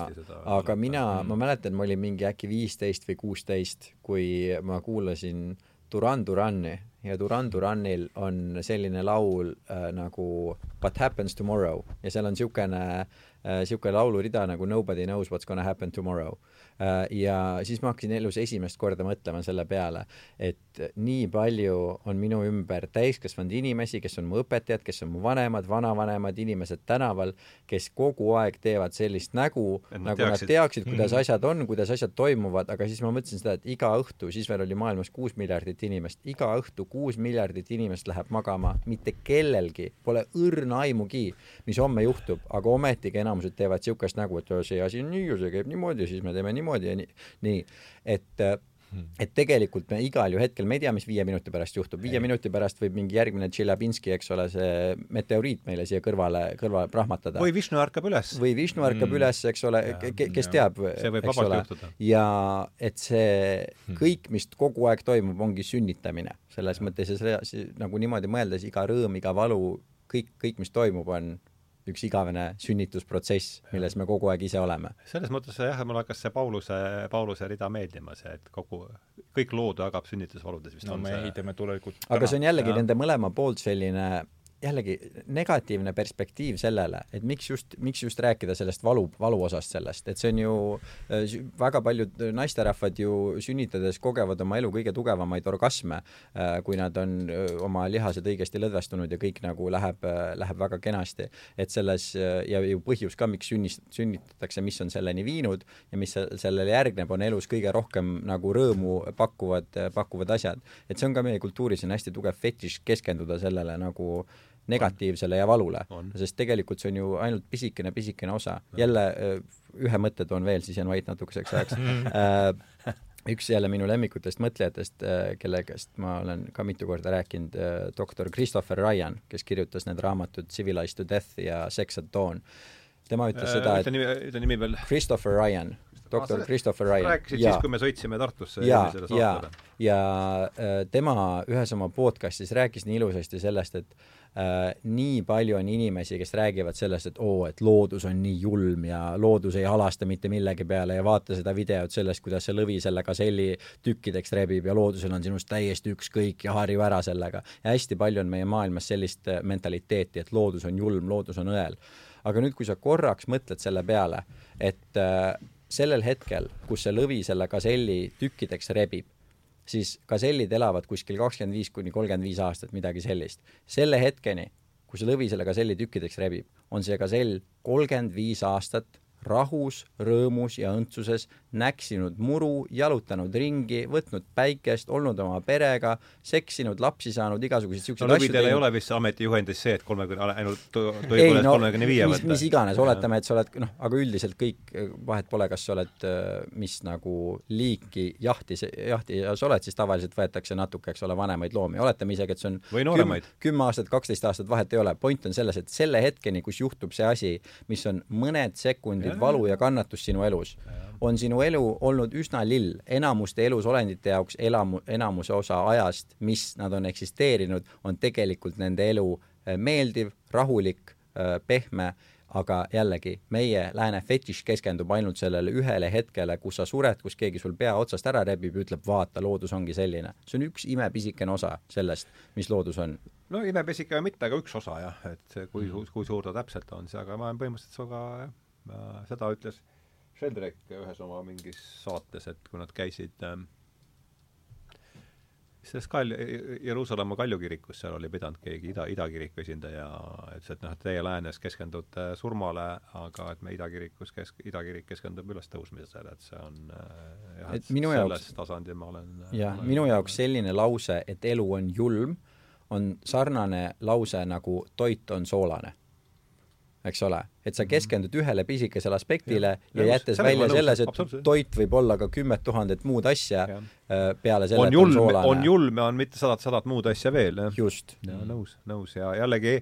aga mina, ma mäletan, ma olin mingi äkki viisteist või kuusteist, kui ma kuulasin Duran Durani ja Duran Duranil on selline laul äh, nagu What happens tomorrow ja seal on niisugune äh, niisugune laulurida nagu Nobody knows what's gonna happen tomorrow äh,. Ja siis ma hakkasin elus esimest korda mõtlema selle peale, et nii palju on minu ümber täiskasvanud inimesi, kes on mu õpetajad, kes on mu vanemad, vanavanemad, inimesed tänaval, kes kogu aeg teevad sellist nägu, nagu nad teaksid. teaksid, kuidas asjad on, kuidas asjad toimuvad, aga siis ma mõtlesin seda, et iga õhtu, siis veel oli maailmas kuus miljardit inimest, iga õhtu kuus miljardit inimest läheb magama, mitte kellelgi pole õrna aimugi, mis homme juhtub, aga ometigi enamused teevad niisugust nägu, et see asi on nii ja see käib niimoodi ja siis me teeme niimoodi ja nii, nii, et et tegelikult me igal ju hetkel, me ei tea, mis viie minuti pärast juhtub, viie minuti pärast võib mingi järgmine Tšeljabinski, eks ole, see meteoriit meile siia kõrvale, kõrvale prahmatada. või Vishnu ärkab üles. või Vishnu ärkab Mm. üles, eks ole, kes jah. teab, eks ole ja et see Hmm. kõik, mis kogu aeg toimub, ongi sünnitamine. selles mõttes ja see, see nagu niimoodi mõeldes, iga rõõm, iga valu, kõik, kõik, mis toimub, on üks igavene sünnitusprotsess, milles me kogu aeg ise oleme. selles mõttes jah, mulle hakkas see Pauluse, Pauluse rida meeldima, see, et kogu, kõik lood jagab sünnitusvaludes vist no on me see ehitame tulevikut aga see on jällegi jah. nende mõlema poolt selline jällegi negatiivne perspektiiv sellele, et miks just, miks just rääkida sellest valu, valuosast sellest, et see on ju äh, väga paljud naisterahvad ju sünnitades kogevad oma elu kõige tugevamaid orgasme, kui nad on öö, oma lihased õigesti lõdvestunud ja kõik nagu läheb, läheb väga kenasti. et selles äh, ja ju põhjus ka, miks sünnis, sünnitatakse, mis on selleni viinud ja mis se- sellele järgneb, on elus kõige rohkem nagu rõõmu pakkuvad, pakkuvad asjad. et see on ka meie kultuuris on hästi tugev fetiš keskenduda sellele nagu negatiivsele ja valule, sest tegelikult see on ju ainult pisikene, pisikene osa. jälle öö, ühe mõtte toon veel, siis jään vait natukeseks ajaks äh, üks jälle minu lemmikutest mõtlejatest, kelle käest ma olen ka mitu korda rääkinud, doktor Christopher Ryan, kes kirjutas need raamatud Civilized to Death ja Sex at Dawn. tema ütles seda, nimi, ütle nimi veel. Christopher Ryan, doktor sa Christopher Ryan. rääkisid siis, kui me sõitsime Tartusse ja, eelmisele ja saatele. ja tema ühes oma podcastis rääkis nii ilusasti sellest, et nii palju on inimesi, kes räägivad sellest, et oo, et loodus on nii julm ja loodus ei halasta mitte millegi peale ja vaata seda videot sellest, kuidas see lõvi selle gaselli tükkideks rebib ja loodusel on sinust täiesti ükskõik ja harju ära sellega. ja hästi palju on meie maailmas sellist äh, mentaliteeti, et loodus on julm, loodus on õel. aga nüüd, kui sa korraks mõtled selle peale, et äh, sellel hetkel, kus see lõvi selle gaselli tükkideks rebib, siis gasellid elavad kuskil kakskümmend viis kuni kolmkümmend viis aastat, midagi sellist. selle hetkeni, kui see lõvi selle gaselli tükkideks rebib, on see gasell kolmkümmend viis aastat rahus, rõõmus ja õndsuses, näksinud muru, jalutanud ringi, võtnud päikest, olnud oma perega, seksinud, lapsi saanud, igasuguseid siukseid no, asju teinud. ei ole vist ametijuhendis see, et kolmekümne, ainult tohib üle kolmekümne viie võtta? mis iganes, oletame, et sa oled, noh, aga üldiselt kõik, vahet pole, kas sa oled mis nagu liiki jahti, jahti ja sa oled, siis tavaliselt võetakse natuke, eks ole, vanemaid loomi, oletame isegi, et see on või nooremaid. kümme aastat, kaksteist aastat, vahet ei ole, point on selles, et selle hetkeni, kus juhtub see asi, mis on mõned sekundid tekib valu ja kannatus sinu elus, on sinu elu olnud üsna lill. enamuste elusolendite jaoks elamu, enamuse osa ajast, mis nad on eksisteerinud, on tegelikult nende elu eh, meeldiv, rahulik, eh, pehme, aga jällegi, meie lääne fetiš keskendub ainult sellele ühele hetkele, kus sa sured, kus keegi sul pea otsast ära rebib ütleb, vaata, loodus ongi selline. see on üks imepisikene osa sellest, mis loodus on no imepisike mitte, aga üks osa jah, et kui, kui suur ta täpselt on, see, aga ma olen põhimõtteliselt sinuga seda ütles Sheldrek ühes oma mingis saates, et kui nad käisid ähm, selles Kal-, Jeruusalemma kaljukirikus, seal oli pidanud keegi ida, idakiriku esindaja, ütles, et noh, et teie läänes keskendute surmale, aga et me idakirikus kesk-, idakirik keskendub ülestõusmisele, et see on äh, jah, et minu selles jaoks, tasandil ma olen jah, minu jaoks selline lause, et elu on julm, on sarnane lause nagu toit on soolane eks ole, et sa mhm. keskendud ühele pisikesele aspektile ja, ja jättes välja selles, et toit võib olla ka kümmet tuhandet muud asja ja. Äh, peale selle, et on soolane. on julm ja on mitte sadat, sadat muud asja veel, jah. just. ja nõus, nõus ja jällegi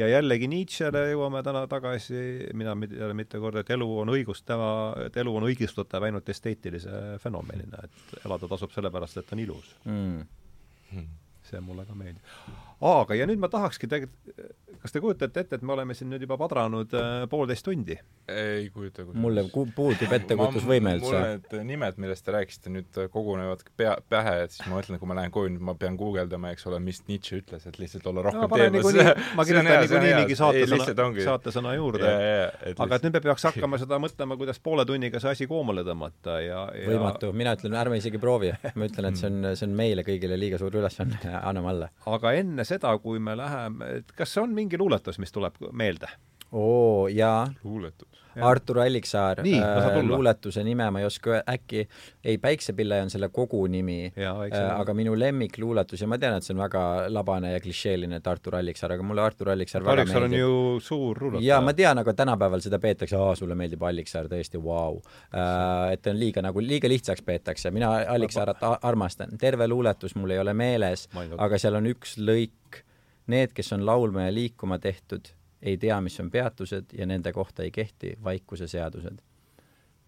ja jällegi Nietzschele jõuame täna tagasi, mina jälle mitu korda, et elu on õigustava, et elu on õigustatav ainult esteetilise fenomenina, et elada tasub sellepärast, et on ilus mm.. See mulle ka meeldib aga, ja nüüd ma tahakski tegelikult, kas te kujutate ette, et me oleme siin nüüd juba padranud äh, poolteist tundi? ei kujuta kujuta. mulle puudub ettekujutusvõime üldse. mul need nimed, millest te rääkisite, nüüd kogunevad pea, pähe, et siis ma mõtlen, kui ma lähen koju, nüüd ma pean guugeldama, eks ole, mis Nietzsche ütles, et lihtsalt olla rohkem no, teemas. ma kirjutan niikuinii mingi saatesõna, saatesõna juurde. aga et nüüd me peaks hakkama seda mõtlema, kuidas poole tunniga see asi koomale tõmmata ja, ja võimatu, mina ütlen, ärme isegi proovi. ma ütlen, et see on, see on meile kõigile liiga suur ülesanne, anname alla. aga enne seda, kui me läheme, et kas on mingi luuletus, mis tuleb meelde? Oo, jaa. luuletus Artur Alliksaar äh, luuletuse nime ma ei oska öelda, äkki, ei, Päiksepille on selle kogu nimi, äh, aga minu lemmikluuletus ja ma tean, et see on väga labane ja klišeeline, et Artur Alliksaar, aga mulle Artur Alliksaar väga Alliksaar meeldib. on ju suur luuletaja. jaa, ma tean, aga tänapäeval seda peetakse, aa, sulle meeldib Alliksaar, tõesti, vau. Äh, et on liiga nagu, liiga lihtsaks peetakse, mina Alliksaarat armastan, terve luuletus mul ei ole meeles, aga seal on üks lõik, need, kes on laulma ja liikuma tehtud ei tea, mis on peatused ja nende kohta ei kehti vaikuse seadused.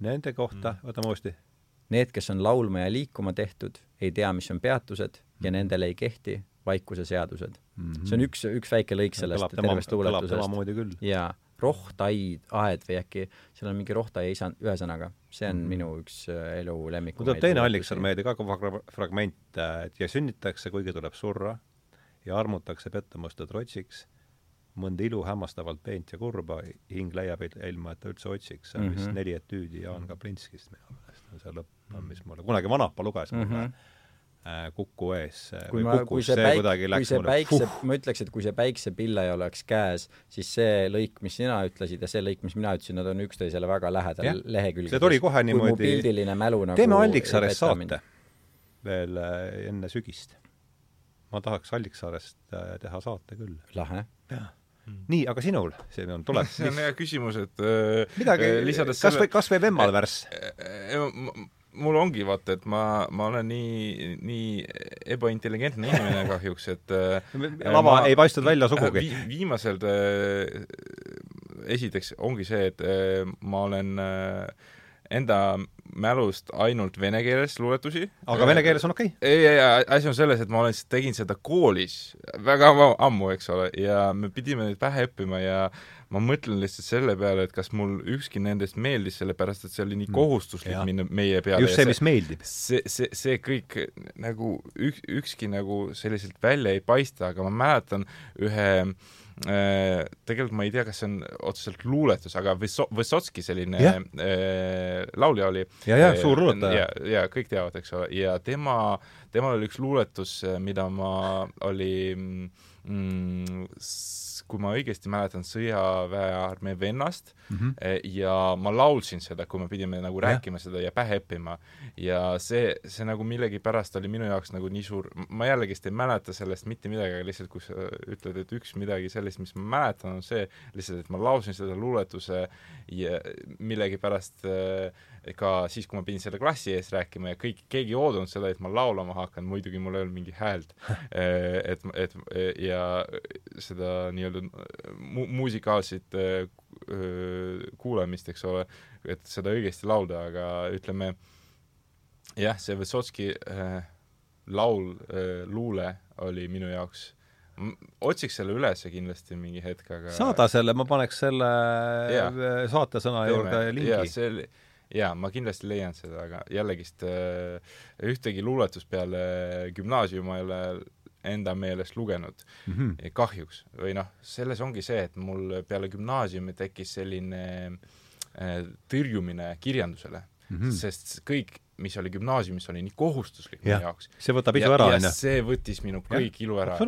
Nende kohta mm., võtame uuesti. Need, kes on laulma ja liikuma tehtud, ei tea, mis on peatused ja mm. nendele ei kehti vaikuse seadused mm. -hmm. see on üks, üks väike lõik sellest tervest luuletusest. jaa, rohtaid, aed või äkki, seal on mingi rohtai isand, ühesõnaga, see on mm -hmm. minu üks äh, elu lemmikumaid. mul tuleb teine allikas meelde ka, fragment, et ja sünnitakse, kuigi tuleb surra ja armutakse pettumuste trotsiks mõnda ilu hämmastavalt peent ja kurba hing leiab ilma, et ta üldse otsiks, see on mm -hmm. vist mhm. neli etüüdi Jaan Kaplinskist minu meelest on see lõpp, mis mulle, kunagi vanapa luges mulle mm -hmm. Kuku ees kui ma, kui see, see päik-, kui see päikse, ma ütleks, et kui see päiksepille ei oleks käes, siis see lõik, mis sina ütlesid ja see lõik, mis mina ütlesin, nad on üksteisele väga lähedal lehekülgedel. see tuli kohe niimoodi pildiline mälu nagu teeme Alliksaarest saate veel äh, enne sügist. ma tahaks Alliksaarest äh, teha saate küll. lahe. jah. Nii, aga sinul, see on, tuleb see on hea küsimus, et äh, midagi äh,, kas selle... või, kas või Vemmal värss äh, äh,? mul ongi vaata, et ma, ma olen nii, nii ebaintelligentne inimene kahjuks, et äh, lava ma, ei paistnud välja sugugi vi,. viimasel äh, esiteks ongi see, et äh, ma olen äh, enda mälust ainult vene keeles luuletusi. aga vene keeles on okei okay.? ei, ei, asi on selles, et ma olen, tegin seda koolis väga ammu, eks ole, ja me pidime neid pähe õppima ja ma mõtlen lihtsalt selle peale, et kas mul ükski nendest meeldis, sellepärast et see oli nii mm. kohustuslik mm, minna meie peale. just see, mis meeldib. see, see, see kõik nagu ük, ükski nagu selliselt välja ei paista, aga ma mäletan ühe äh, tegelikult ma ei tea, kas see on otseselt luuletus, aga Vyso-, Vysotski selline yeah. äh, laulja oli. ja, ja suur luuletaja. ja, ja kõik teavad, eks ole, ja tema, temal oli üks luuletus, mida ma, oli mm, kui ma õigesti mäletan, sõjaväearmee vennast mm -hmm. ja ma laulsin seda, kui me pidime nagu ja. rääkima seda ja pähe õppima. ja see, see nagu millegipärast oli minu jaoks nagu nii suur, ma jällegist ei mäleta sellest mitte midagi, aga lihtsalt kui sa ütled, et üks midagi sellist, mis ma mäletan, on see lihtsalt, et ma laulsin seda luuletuse ja millegipärast äh, ka siis, kui ma pidin selle klassi ees rääkima ja kõik, keegi ei oodanud seda, et ma laulama hakkan, muidugi mul ei olnud mingi häält eh, et, et ja seda nii-öelda mu-, muusikaalset eh, kuulamist, eks ole, et seda õigesti laulda, aga ütleme jah, see Vysotski äh, laul äh,, luule oli minu jaoks otsiks selle üles kindlasti mingi hetk, aga saada selle, ma paneks selle ja. saatesõna juurde lingi. jaa, see oli jaa, ma kindlasti leian seda, aga jällegist äh, ühtegi luuletust peale gümnaasiumi ole enda meelest lugenud mm, -hmm. kahjuks. või noh, selles ongi see, et mul peale gümnaasiumi tekkis selline äh, tõrjumine kirjandusele mm, -hmm. sest kõik mis oli gümnaasiumis, oli nii kohustuslik minu jaoks. see võtab isu ära, on ju. see võttis minu kõik ja, ilu ära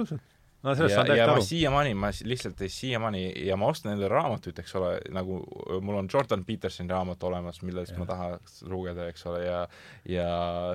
no sellest saan täiesti aru. siiamaani, ma lihtsalt ei, siiamaani ja ma ostan endale raamatuid, eks ole, nagu mul on Jordan Petersoni raamat olemas, millest ja. ma tahaks lugeda, eks ole, ja ja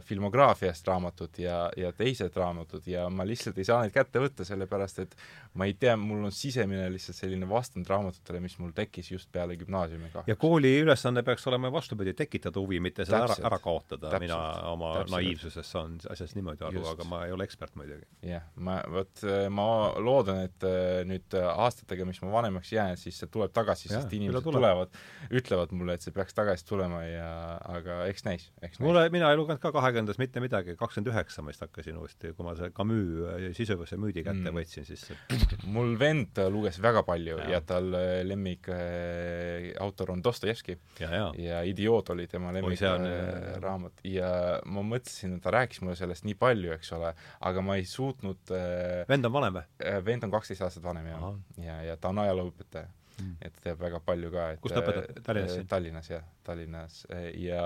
filmograafiast raamatud ja, ja teised raamatud ja ma lihtsalt ei saa neid kätte võtta, sellepärast et ma ei tea, mul on sisemine lihtsalt selline vastand raamatutele, mis mul tekkis just peale gümnaasiumi kahjuks. ja kooli ülesanne peaks olema vastupidi, tekitada huvi, mitte seda täpselt, ära, ära kaotada, mina oma täpselt. naiivsuses saan asjast niimoodi aru, aga ma ei ole ekspert muidugi. jah, ma, vot ma loodan, et äh, nüüd äh, aastatega, mis ma vanemaks jään, siis see tuleb tagasi, sest inimesed tuleb. tulevad, ütlevad mulle, et see peaks tagasi tulema ja aga eks näis, eks näis. mulle, mina ei lugenud ka kahekümnendas mitte midagi, kakskümmend üheksa ma vist hakkasin uuesti, kui ma see Camus äh, sisuvõsse müüdi kätte mm. võtsin, siis mul vend luges väga palju ja, ja tal lemmik äh, autor on Dostojevski ja, ja. ja Idioot oli tema lemmik Oi, on, äh, raamat ja ma mõtlesin, et ta rääkis mulle sellest nii palju, eks ole, aga ma ei suutnud äh, vend on vanem või? Äh, vend on kaksteist aastat vanem ja, ja, ja ta on ajalooõpetaja mm.. et teeb väga palju ka, et kus ta õpetab? Äh, Tallinnas? Tallinnas jah, Tallinnas ja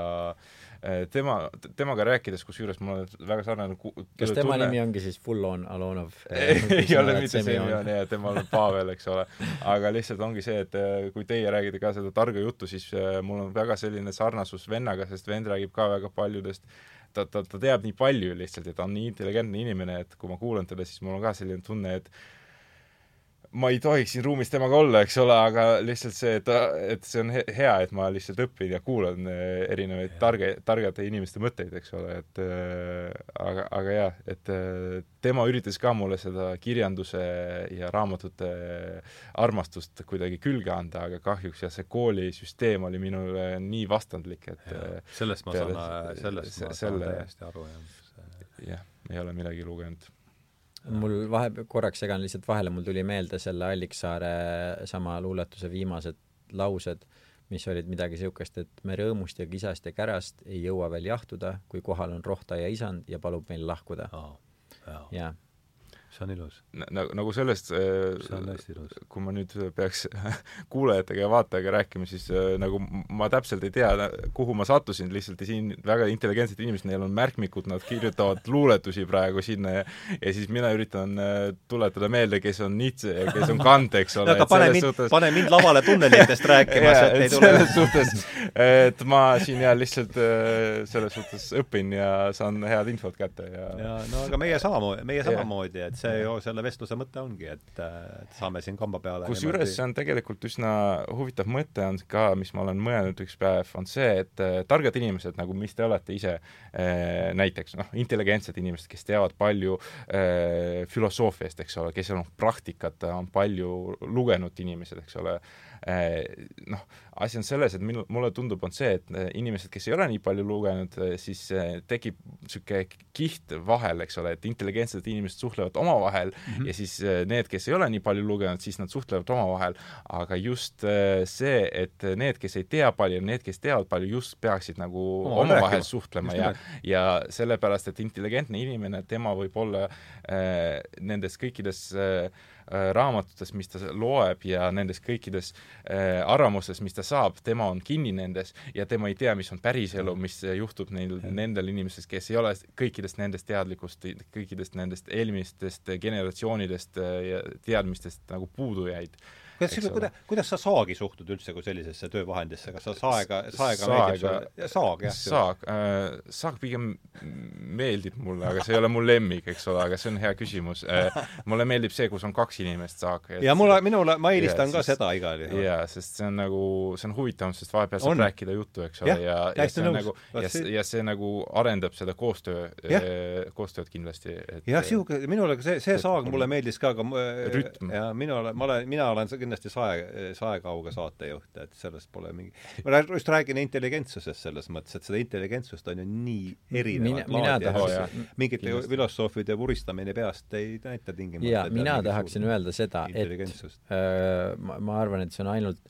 tema, temaga rääkides, kusjuures mul on väga sarnane kas tema tunne... nimi ongi siis Full on Alonov ei ole mitte Semyon ja temal on Pavel, eks ole. aga lihtsalt ongi see, et kui teie räägite ka seda targa juttu, siis mul on väga selline sarnasus vennaga, sest vend räägib ka väga paljudest ta, ta, ta teab nii palju lihtsalt ja ta on nii intelligentne inimene, et kui ma kuulan teda, siis mul on ka selline tunne, et ma ei tohiks siin ruumis temaga olla, eks ole, aga lihtsalt see, et, et see on hea, et ma lihtsalt õpin ja kuulan eh, erinevaid targe, targade inimeste mõtteid, eks ole, et äh, aga, aga jah, et äh, tema üritas ka mulle seda kirjanduse ja raamatute armastust kuidagi külge anda, aga kahjuks jah, see koolisüsteem oli minule nii vastandlik, et ja, sellest ma saan, sellest ma saan täiesti aru, jah. jah, ei ole midagi lugenud mul vahe, korraks segan lihtsalt vahele, mul tuli meelde selle Alliksaare sama luuletuse viimased laused, mis olid midagi niisugust, et me rõõmust ja kisast ja kärast ei jõua veel jahtuda, kui kohal on rohtaja isand ja palub meil lahkuda oh,. jah see on ilus. nagu, nagu sellest äh, see on hästi ilus. kui ma nüüd peaks kuulajatega ja vaatajaga rääkima, siis äh, nagu ma täpselt ei tea, kuhu ma sattusin, lihtsalt siin väga intelligentsed inimesed, neil on märkmikud, nad kirjutavad luuletusi praegu sinna ja ja siis mina üritan äh, tuletada meelde, kes on Nietzsche ja kes on Kant, eks ole. aga pane mind suhtes..., pane mind lavale tunnelitest rääkima sealt ei tule. selles suhtes, et ma siin ja lihtsalt selles suhtes õpin ja saan head infot kätte ja ja no aga meie samamoodi, meie samamoodi, et see ju selle vestluse mõte ongi, et, et saame siin kamba peale kusjuures see on tegelikult üsna huvitav mõte on ka, mis ma olen mõelnud üks päev, on see, et äh, targad inimesed, nagu mis te olete ise äh,, näiteks noh, intelligentsed inimesed, kes teavad palju äh, filosoofiast, eks ole, kes on praktikat, on palju lugenud inimesed, eks ole noh, asi on selles, et minu, mulle tundub, on see, et äh, inimesed, kes ei ole nii palju lugenud, äh, siis äh, tekib niisugune kiht vahel, eks ole, et intelligentsed inimesed suhtlevad omavahel mm -hmm. ja siis need, kes ei ole nii palju lugenud, siis nad suhtlevad omavahel, aga just see, et need, kes ei tea palju, need, kes teavad palju, just peaksid nagu omavahel suhtlema just ja, ja sellepärast, et intelligentne inimene, tema võib olla äh, nendes kõikides äh, Äh, raamatutes, mis ta loeb ja nendes kõikides äh, arvamustes, mis ta saab, tema on kinni nendes ja tema ei tea, mis on päriselu, mis juhtub neil, nendel inimestel, kes ei ole kõikidest nendest teadlikust, kõikidest nendest eelmistest generatsioonidest äh, ja teadmistest nagu puudujaid kuidas kuidas, kuidas sa saagi suhtud üldse kui sellisesse töövahendisse, kas sa saega, saega meeldib sulle? saag, jah. saag äh,, saag pigem meeldib mulle, aga see ei ole mu lemmik, eks ole, aga see on hea küsimus äh,. mulle meeldib see, kus on kaks inimest saag. ja mulle, minule, ma eelistan ka seda igal juhul. jaa, sest see on nagu, see on huvitavam, sest vahepeal saab rääkida juttu, eks ole, ja, ja, ja see on nagu, ja, ja see nagu arendab seda koostöö, äh, koostööd kindlasti. jah, sihuke, minule see, see saag mulle meeldis ka, aga rütm. ja minule, ma olen, mina olen kindlasti sae, saekauge saatejuht, et sellest pole mingi ma just räägin intelligentsusest selles mõttes, et seda intelligentsust on ju nii erinevat laadi, et mingite filosoofide vuristamine peast ei näita tingimata jaa, mina tahaksin öelda seda, et äh, ma, ma arvan, et see on ainult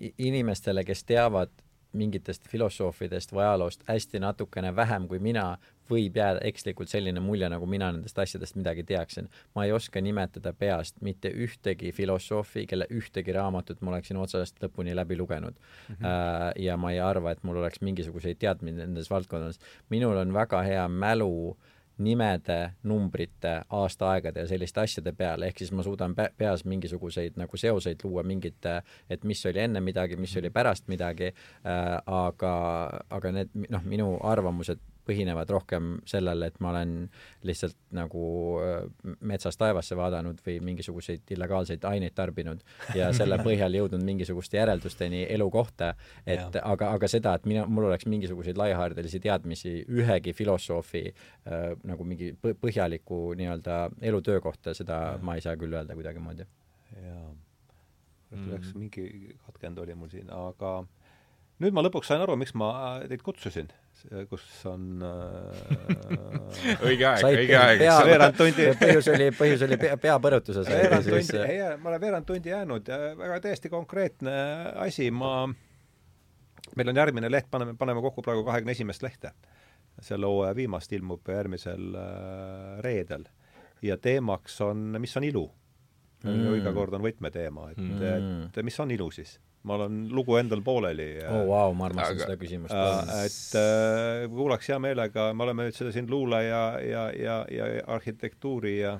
inimestele, kes teavad mingitest filosoofidest või ajaloost hästi natukene vähem kui mina, võib jääda ekslikult selline mulje, nagu mina nendest asjadest midagi teaksin. ma ei oska nimetada peast mitte ühtegi filosoofi, kelle ühtegi raamatut ma oleksin otsast lõpuni läbi lugenud mm. -hmm. ja ma ei arva, et mul oleks mingisuguseid teadmisi nendes valdkondades. minul on väga hea mälu nimede, numbrite, aastaaegade ja selliste asjade peale, ehk siis ma suudan peas mingisuguseid nagu seoseid luua mingite, et mis oli enne midagi, mis oli pärast midagi äh,, aga, aga need noh, minu arvamused põhinevad rohkem sellel, et ma olen lihtsalt nagu äh, metsast taevasse vaadanud või mingisuguseid illegaalseid aineid tarbinud ja selle põhjal jõudnud mingisuguste järeldusteni elu kohta, et aga, aga seda, et mina, mul oleks mingisuguseid laiahaardelisi teadmisi ühegi filosoofi äh, nagu mingi põhjaliku nii-öelda elutöö kohta, seda ja. ma ei saa küll öelda kuidagimoodi. jaa. läks mm. mingi katkend oli mul siin, aga nüüd ma lõpuks sain aru, miks ma teid kutsusin kus on äh, õige aeg, õige aeg. veerand tundi põhjus oli, põhjus oli pea, peapõrutuses. veerand tundi, ei, ma olen veerand tundi jäänud ja väga täiesti konkreetne asi, ma, meil on järgmine leht, paneme, paneme kokku praegu kahekümne esimest lehte. selle hooaja viimast ilmub järgmisel äh, reedel. ja teemaks on, mis on ilu mm.. iga kord on võtmeteema, et mm., et mis on ilu siis ma olen lugu endal pooleli. oo oh, vau wow,, ma armastan aga, seda küsimust äh,. et äh, kuulaks hea meelega, me oleme nüüd seda siin luule ja, ja, ja, ja arhitektuuri ja,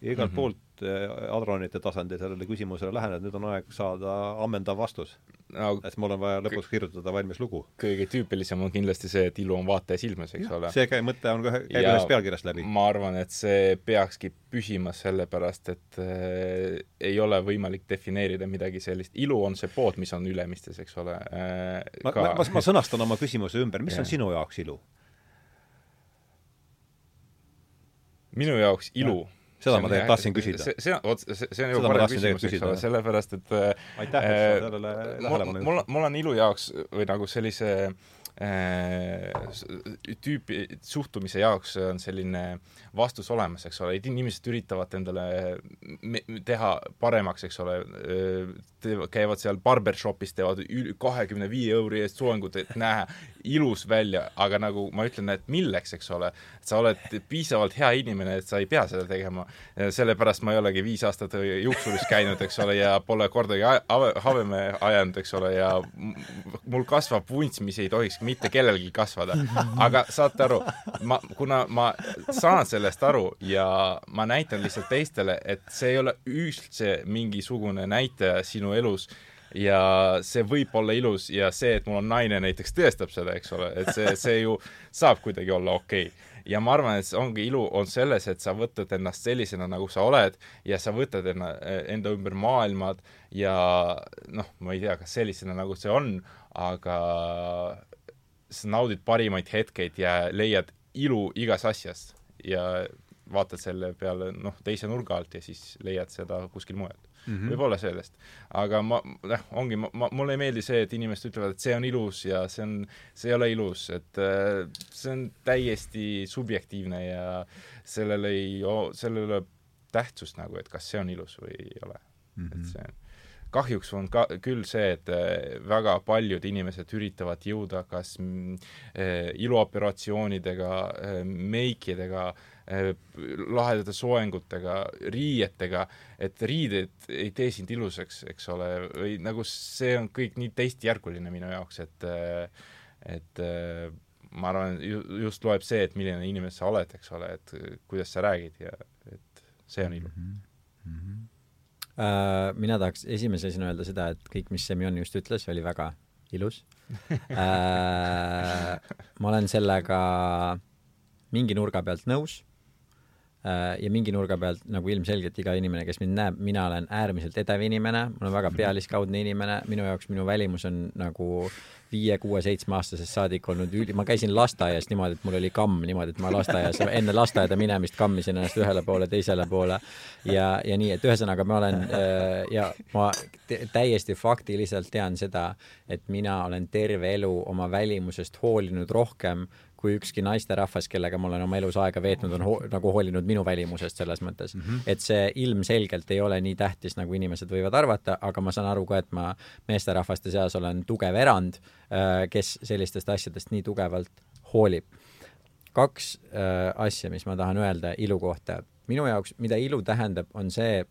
ja igalt mm -hmm. poolt äh, adronite tasandil sellele küsimusele lähenenud, nüüd on aeg saada ammendav vastus no,. et mul on vaja lõpuks kirjutada valmis lugu. kõige tüüpilisem on kindlasti see, et ilu on vaataja silmes, eks ja, ole. see käib, mõte on ka, käib ühest pealkirjast läbi. ma arvan, et see peakski püsima sellepärast, et äh, ei ole võimalik defineerida midagi sellist. ilu on see pood, mis on ülemistes, eks ole äh,. ma, ma, ma, ma sõnastan oma küsimuse ümber, mis ja. on sinu jaoks ilu? minu jaoks ilu ja seda ma tegelikult tahtsin küsida. see, see, vot, see, on ju parem küsimus, eks ole, sellepärast et aitäh, äh, sellele tähelepanu juhtisid. mul, mul on ilu jaoks või nagu sellise äh, tüüpi suhtumise jaoks on selline vastus olemas, eks ole, et inimesed üritavad endale teha paremaks, eks ole, äh, käivad seal barbershopis, teevad kahekümne viie euri eest soengut, et näe, ilus välja, aga nagu ma ütlen, et milleks, eks ole, sa oled piisavalt hea inimene, et sa ei pea seda tegema. sellepärast ma ei olegi viis aastat juuksuris käinud, eks ole, ja pole kordagi habeme ajanud, eks ole, ja mul kasvab vunts, mis ei tohiks mitte kellelgi kasvada. aga saate aru, ma, kuna ma saan sellest aru ja ma näitan lihtsalt teistele, et see ei ole üldse mingisugune näitaja sinu elus ja see võib olla ilus ja see, et mul on naine näiteks tõestab seda, eks ole, et see, see ju saab kuidagi olla okei okay ja ma arvan, et ongi ilu on selles, et sa võtad ennast sellisena, nagu sa oled ja sa võtad enna, enda ümber maailmad ja noh, ma ei tea, kas sellisena, nagu see on, aga sa naudid parimaid hetkeid ja leiad ilu igas asjas ja vaatad selle peale noh, teise nurga alt ja siis leiad seda kuskil mujal mm -hmm. võib-olla sellest. aga ma, noh, ongi, ma, ma, mulle ei meeldi see, et inimesed ütlevad, et see on ilus ja see on, see ei ole ilus, et äh, see on täiesti subjektiivne ja sellel ei, sellel ei ole tähtsust nagu, et kas see on ilus või ei ole mm. -hmm. et see on kahjuks on ka küll see, et äh, väga paljud inimesed üritavad jõuda kas mm, äh, iluoperatsioonidega, meikidega äh, Äh, lahedate soengutega, riietega, et riided ei tee sind ilusaks, eks ole, või nagu see on kõik nii teistjärguline minu jaoks, et et ma arvan, just loeb see, et milline inimene sa oled, eks ole, et kuidas sa räägid ja et see on ilu mm. -hmm. Uh, mina tahaks esimese asjana öelda seda, et kõik, mis Semjon just ütles, oli väga ilus uh, ma olen sellega mingi nurga pealt nõus Äh, ja mingi nurga pealt nagu ilmselgelt iga inimene, kes mind näeb, mina olen äärmiselt edev inimene, ma olen väga mhm. pealiskaudne inimene, minu jaoks minu välimus on nagu viie, kuue, seitsmeaastasest saadik olnud üli, ma käisin lasteaias niimoodi, et mul oli kamm niimoodi, et ma lasteaias enne lasteaeda minemist kammisin ennast ühele poole, teisele poole. Ja, ja nii, et ühesõnaga ma olen äh, ja ma täiesti faktiliselt tean seda, et mina olen terve elu oma välimusest hoolinud rohkem kui ükski naisterahvas, kellega ma olen oma elus aega veetnud, on ho nagu hoolinud minu välimusest selles mõttes mm. -hmm. et see ilmselgelt ei ole nii tähtis, nagu inimesed võivad arvata, aga ma saan aru ka, et ma meesterahvaste seas olen tugev erand, äh, kes sellistest asjadest nii tugevalt hoolib. kaks äh, asja, mis ma tahan öelda ilu kohta. minu jaoks, mida ilu tähendab, on see,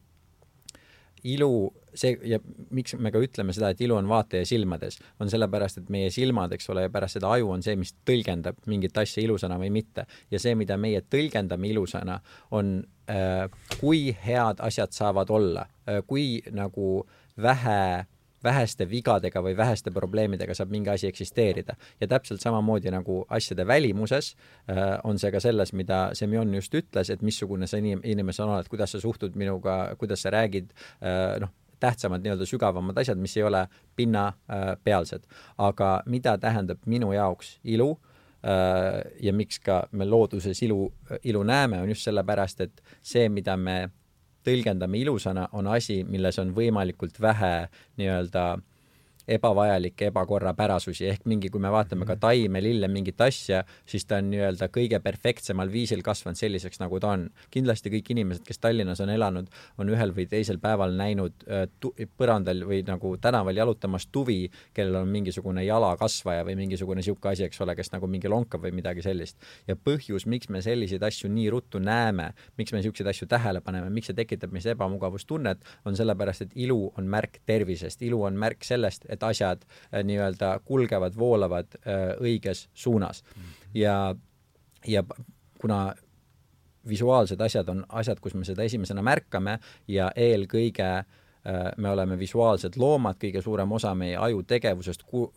ilu see ja miks me ka ütleme seda, et ilu on vaataja silmades, on sellepärast, et meie silmad, eks ole, ja pärast seda aju on see, mis tõlgendab mingit asja ilusana või mitte. ja see, mida meie tõlgendame ilusana, on äh, kui head asjad saavad olla äh,, kui nagu vähe väheste vigadega või väheste probleemidega saab mingi asi eksisteerida. ja täpselt samamoodi nagu asjade välimuses äh, on see ka selles, mida Semjon just ütles, et missugune sa inim-, inimesena oled, kuidas sa suhtud minuga, kuidas sa räägid äh,, noh, tähtsamad nii-öelda sügavamad asjad, mis ei ole pinnapealsed. aga mida tähendab minu jaoks ilu äh, ja miks ka me looduses ilu, ilu näeme, on just sellepärast, et see, mida me tõlgendame ilusana, on asi, milles on võimalikult vähe nii-öelda äh, ebavajalikke ebakorrapärasusi, ehk mingi, kui me vaatame ka mhm. taime, lille, mingit asja, siis ta on nii-öelda kõige perfektsemal viisil kasvanud selliseks, nagu ta on. kindlasti kõik inimesed, kes Tallinnas on elanud, on ühel või teisel päeval näinud äh, põrandal või nagu tänaval jalutamas tuvi, kellel on mingisugune jalakasvaja või mingisugune niisugune asi, eks ole, kes nagu mingi lonkab või midagi sellist. ja põhjus, miks me selliseid asju nii ruttu näeme, miks me niisuguseid asju tähele paneme, miks see tekitab meis ebamugavustunnet, on sellepärast, et ilu on märk tervisest, ilu on märk sellest, et asjad äh, nii-öelda kulgevad, voolavad äh, õiges suunas. ja, ja kuna visuaalsed asjad on asjad, kus me seda esimesena märkame ja eelkõige äh, me oleme visuaalsed loomad, kõige suurem osa meie aju tegevusest ku-,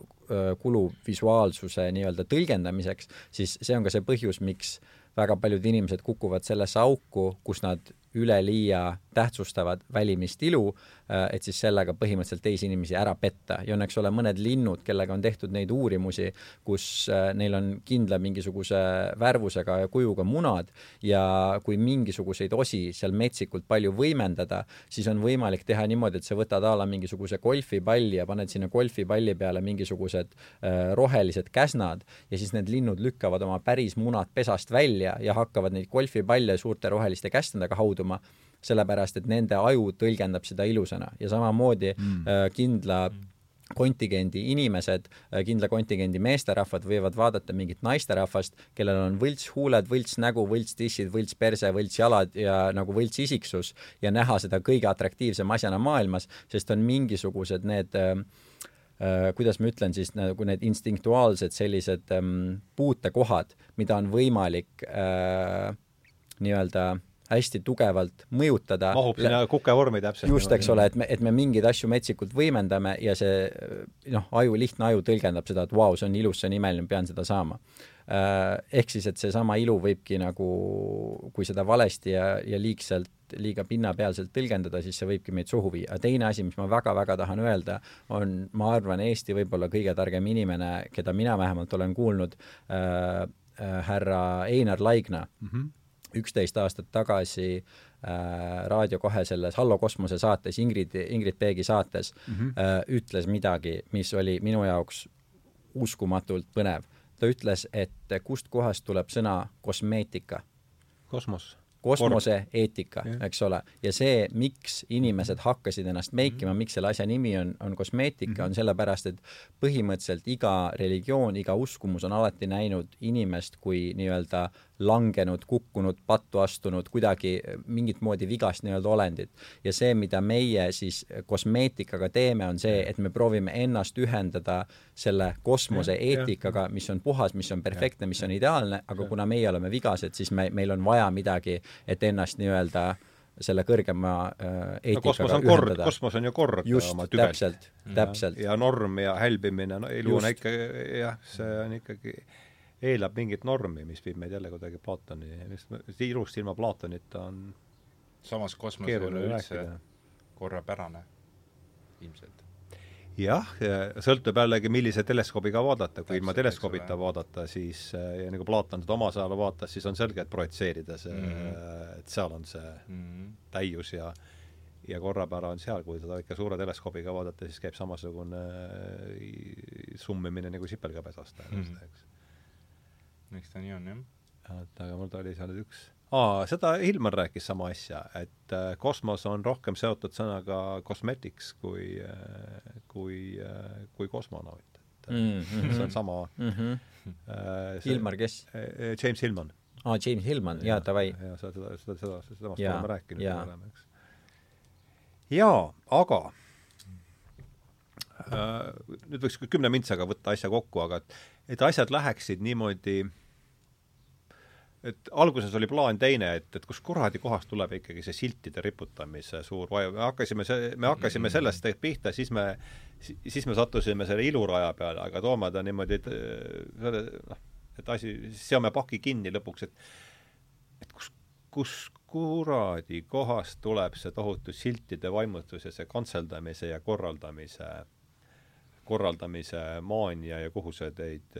kulub visuaalsuse nii-öelda tõlgendamiseks, siis see on ka see põhjus, miks väga paljud inimesed kukuvad sellesse auku, kus nad üleliia tähtsustavad välimist ilu, äh, et siis sellega põhimõtteliselt teisi inimesi ära petta. Ja on, eks ole, mõned linnud, kellega on tehtud neid uurimusi, kus äh, neil on kindla mingisuguse värvusega ja kujuga munad ja kui mingisuguseid osi seal metsikult palju võimendada, siis on võimalik teha niimoodi, et sa võtad a la mingisuguse golfipalli ja paned sinna golfipalli peale mingisugused äh, rohelised käsnad ja siis need linnud lükkavad oma päris munad pesast välja ja hakkavad neid golfipalle suurte roheliste käsnadega hauduma sellepärast et nende aju tõlgendab seda ilusana ja samamoodi mm. äh, kindla kontingendi inimesed, äh, kindla kontingendi meesterahvad võivad vaadata mingit naisterahvast, kellel on võlts huuled, võlts nägu, võlts tissid, võlts perse, võlts jalad ja nagu võlts isiksus ja näha seda kõige atraktiivsema asjana maailmas, sest on mingisugused need äh, äh, kuidas ma ütlen siis, nagu need instinktuaalsed sellised ähm, puutekohad, mida on võimalik äh, nii-öelda hästi tugevalt mõjutada. mahub sinna kukevormi täpselt. just, eks ole, et me, et me mingeid asju metsikult võimendame ja see noh, aju, lihtne aju tõlgendab seda, et vau wow,, see on ilus, see on imeline, pean seda saama. Äh, ehk siis, et seesama ilu võibki nagu, kui seda valesti ja, ja liigselt liiga pinnapealselt tõlgendada, siis see võibki meid suhu viia. teine asi, mis ma väga-väga tahan öelda, on, ma arvan, Eesti võib-olla kõige targem inimene, keda mina vähemalt olen kuulnud äh,, äh, härra Einar Laigna mm. -hmm üksteist aastat tagasi äh, Raadio kahe selles Hallo kosmose saates, Ingrid, Ingrid Peegi saates mm -hmm. äh, ütles midagi, mis oli minu jaoks uskumatult põnev. ta ütles, et kustkohast tuleb sõna kosmeetika. kosmos. Kosmoseeetika, eks ole, ja see, miks inimesed hakkasid ennast meikima, miks selle asja nimi on, on kosmeetika, on sellepärast, et põhimõtteliselt iga religioon, iga uskumus on alati näinud inimest kui nii-öelda langenud, kukkunud, pattu astunud, kuidagi mingit moodi vigast nii-öelda olendit. ja see, mida meie siis kosmeetikaga teeme, on see, et me proovime ennast ühendada selle kosmose eetikaga, mis on puhas, mis on perfektne, mis on ideaalne, aga kuna meie oleme vigased, siis me, meil on vaja midagi, et ennast nii-öelda selle kõrgema eetikaga no, ühendada. kosmos on ju kord Just, oma tüvelt. täpselt, täpselt. ja norm ja hälbimine, no elu Just. on ikka jah, see on ikkagi eeldab mingit normi, mis viib meid jälle kuidagi Platoni, ilust ilma Platonita on samas kosmos ei ole üldse korrapärane ilmselt. jah, sõltub jällegi, millise teleskoobiga vaadata, kui ilma teleskoobita vaadata, siis ja nagu Platon seda omas ajal vaatas, siis on selge, et projitseerida see mm, -hmm. et seal on see mm -hmm. täius ja ja korrapära on seal, kui seda ikka suure teleskoobiga vaadata, siis käib samasugune summimine nagu sipelgapesast mm, -hmm. eks eks ta nii on, jah. et aga mul tuli seal üks aa, seda Hilmar rääkis sama asja, et äh, kosmos on rohkem seotud sõnaga cosmetics kui äh,, kui äh,, kui kosmonaut. et mm -hmm. see on sama mm. -hmm. Äh, Hilmar, kes äh,? James Hillman. aa, James Hillman, jaa, davai. jaa, seda, seda, seda, seda, temast oleme rääkinud oleme, eks. jaa, aga äh, nüüd võiks kümne mintsaga võtta asja kokku, aga et et asjad läheksid niimoodi, et alguses oli plaan teine, et, et kus kuradi kohast tuleb ikkagi see siltide riputamise suur vaju, me hakkasime me hakkasime sellest pihta, siis me, siis me sattusime selle iluraja peale, aga toome ta niimoodi, et selle noh, et asi, seome paki kinni lõpuks, et et kus, kus kuradi kohast tuleb see tohutu siltide vaimustus ja see kantseldamise ja korraldamise korraldamise maania ja kuhu see teid,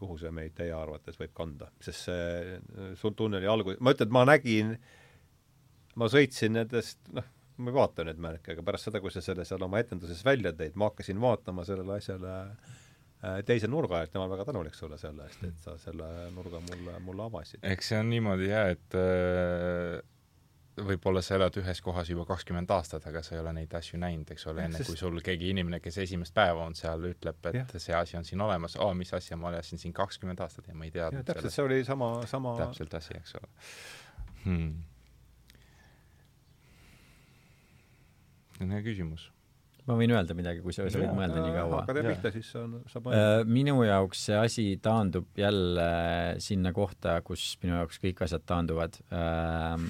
kuhu see meid teie arvates võib kanda? sest see sul tunneli algus, ma ütlen, et ma nägin, ma sõitsin nendest, noh, ma ei vaata neid märke, aga pärast seda, kui sa selle seal oma etenduses välja tõid, ma hakkasin vaatama sellele asjale äh, teise nurga, et ma olen väga tänulik sulle selle eest, et sa selle nurga mulle, mulle avasid. eks see on niimoodi jah, et äh võib-olla sa elad ühes kohas juba kakskümmend aastat, aga sa ei ole neid asju näinud, eks ole, enne sest... kui sul keegi inimene, kes esimest päeva on seal, ütleb, et ja. see asi on siin olemas, aa, mis asja, ma elasin siin kakskümmend aastat ja ma ei teadnud täpselt, see oli sama, sama täpselt asi, eks ole. Hmm.. see on hea küsimus. Ma võin öelda midagi, kui sa, võid mõelda nii kaua. hakka tee pihta, siis on, saab mõelda. Äh, minu jaoks see asi taandub jälle sinna kohta, kus minu jaoks kõik asjad taanduvad. Äh,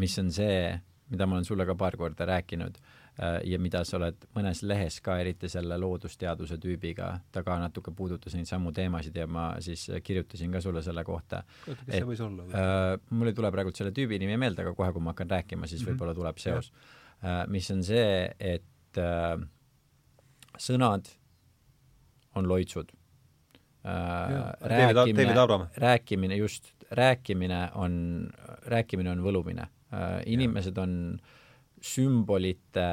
mis on see, mida ma olen sulle ka paar korda rääkinud äh, ja mida sa oled mõnes lehes ka, eriti selle loodusteaduse tüübiga, ta ka natuke puudutas neid samu teemasid ja ma siis kirjutasin ka sulle selle kohta. kes see võis olla? Äh, mul ei tule praegult selle tüübi nimi meelde, aga kohe, kui ma hakkan rääkima, siis mm -hmm. võib-olla tuleb seos. Äh, mis on see, et äh, sõnad on loitsud äh,. rääkimine, rääkimine, just, rääkimine on, rääkimine on võlumine inimesed on sümbolite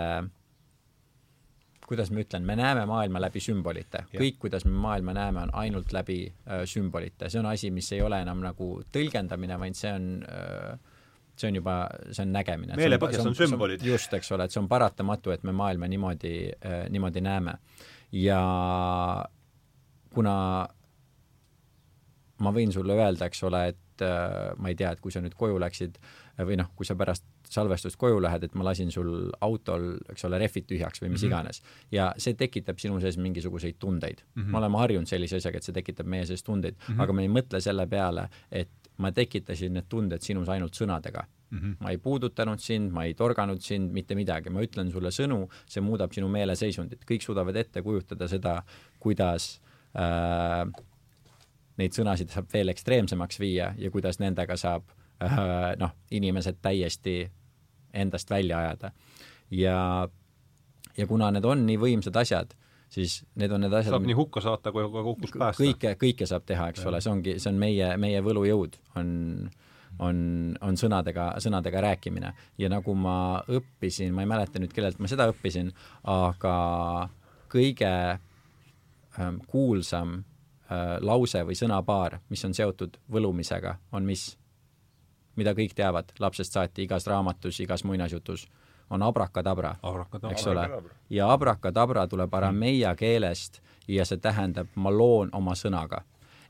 kuidas ma ütlen, me näeme maailma läbi sümbolite, kõik, kuidas me maailma näeme, on ainult läbi äh, sümbolite, see on asi, mis ei ole enam nagu tõlgendamine, vaid see on äh, see on juba, see on nägemine. meelepõhjas on, on sümbolid. just, eks ole, et see on paratamatu, et me maailma niimoodi äh,, niimoodi näeme. ja kuna ma võin sulle öelda, eks ole, et äh, ma ei tea, et kui sa nüüd koju läksid äh, või noh, kui sa pärast salvestust koju lähed, et ma lasin sul autol, eks ole, rehvid tühjaks või mis mm -hmm. iganes. ja see tekitab sinu sees mingisuguseid tundeid mm. -hmm. me oleme harjunud sellise asjaga, et see tekitab meie sees tundeid mm, -hmm. aga me ei mõtle selle peale, et ma tekitasin need tunded sinus ainult sõnadega mm. -hmm. ma ei puudutanud sind, ma ei torganud sind, mitte midagi, ma ütlen sulle sõnu, see muudab sinu meeleseisundit, kõik suudavad ette kujutada seda, kuidas äh, neid sõnasid saab veel ekstreemsemaks viia ja kuidas nendega saab noh, inimesed täiesti endast välja ajada. ja, ja kuna need on nii võimsad asjad, siis need on need asjad saab nii hukka saata kui ka hukust päästa. kõike, kõike saab teha, eks ja. ole, see ongi, see on meie, meie võlujõud, on, on, on sõnadega, sõnadega rääkimine. ja nagu ma õppisin, ma ei mäleta nüüd, kellelt ma seda õppisin, aga kõige ähm, kuulsam äh, lause või sõnapaar, mis on seotud võlumisega, on mis? Mida kõik teavad lapsest saati igas raamatus, igas muinasjutus on abrakadabra, eks ole. ja abrakadabra tuleb arameia keelest ja see tähendab ma loon oma sõnaga.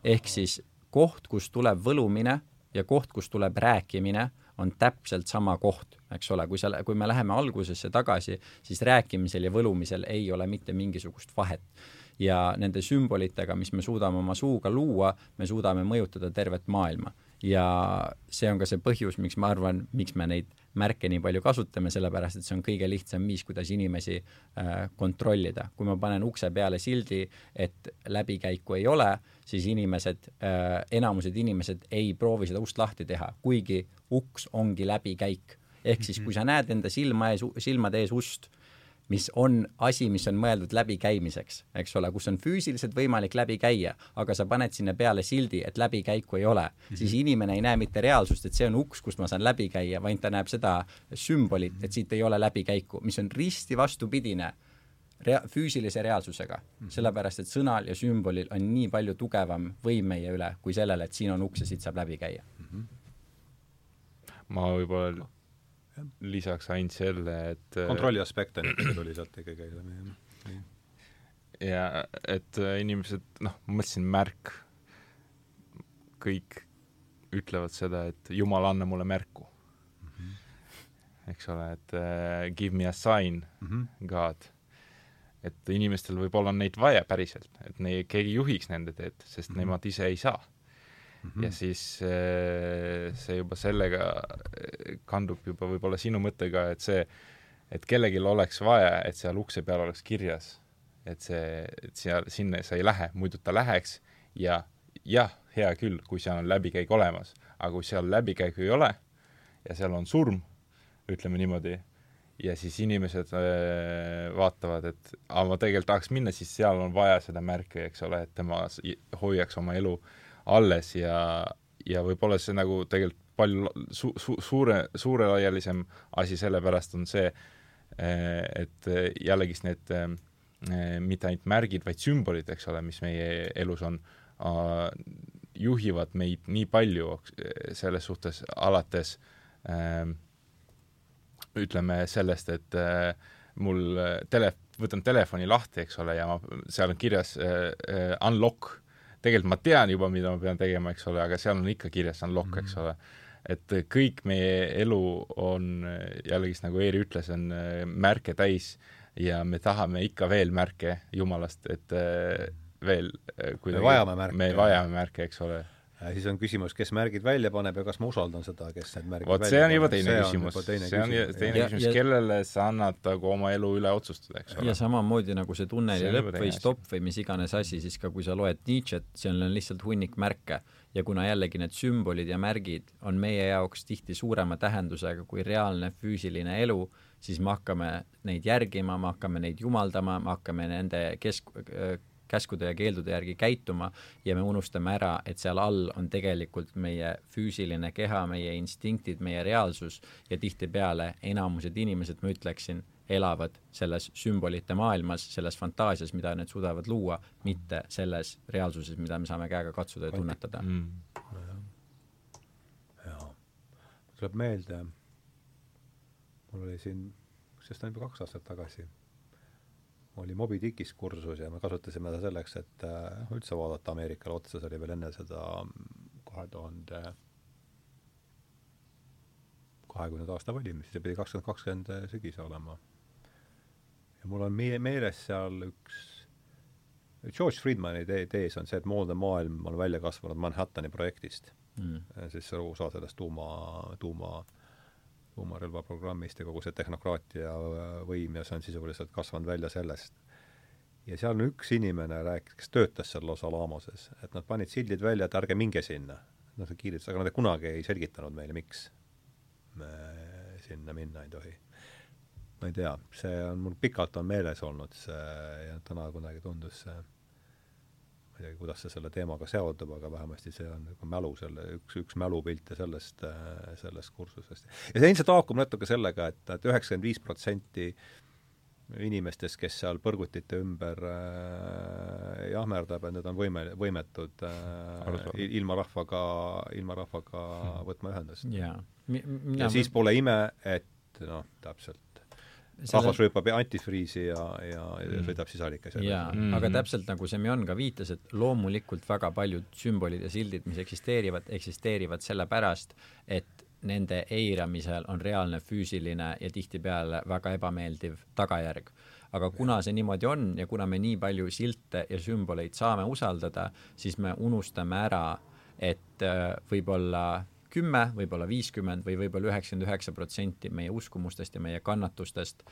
ehk siis koht, kust tuleb võlumine ja koht, kust tuleb rääkimine, on täpselt sama koht, eks ole, kui sa, kui me läheme algusesse tagasi, siis rääkimisel ja võlumisel ei ole mitte mingisugust vahet. ja nende sümbolitega, mis me suudame oma suuga luua, me suudame mõjutada tervet maailma ja see on ka see põhjus, miks ma arvan, miks me neid märke nii palju kasutame, sellepärast et see on kõige lihtsam viis, kuidas inimesi äh, kontrollida. kui ma panen ukse peale sildi, et läbikäiku ei ole, siis inimesed äh,, enamused inimesed ei proovi seda ust lahti teha, kuigi uks ongi läbikäik. ehk siis, kui sa näed enda silma ees, silmade ees ust, mis on asi, mis on mõeldud läbikäimiseks, eks ole, kus on füüsiliselt võimalik läbi käia, aga sa paned sinna peale sildi, et läbikäiku ei ole mm, -hmm. siis inimene ei näe mitte reaalsust, et see on uks, kust ma saan läbi käia, vaid ta näeb seda sümbolit, et siit ei ole läbikäiku, mis on risti vastupidine rea-, füüsilise reaalsusega mm. -hmm. sellepärast, et sõnal ja sümbolil on nii palju tugevam võim meie üle, kui sellele, et siin on uks ja siit saab läbi käia mm. -hmm. ma võib-olla lisaks ainult selle, et äh, kontrolli aspekt on ju, tuli sealt ikkagi jah. ja et äh, inimesed, noh, ma mõtlesin märk, kõik ütlevad seda, et Jumal, anna mulle märku mm. -hmm. eks ole, et uh, give me a sign mm, -hmm. God. et inimestel võib olla neid vaja päriselt, et neil keegi juhiks nende teed, sest mm -hmm. nemad ise ei saa mm. -hmm. ja siis äh, see juba sellega äh, kandub juba võib-olla sinu mõttega, et see, et kellelgi oleks vaja, et seal ukse peal oleks kirjas, et see, et seal, sinna sa ei lähe, muidu ta läheks ja jah, hea küll, kui seal on läbikäik olemas, aga kui seal läbikäiku ei ole ja seal on surm, ütleme niimoodi, ja siis inimesed äh, vaatavad, et aa, ma tegelikult tahaks minna, siis seal on vaja seda märki, eks ole, et tema hoiaks oma elu äh, alles ja, ja võib-olla see nagu tegelikult palju su-, su-, suure, suurelaialisem asi sellepärast on see, eh, et jällegist need eh, mitte ainult märgid, vaid sümbolid, eks ole, mis meie elus on, juhivad meid nii palju selles suhtes, alates eh, ütleme sellest, et mul tele-, võtan telefoni lahti, eks ole, ja ma, seal on kirjas unlock tegelikult ma tean juba, mida ma pean tegema, eks ole, aga seal on ikka kirjas unlock mm, -hmm. eks ole. et kõik meie elu on jällegist, nagu Eeri ütles, on äh, märke täis ja me tahame ikka veel märke Jumalast, et äh, veel äh, me vajame märke. me vajame märke, eks ole siis on küsimus, kes märgid välja paneb ja kas ma usaldan seda, kes need märgid Vot see on juba teine see küsimus, see on teine küsimus, kellele sa annad nagu oma elu üle otsustada, eks ole. ja samamoodi nagu see tunneli lõpp või stopp või mis iganes asi, siis ka kui sa loed Nietzsche't, seal on lihtsalt hunnik märke. Ja kuna jällegi need sümbolid ja märgid on meie jaoks tihti suurema tähendusega kui reaalne füüsiline elu, siis me hakkame neid järgima, me hakkame neid jumaldama, me hakkame nende kesk-, käskude ja keeldude järgi käituma ja me unustame ära, et seal all on tegelikult meie füüsiline keha, meie instinktid, meie reaalsus ja tihtipeale enamused inimesed, ma ütleksin, elavad selles sümbolite maailmas, selles fantaasias, mida need suudavad luua, mitte selles reaalsuses, mida me saame käega katsuda ja tunnetada. Mm.. jaa, tuleb meelde, mul oli siin, see on juba kaks aastat tagasi oli Moby Dickis kursus ja me kasutasime seda selleks, et noh, üldse vaadata Ameerikale otsa, see oli veel enne seda mm, kahe tuhande kahekümnenda aasta valimisi, see pidi kakskümmend kakskümmend sügis olema. ja mul on meie meeles seal üks, George Friedmani tee, tees on see, et moodne maailm on välja kasvanud Manhattani projektist mm.. siis see osa sellest tuuma, tuuma, tuumarelvaprogrammist ja kogu see tehnokraatia võim ja see on sisuliselt kasvanud välja sellest. ja seal on üks inimene rääkis, kes töötas seal Los Alamoses, et nad panid sildid välja, et ärge minge sinna. noh, see kiiritas, aga nad kunagi ei selgitanud meile, miks me sinna minna ei tohi ma ei tea, see on mul pikalt on meeles olnud see ja täna kuidagi tundus see, ma ei teagi, kuidas see selle teemaga seondub, aga vähemasti see on nagu mälu selle, üks, üks mälupilte sellest, sellest kursusest. ja see ilmselt haakub natuke sellega, et, et üheksakümmend viis protsenti inimestest, kes seal põrgutite ümber äh, jahmerdab, et need on võime, võimetud äh, ilma rahvaga, ilma rahvaga hmm. võtma ühendust. ja, ja siis pole ime, et noh, täpselt. Rahvas rüüpab antifriisi ja, ja, ja mm. sõidab sisalikas. jaa mm, -hmm. aga täpselt nagu Semyon ka viitas, et loomulikult väga paljud sümbolid ja sildid, mis eksisteerivad, eksisteerivad sellepärast, et nende eiramisel on reaalne füüsiline ja tihtipeale väga ebameeldiv tagajärg. aga kuna see niimoodi on ja kuna me nii palju silte ja sümboleid saame usaldada, siis me unustame ära, et äh, võib-olla kümme, võib-olla viiskümmend või võib-olla üheksakümmend üheksa protsenti meie uskumustest ja meie kannatustest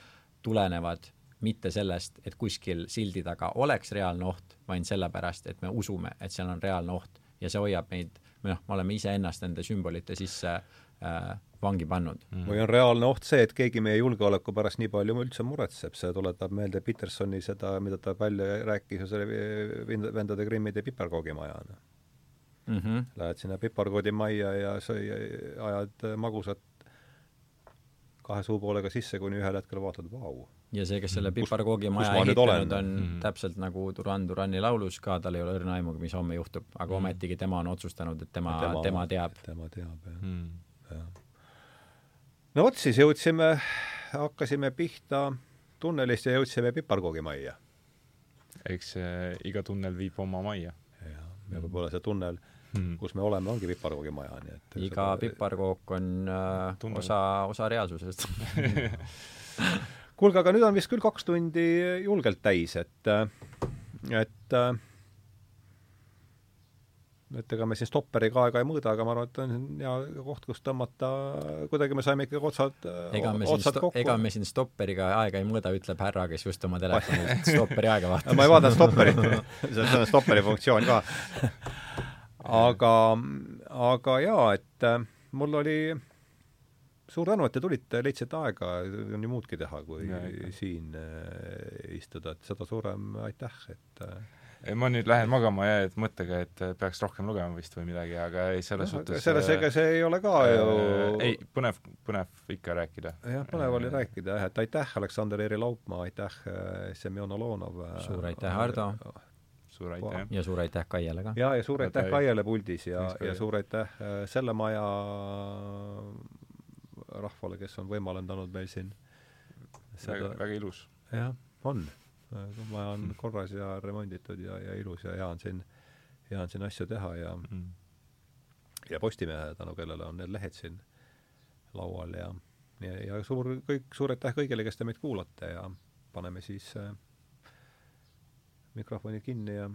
tulenevad mitte sellest, et kuskil sildi taga oleks reaalne oht, vaid sellepärast, et me usume, et seal on reaalne oht. Ja see hoiab meid, või noh, me oleme iseennast nende sümbolite sisse äh, vangi pannud. Mm.. või on reaalne oht see, et keegi meie julgeoleku pärast nii palju üldse muretseb, see tuletab meelde Petersoni seda, mida ta välja rääkis selle vendade Grimmide piparkoogimaja mm. -hmm. Lähed sinna piparkoodimajja ja sõi, ajad magusat kahe suupoolega sisse, kuni ühel hetkel vaatad, vau. ja see, kes selle piparkoogimaja ehitanud on mm, -hmm. täpselt nagu Duran Durani laulus ka, tal ei ole õrna aimugi, mis homme juhtub, aga mm -hmm. ometigi tema on otsustanud, et tema, tema, tema teab. tema teab, jah mm. -hmm. no vot, siis jõudsime, hakkasime pihta tunnelist ja jõudsime piparkoogimajja. eks äh, iga tunnel viib oma majja. jah, ja võib-olla see tunnel hmm. kus me oleme, ongi piparkoogimaja, nii et iga seda... piparkook on äh, osa, osa reaalsusest kuulge, aga nüüd on vist küll kaks tundi julgelt täis, et, et et ega me siin stopperiga aega ei mõõda, aga ma arvan, et on hea koht, kus tõmmata, kuidagi me saime ikkagi otsad, otsad kokku. ega me siin stopperiga aega ei mõõda, ütleb härra, kes just oma telefonilt stopperi aega vaatas ma ei vaadanud stopperit, see on stopperi funktsioon ka aga, aga jaa, et äh, mul oli suur tänu, et te tulite, leidsite aega, on ju muudki teha, kui ja, siin äh, istuda, et seda suurem aitäh, et äh, ei, ma nüüd lähen magama ja et mõttega, et peaks rohkem lugema vist või midagi, aga ei, selles no, suhtes selles, ega see ei ole ka äh, ju ei, põnev, põnev ikka rääkida. jah, põnev oli rääkida jah, et aitäh, Aleksander Eeri Laupmaa, aitäh, Semjon Olonov. suur aitäh, Hardo suur aitäh! ja suur aitäh Kaiele ka! ja, ja suur aitäh Kaiele puldis ja, ja suur aitäh äh, selle maja rahvale, kes on võimaldanud meil siin seda... väga, väga ilus. jah, on. maja on mm. korras ja remonditud ja, ja ilus ja hea on siin, hea on siin asju teha ja mm. ja Postimehe, tänu kellele on need lehed siin laual ja ja, ja suur, kõik, suur aitäh kõigile, kes te meid kuulate ja paneme siis äh, mikrofonid kinni ja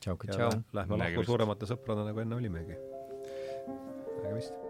tšauki tšau. Lähme lahku suuremate sõpradena, nagu enne olimegi. nägemist